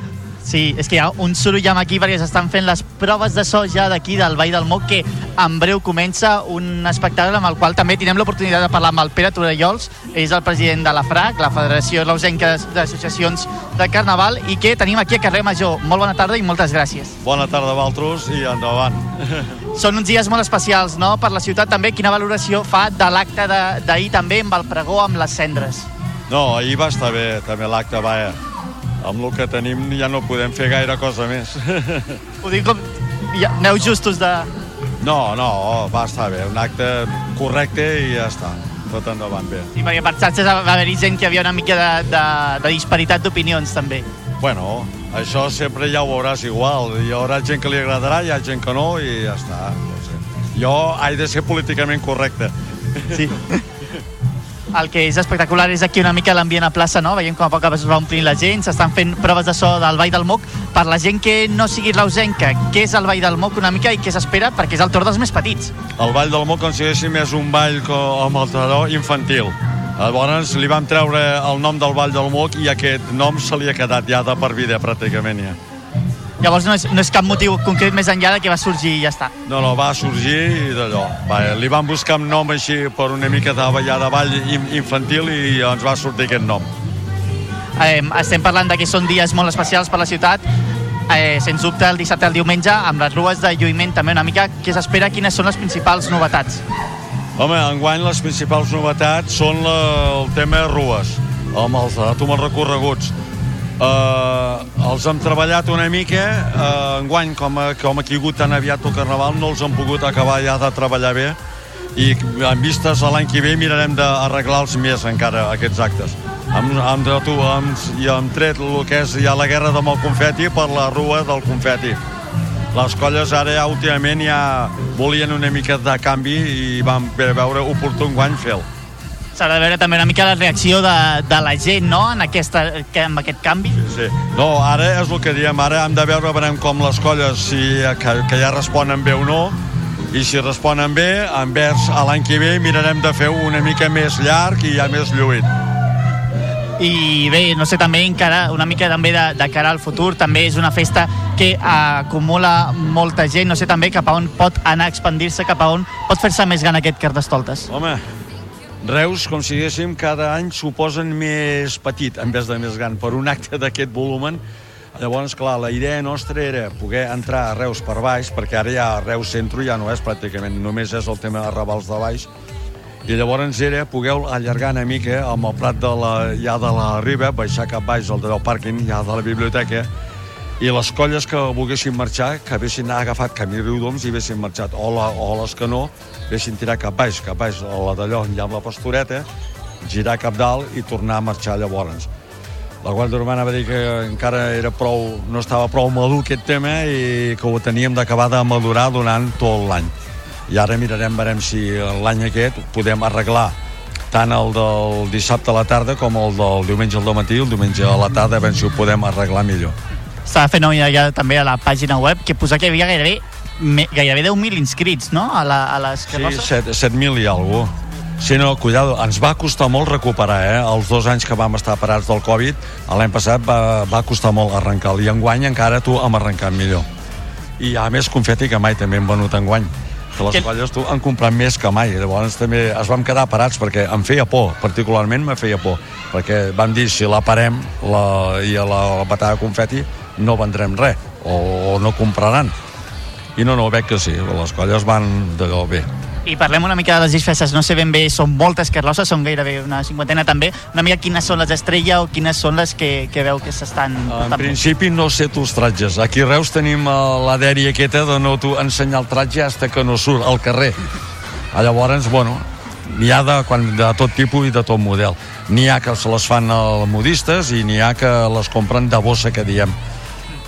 Sí, és que hi ha un soroll aquí perquè s'estan fent les proves de so ja d'aquí del Vall del Moc que en breu comença un espectacle amb el qual també tindrem l'oportunitat de parlar amb el Pere Torellols, és el president de la FRAC, la Federació Reusenca d'Associacions de Carnaval, i que tenim aquí a Carrer Major. Molt bona tarda i moltes gràcies. Bona tarda a vosaltres i endavant. Són uns dies molt especials, no?, per la ciutat també. Quina valoració fa de l'acte d'ahir també amb el pregó amb les cendres? No, ahir va estar bé, també l'acte, vaja. Amb el que tenim ja no podem fer gaire cosa més. Ho dic com... Ja, aneu justos de... No, no, va estar bé, un acte correcte i ja està, tot endavant bé. Sí, perquè per xarxes va haver-hi gent que hi havia una mica de, de, de disparitat d'opinions, també. Bueno, això sempre ja ho veuràs igual. Hi haurà gent que li agradarà, hi ha gent que no i ja està. No sé. Jo he de ser políticament correcte. Sí. El que és espectacular és aquí una mica l'ambient a plaça, no? Veiem com a poc es va omplint la gent, s'estan fent proves de so del Vall del Moc. Per la gent que no sigui reusenca, què és el Vall del Moc una mica i què s'espera? Perquè és el torn dels més petits. El Ball del Moc, com si diguéssim, és un ball amb el taró infantil. Llavors li vam treure el nom del Vall del Moc i aquest nom se li ha quedat ja de per vida, pràcticament, ja. Llavors no és, no és cap motiu concret més enllà de que va sorgir i ja està. No, no, va sorgir i d'allò. Va, li vam buscar un nom així per una mica de ballar de ball in- infantil i ens va sortir aquest nom. Eh, estem parlant de que són dies molt especials per la ciutat. Eh, sens dubte, el dissabte i el diumenge, amb les rues de lluïment també una mica, què s'espera? Quines són les principals novetats? Home, enguany les principals novetats són la, el tema rues, amb els datum els recorreguts. Uh, els hem treballat una mica, uh, enguany, com ha, com ha caigut tan aviat el Carnaval, no els hem pogut acabar ja de treballar bé i en vistes a l'any que ve mirarem d'arreglar-los més encara, aquests actes. Hem, hem, tu, hem, i hem tret el que és ja la guerra amb el confeti per la rua del confeti. Les colles ara ja últimament ja volien una mica de canvi i vam veure oportú enguany fer-lo. S'ha de veure també una mica la reacció de, de la gent, no?, en, aquesta, que, amb aquest canvi. Sí. No, ara és el que diem, ara hem de veure veurem com les colles, si, que, que ja responen bé o no, i si responen bé, envers a l'any que ve mirarem de fer una mica més llarg i ja més lluït. I bé, no sé, també encara una mica també de, de cara al futur, també és una festa que acumula molta gent, no sé també cap a on pot anar a expandir-se, cap a on pot fer-se més gran aquest Carnestoltes. Home, Reus, com si diguéssim, cada any suposen més petit en vez de més gran. Per un acte d'aquest volumen, llavors, clar, la idea nostra era poder entrar a Reus per baix, perquè ara ja Reus centro ja no és pràcticament, només és el tema de Ravals de baix, i llavors era poder allargar una mica amb el prat de la, ja de la riba, baixar cap baix el del pàrquing, ja de la biblioteca, i les colles que volguessin marxar, que haguessin agafat camí Riudoms i haguessin marxat, o, la, o les que no, haguessin tirat cap baix, cap baix, a la d'allò, ja amb la pastoreta, girar cap dalt i tornar a marxar llavors. La Guàrdia Urbana va dir que encara era prou, no estava prou madur aquest tema i que ho teníem d'acabar de madurar durant tot l'any. I ara mirarem, veurem si l'any aquest podem arreglar tant el del dissabte a la tarda com el del diumenge al matí, el diumenge a la tarda, a veure si ho podem arreglar millor. S'ha de fer nou ja, també a la pàgina web, que posar que hi havia gairebé, me, gairebé 10.000 inscrits, no?, a, la, a les Sí, carrosses. 7 7.000 i alguna cosa. Sí, no, cuidado, ens va costar molt recuperar, eh? Els dos anys que vam estar parats del Covid, l'any passat va, va costar molt arrencar i enguany encara tu hem arrencat millor. I ha més confeti que mai també hem venut enguany que les Que- colles tu han comprat més que mai llavors també es vam quedar parats perquè em feia por, particularment me feia por perquè vam dir si la parem la, i a la, la batada de confeti no vendrem res o, o no compraran i no, no, veig que sí, les colles van d'allò bé I parlem una mica de les disfresses, no sé ben bé, són moltes carrosses, són gairebé una cinquantena també, una mica quines són les estrella o quines són les que, que veu que s'estan... En principi no sé tu els tratges. Aquí a Reus tenim eh, la dèria aquesta de no tu ensenyar el tratge hasta que no surt al carrer. Ah, Llavors, bueno, n'hi ha de, quan, de tot tipus i de tot model. N'hi ha que se les fan a modistes i n'hi ha que les compren de bossa, que diem.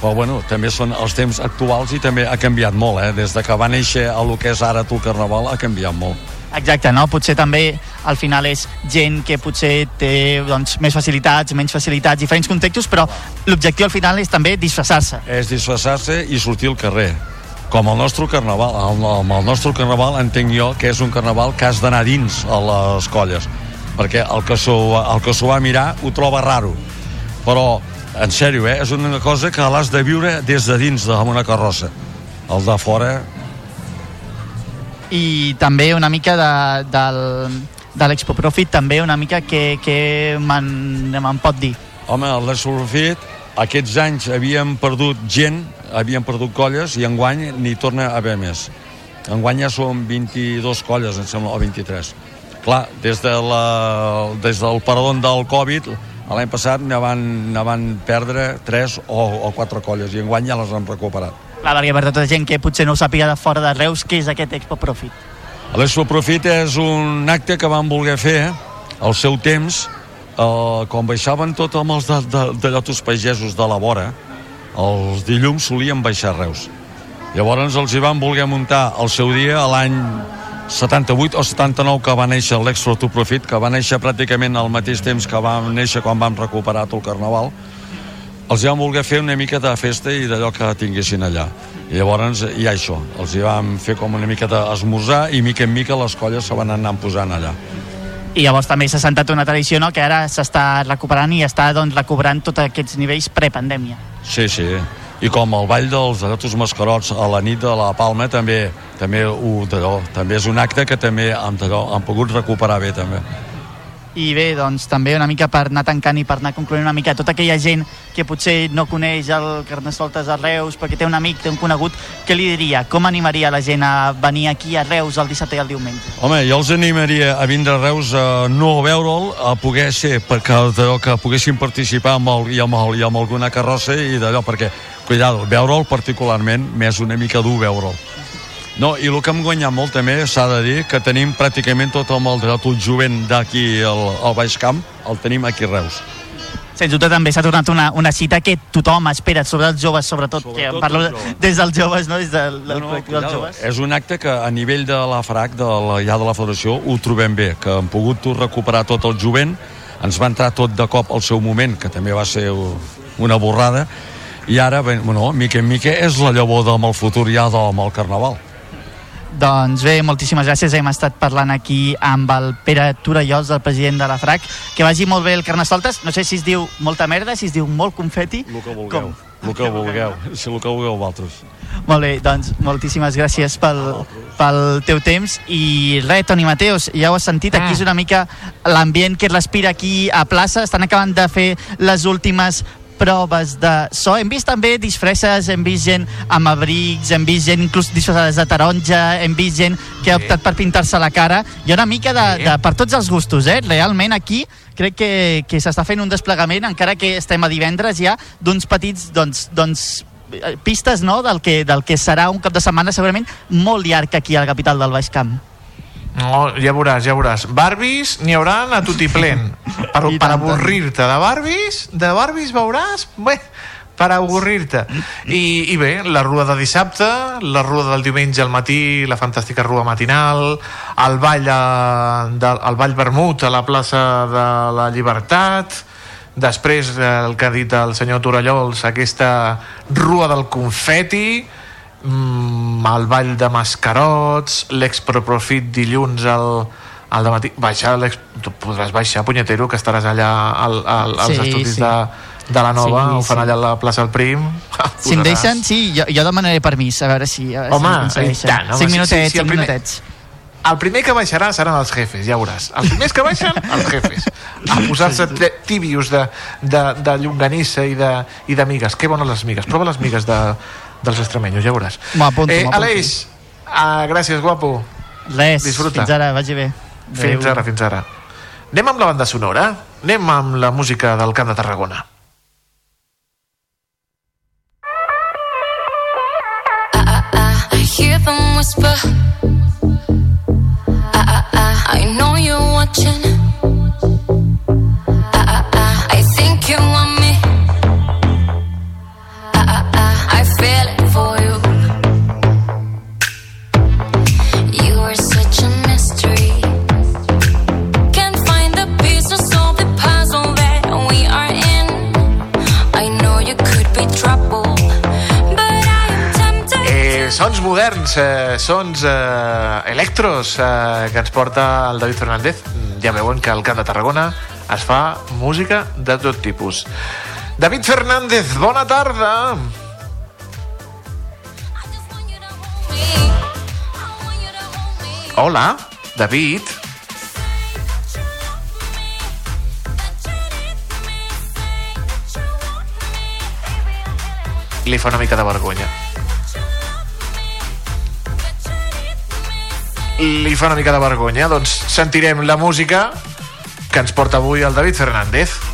Però bueno, també són els temps actuals i també ha canviat molt, eh? Des de que va néixer a lo que és ara tu el Carnaval ha canviat molt. Exacte, no? Potser també al final és gent que potser té doncs, més facilitats, menys facilitats, diferents contextos, però l'objectiu al final és també disfressar-se. és disfressar-se i sortir al carrer com el nostre carnaval el, el, el nostre carnaval entenc jo que és un carnaval que has d'anar dins a les colles perquè el que s'ho va mirar ho troba raro però en sèrio, eh, és una cosa que l'has de viure des de dins amb una carrossa el de fora I també una mica de, del, de l'Expo Profit, també una mica que, que me'n me pot dir. Home, el Lesolfit, aquests anys havíem perdut gent, havíem perdut colles, i enguany n'hi torna a haver més. Enguany ja són 22 colles, em sembla, o 23. Clar, des, de la, des del paradón del Covid, l'any passat ne van, ne van perdre 3 o, o 4 colles, i enguany ja les han recuperat. Clar, perquè per tota gent que potser no ho sàpiga de fora de Reus, què és aquest Expo Profit? L'Expo Profit és un acte que vam voler fer al seu temps, eh, quan baixaven tot amb els de, de, de llotos pagesos de la vora, els dilluns solien baixar a Reus. Llavors els hi van voler muntar el seu dia l'any 78 o 79 que va néixer l'Expo to Profit, que va néixer pràcticament al mateix temps que vam néixer quan vam recuperar tot el Carnaval, els hi vam voler fer una mica de festa i d'allò que tinguessin allà. I llavors hi ha això, els hi vam fer com una mica d'esmorzar i mica en mica les colles se van anar posant allà. i llavors també s'ha sentat una tradició no? que ara s'està recuperant i està doncs, recobrant tots aquests nivells prepandèmia. Sí, sí. I com el ball dels gatos mascarots a la nit de la Palma també també, ho, també és un acte que també han, han pogut recuperar bé també. I bé, doncs també una mica per anar tancant i per anar concloent una mica tota aquella gent que potser no coneix el Carnestoltes a Reus perquè té un amic, té un conegut, què li diria? Com animaria la gent a venir aquí a Reus el dissabte i el diumenge? Home, jo els animaria a vindre a Reus a no veure'l, a poder ser, perquè d'allò que poguessin participar amb el, i, amb el, i amb alguna carrossa i d'allò, perquè, cuidado, veure'l particularment, m'és una mica dur veure'l. No, i el que hem guanyat molt també s'ha de dir que tenim pràcticament tot el dret al jovent d'aquí al, al Baix Camp, el tenim aquí a Reus. Sens dubte també s'ha tornat una, una cita que tothom espera, sobre els joves, sobretot, sobretot que parlo joves. des dels joves, no? des del, del no, col·lectiu dels joves. És un acte que a nivell de la FRAC, de la, ja de la federació, ho trobem bé, que hem pogut recuperar tot el jovent, ens va entrar tot de cop al seu moment, que també va ser una borrada, i ara, bé, bueno, mica en mica, és la llavor del el futur ja del Carnaval. Doncs bé, moltíssimes gràcies. Hem estat parlant aquí amb el Pere Torellols, el president de la FRAC. Que vagi molt bé el Carnestoltes. No sé si es diu molta merda, si es diu molt confeti. El que vulgueu. Com? El que vulgueu, si el que vulgueu vosaltres. Molt bé, doncs moltíssimes gràcies pel, pel teu temps i res, Toni Mateos, ja ho has sentit, aquí és una mica l'ambient que es respira aquí a plaça, estan acabant de fer les últimes proves de so. Hem vist també disfresses, hem vist gent amb abrics, hem vist gent inclús disfressades de taronja, hem vist gent que ha optat per pintar-se la cara. Hi ha una mica de, de, per tots els gustos, eh? Realment aquí crec que, que s'està fent un desplegament, encara que estem a divendres ja, d'uns petits, doncs, doncs eh, pistes no? del, que, del que serà un cap de setmana segurament molt llarg aquí a la capital del Baix Camp. No, ja veuràs, ja veuràs. Barbies n'hi haurà a tutiplén. Per, per avorrir-te de Barbies, de Barbies veuràs... Bé, per avorrir-te. I, I bé, la rua de dissabte, la rua del diumenge al matí, la fantàstica rua matinal, el ball, a, de, el ball vermut a la plaça de la Llibertat, després eh, el que ha dit el senyor Torallols, aquesta rua del confeti, mm, el ball de mascarots, l'exproprofit dilluns al, al matí baixar tu podràs baixar, punyetero, que estaràs allà al, al, als Sí, estudis sí. de, de la Nova, Sí, ho fan sí. allà a la plaça del Prim. Si em deixen, sí, jo, jo demanaré permís, a veure si, a veure Home, si m'aconsegueixen. tant, home, Cinc sí, minutets, sí, sí, el cinc primer- minutets. El primer que baixarà seran els jefes, ja veuràs. Els primers que baixen, els jefes. A posar-se tibios de, de, de llonganissa i de, i de migues. Que bones les migues. Prova les migues de, dels extremenyos, ja veuràs. M'ho apunto, eh. Aleix, ah, gràcies, guapo. Res, Disfruta. fins ara, vagi bé. Fins Adéu. ara, fins ara. Anem amb la banda sonora? Anem amb la música del Camp de Tarragona. I hear them whisper. I, I, I, I know you're watching. Sons moderns, eh, sons eh, electros eh, que ens porta el David Fernández. Ja veuen que al Camp de Tarragona es fa música de tot tipus. David Fernández, bona tarda. Hola, David. Li fa una mica de vergonya. Li fa una mica de vergonya, doncs sentirem la música que ens porta avui el David Fernández.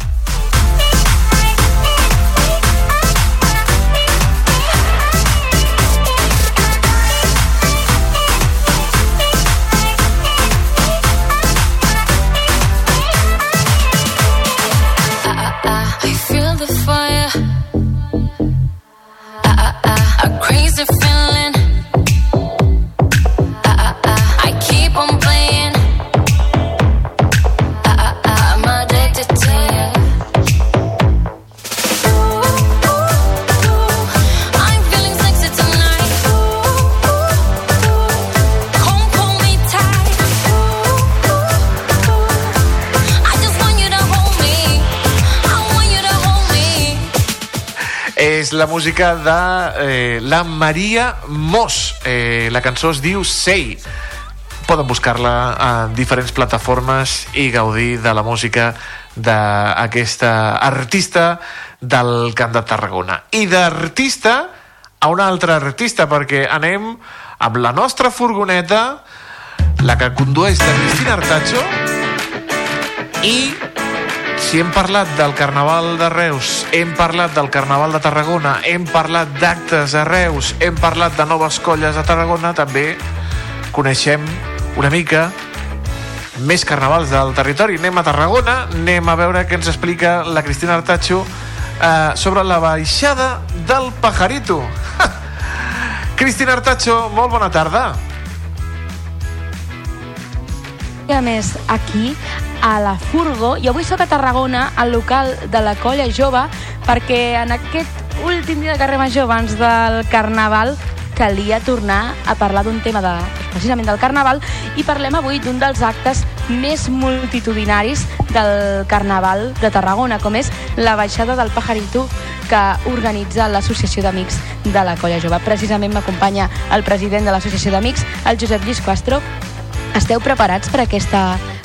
És la música de eh, la Maria Mos. Eh, la cançó es diu Sei. Poden buscar-la en diferents plataformes i gaudir de la música d'aquesta artista del Camp de Tarragona. I d'artista a una altra artista, perquè anem amb la nostra furgoneta, la que condueix de Cristina Artacho, i si hem parlat del Carnaval de Reus, hem parlat del Carnaval de Tarragona, hem parlat d'actes a Reus, hem parlat de noves colles a Tarragona, també coneixem una mica més carnavals del territori. Anem a Tarragona, anem a veure què ens explica la Cristina Artacho eh, sobre la baixada del Pajarito. Cristina Artacho, molt bona tarda. A més aquí a la Furgo i avui sóc a Tarragona al local de la colla jove perquè en aquest últim dia de carrer major abans del Carnaval calia tornar a parlar d'un tema de, precisament del Carnaval i parlem avui d'un dels actes més multitudinaris del Carnaval de Tarragona, com és la baixada del Pajarito que organitza l'Associació d'Amics de la Colla Jove. Precisament m'acompanya el president de l'Associació d'Amics, el Josep Lluís Castro. Esteu preparats per aquesta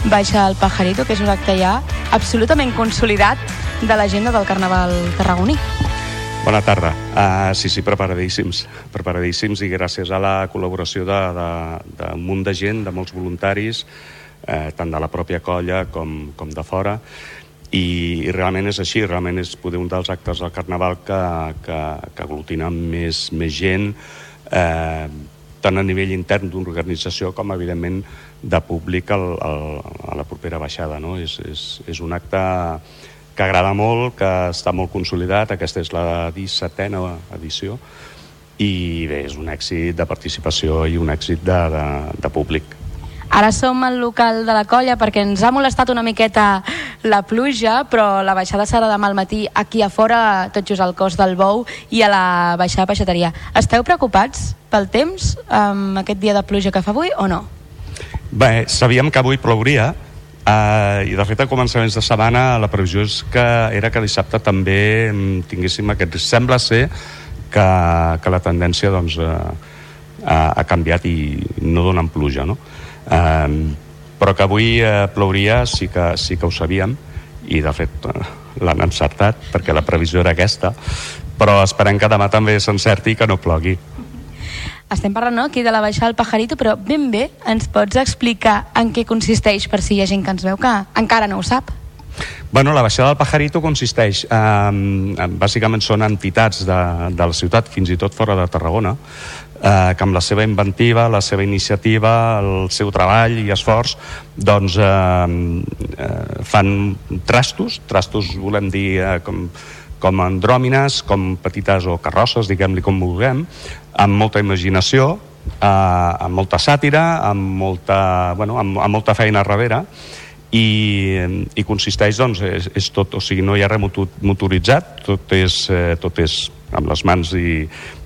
baixa al Pajarito, que és un acte ja absolutament consolidat de l'agenda del Carnaval tarragoní? Bona tarda. Uh, sí, sí, preparadíssims. Preparadíssims i gràcies a la col·laboració d'un munt de gent, de molts voluntaris, eh, tant de la pròpia colla com, com de fora, i, i realment és així, realment és poder un dels actes del Carnaval que, que, que aglutina més, més gent, eh, tant a nivell intern d'organització com, evidentment, de públic al, al, a la propera baixada. No? És, és, és un acte que agrada molt, que està molt consolidat, aquesta és la 17a edició, i bé, és un èxit de participació i un èxit de, de, de públic. Ara som al local de la colla perquè ens ha molestat una miqueta la pluja, però la baixada serà demà al matí aquí a fora, tot just al cos del Bou i a la baixada peixateria. Esteu preocupats pel temps amb aquest dia de pluja que fa avui o no? Bé, sabíem que avui plouria, Uh, I de fet a començaments de setmana la previsió és que era que dissabte també mm, tinguéssim aquest... Sembla ser que, que la tendència doncs, uh, uh, ha canviat i no donen pluja, no? Uh, però que avui uh, plouria sí que, sí que ho sabíem i de fet uh, l'han encertat perquè la previsió era aquesta però esperem que demà també s'encerti i que no plogui estem parlant no, aquí de la baixada al Pajarito, però ben bé ens pots explicar en què consisteix per si hi ha gent que ens veu que encara no ho sap? Bueno, la baixada del Pajarito consisteix, eh, bàsicament són entitats de, de la ciutat, fins i tot fora de Tarragona, eh, que amb la seva inventiva, la seva iniciativa, el seu treball i esforç, doncs eh, eh, fan trastos, trastos volem dir eh, com, com andròmines, com petites o carrosses, diguem-li com vulguem, amb molta imaginació, eh, amb molta sàtira, amb molta, bueno, amb, amb molta feina darrere, i, i consisteix, doncs, és, és tot, o sigui, no hi ha res motoritzat, tot és, eh, tot és amb les mans i,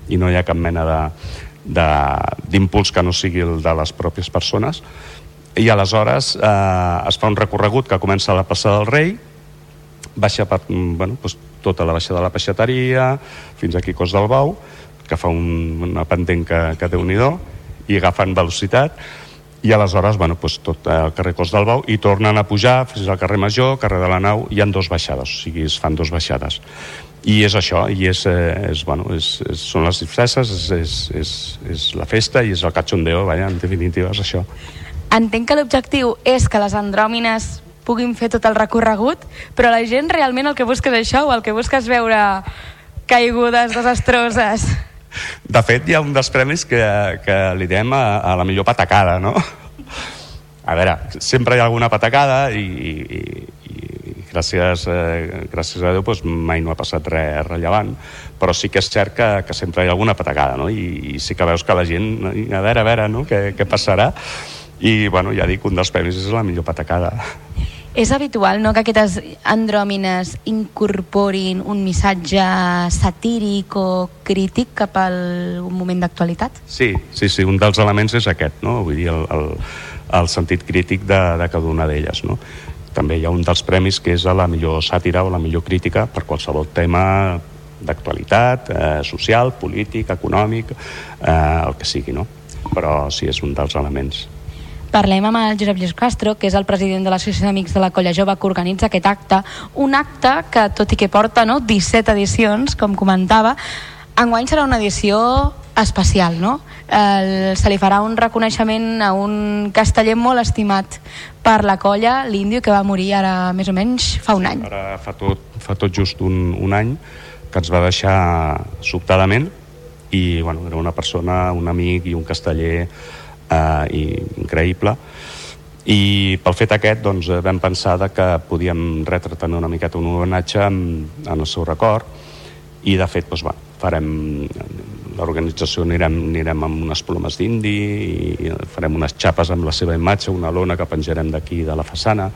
i no hi ha cap mena de d'impuls que no sigui el de les pròpies persones i aleshores eh, es fa un recorregut que comença a la plaça del Rei baixa per, bueno, doncs, tota la baixa de la peixateria fins aquí Cos del Bau que fa un, una pendent que, que déu nhi i agafen velocitat i aleshores, bueno, doncs tot el carrer Cos del Bau i tornen a pujar fins al carrer Major, carrer de la Nau, hi han dos baixades, o sigui, es fan dos baixades. I és això, i és, eh, és, bueno, és, és, són les disfresses, és, és, és, és la festa i és el cachondeo, vaja, en definitiva és això. Entenc que l'objectiu és que les andròmines puguin fer tot el recorregut, però la gent realment el que busca és això o el que busca és veure caigudes desastroses? De fet, hi ha un dels premis que, que li diem a, a la millor patacada, no? A veure, sempre hi ha alguna patacada i, i gràcies, eh, gràcies a Déu doncs, mai no ha passat res rellevant, però sí que és cert que, que sempre hi ha alguna patacada, no? I, i sí que veus que la gent, a veure, a veure, no? Què, què passarà? I, bueno, ja dic, un dels premis és la millor patacada. És habitual no, que aquestes andròmines incorporin un missatge satíric o crític cap al moment d'actualitat? Sí, sí, sí, un dels elements és aquest, no? vull dir, el, el, el sentit crític de, de cada una d'elles. No? També hi ha un dels premis que és a la millor sàtira o la millor crítica per qualsevol tema d'actualitat, eh, social, polític, econòmic, eh, el que sigui, no? Però sí, és un dels elements. Parlem amb el Josep Lluís Castro, que és el president de l'Associació d'Amics de la Colla Jove, que organitza aquest acte. Un acte que, tot i que porta no, 17 edicions, com comentava, enguany serà una edició especial, no? El, se li farà un reconeixement a un casteller molt estimat per la colla, l'Índio, que va morir ara més o menys fa un any. Ara fa tot, fa tot just un, un any que ens va deixar sobtadament i bueno, era una persona, un amic i un casteller eh, i increïble i pel fet aquest doncs, eh, vam pensar que podíem retre també una miqueta un homenatge en, en el seu record i de fet doncs, bueno, farem l'organització anirem, anirem amb unes plomes d'indi i farem unes xapes amb la seva imatge, una lona que penjarem d'aquí de la façana.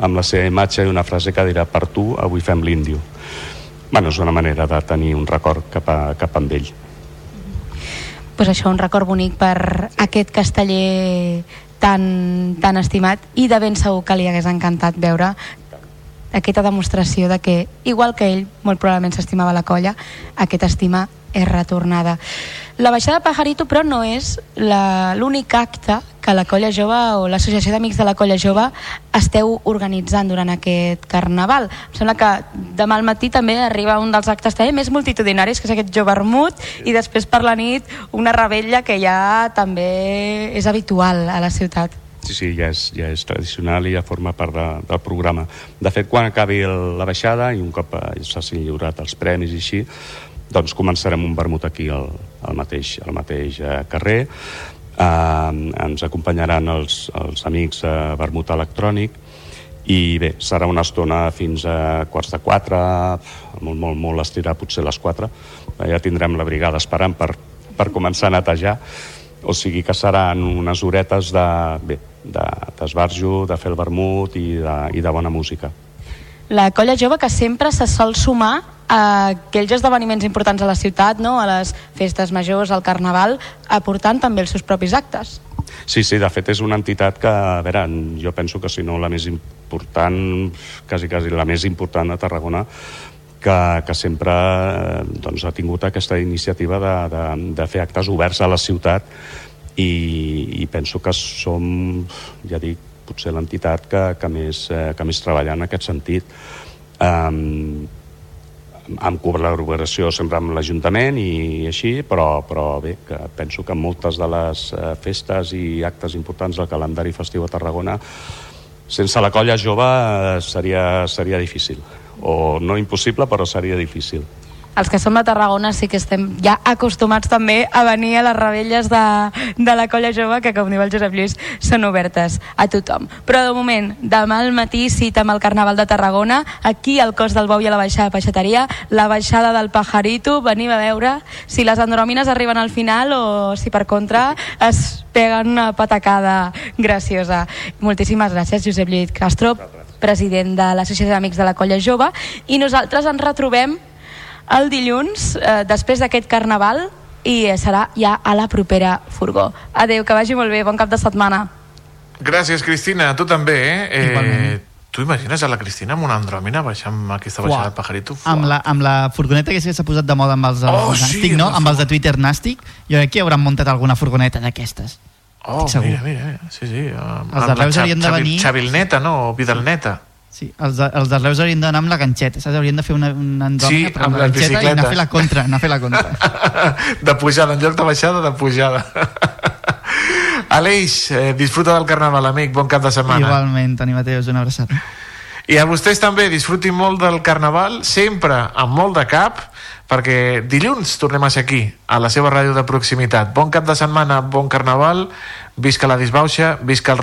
Amb la seva imatge i una frase que dirà per tu avui fem l'índio bueno, és una manera de tenir un record cap, a, cap amb ell. Pues això, un record bonic per aquest casteller tan, tan estimat i de ben segur que li hagués encantat veure aquesta demostració de que, igual que ell, molt probablement s'estimava la colla, aquesta estima és retornada. La baixada de Pajarito, però, no és la- l'únic acte que la colla jove o l'associació d'amics de la colla jove esteu organitzant durant aquest carnaval. Em sembla que demà al matí també arriba un dels actes també més multitudinaris, que és aquest jove vermut, i després per la nit una rebella que ja també és habitual a la ciutat. Sí, sí, ja és, ja és tradicional i ja forma part de, del programa. De fet, quan acabi el, la baixada i un cop eh, s'hagin lliurat els premis i així, doncs començarem un vermut aquí al, al mateix, al mateix eh, carrer. Eh, ens acompanyaran els, els amics eh, vermut electrònic i bé, serà una estona fins a quarts de quatre, molt, molt, molt estirar, potser les quatre. Eh, Ja tindrem la brigada esperant per, per començar a netejar, o sigui que seran unes horetes de, bé, de, d'esbarjo, de fer el vermut i de, i de bona música. La colla jove que sempre se sol sumar aquells esdeveniments importants a la ciutat, no? a les festes majors, al carnaval, aportant també els seus propis actes. Sí, sí, de fet és una entitat que, a veure, jo penso que si no la més important, quasi, quasi la més important a Tarragona, que, que sempre eh, doncs, ha tingut aquesta iniciativa de, de, de fer actes oberts a la ciutat i, i penso que som, ja dic, potser l'entitat que, que, més, eh, que més treballa en aquest sentit. Um, amb col·laboració sempre amb l'Ajuntament i així, però, però bé, que penso que moltes de les eh, festes i actes importants del calendari festiu a Tarragona sense la colla jove eh, seria, seria difícil. O no impossible però seria difícil Els que som de Tarragona sí que estem ja acostumats també a venir a les rebelles de, de la colla jove que, com diu el Josep Lluís, són obertes a tothom. Però de moment, demà al matí cita amb el Carnaval de Tarragona, aquí al cos del Bou i a la baixada de Peixateria, la baixada del Pajarito, venim a veure si les andròmines arriben al final o si per contra es peguen una patacada graciosa. Moltíssimes gràcies, Josep Lluís Castro, president de l'Associació d'Amics de la Colla Jove, i nosaltres ens retrobem el dilluns, eh, després d'aquest carnaval, i eh, serà ja a la propera furgó. Adeu, que vagi molt bé, bon cap de setmana. Gràcies, Cristina. Tu també, eh? Igualment. eh tu imagines a la Cristina amb una andròmina baixant amb aquesta baixada Fuà. del pajarito? Amb la, amb la furgoneta que s'ha posat de moda amb els, Oh, els sí, Nàstic, no? amb els de Twitter Nàstic, jo crec que hauran muntat alguna furgoneta d'aquestes. Oh, mira, mira, mira. Sí, sí. Amb, Els de Reus haurien de venir- Xavilneta, no? O Vidalneta. Sí, els de, els de Reus haurien d'anar amb la ganxeta, saps? Haurien de fer una, una andròmina Sí, però amb amb la ganxeta i anar a fer la contra, anar a fer la contra. De pujada, en lloc de baixada, de pujada. Aleix, eh, disfruta del carnaval, amic. Bon cap de setmana. Igualment, Toni Mateus, una abraçada. I a vostès també disfrutin molt del carnaval, sempre amb molt de cap, perquè dilluns tornem a ser aquí, a la seva ràdio de proximitat. Bon cap de setmana, bon carnaval, visca la disbauxa, visca el...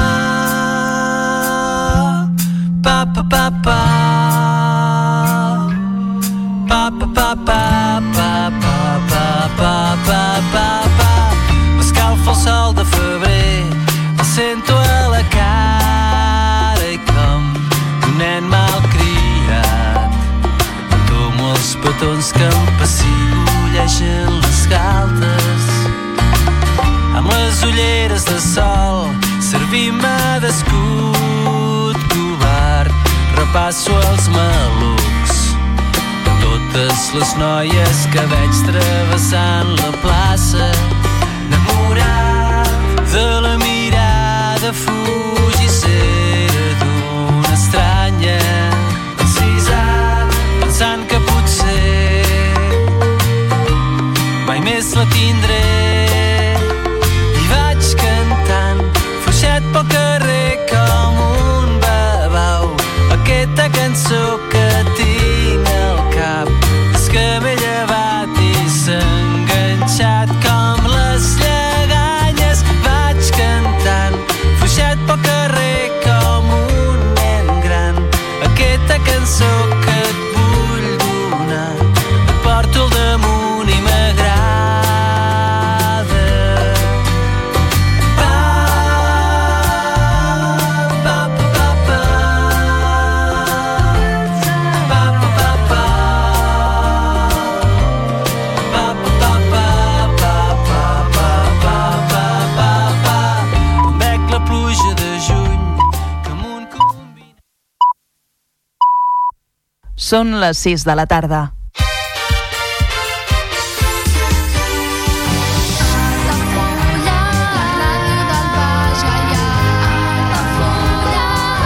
m'escalfa el sol de febrer el sento a la cara i com un nen malcriat entomo els petons que em pessigolegen les galtes amb les ulleres de sol servim-me d'escut covard repasso els malucs. Totes les noies que veig travessant la plaça enamorat de la mirada fugissera d'una estranya encisat pensant que potser mai més la tindré Són les 6 de la tarda.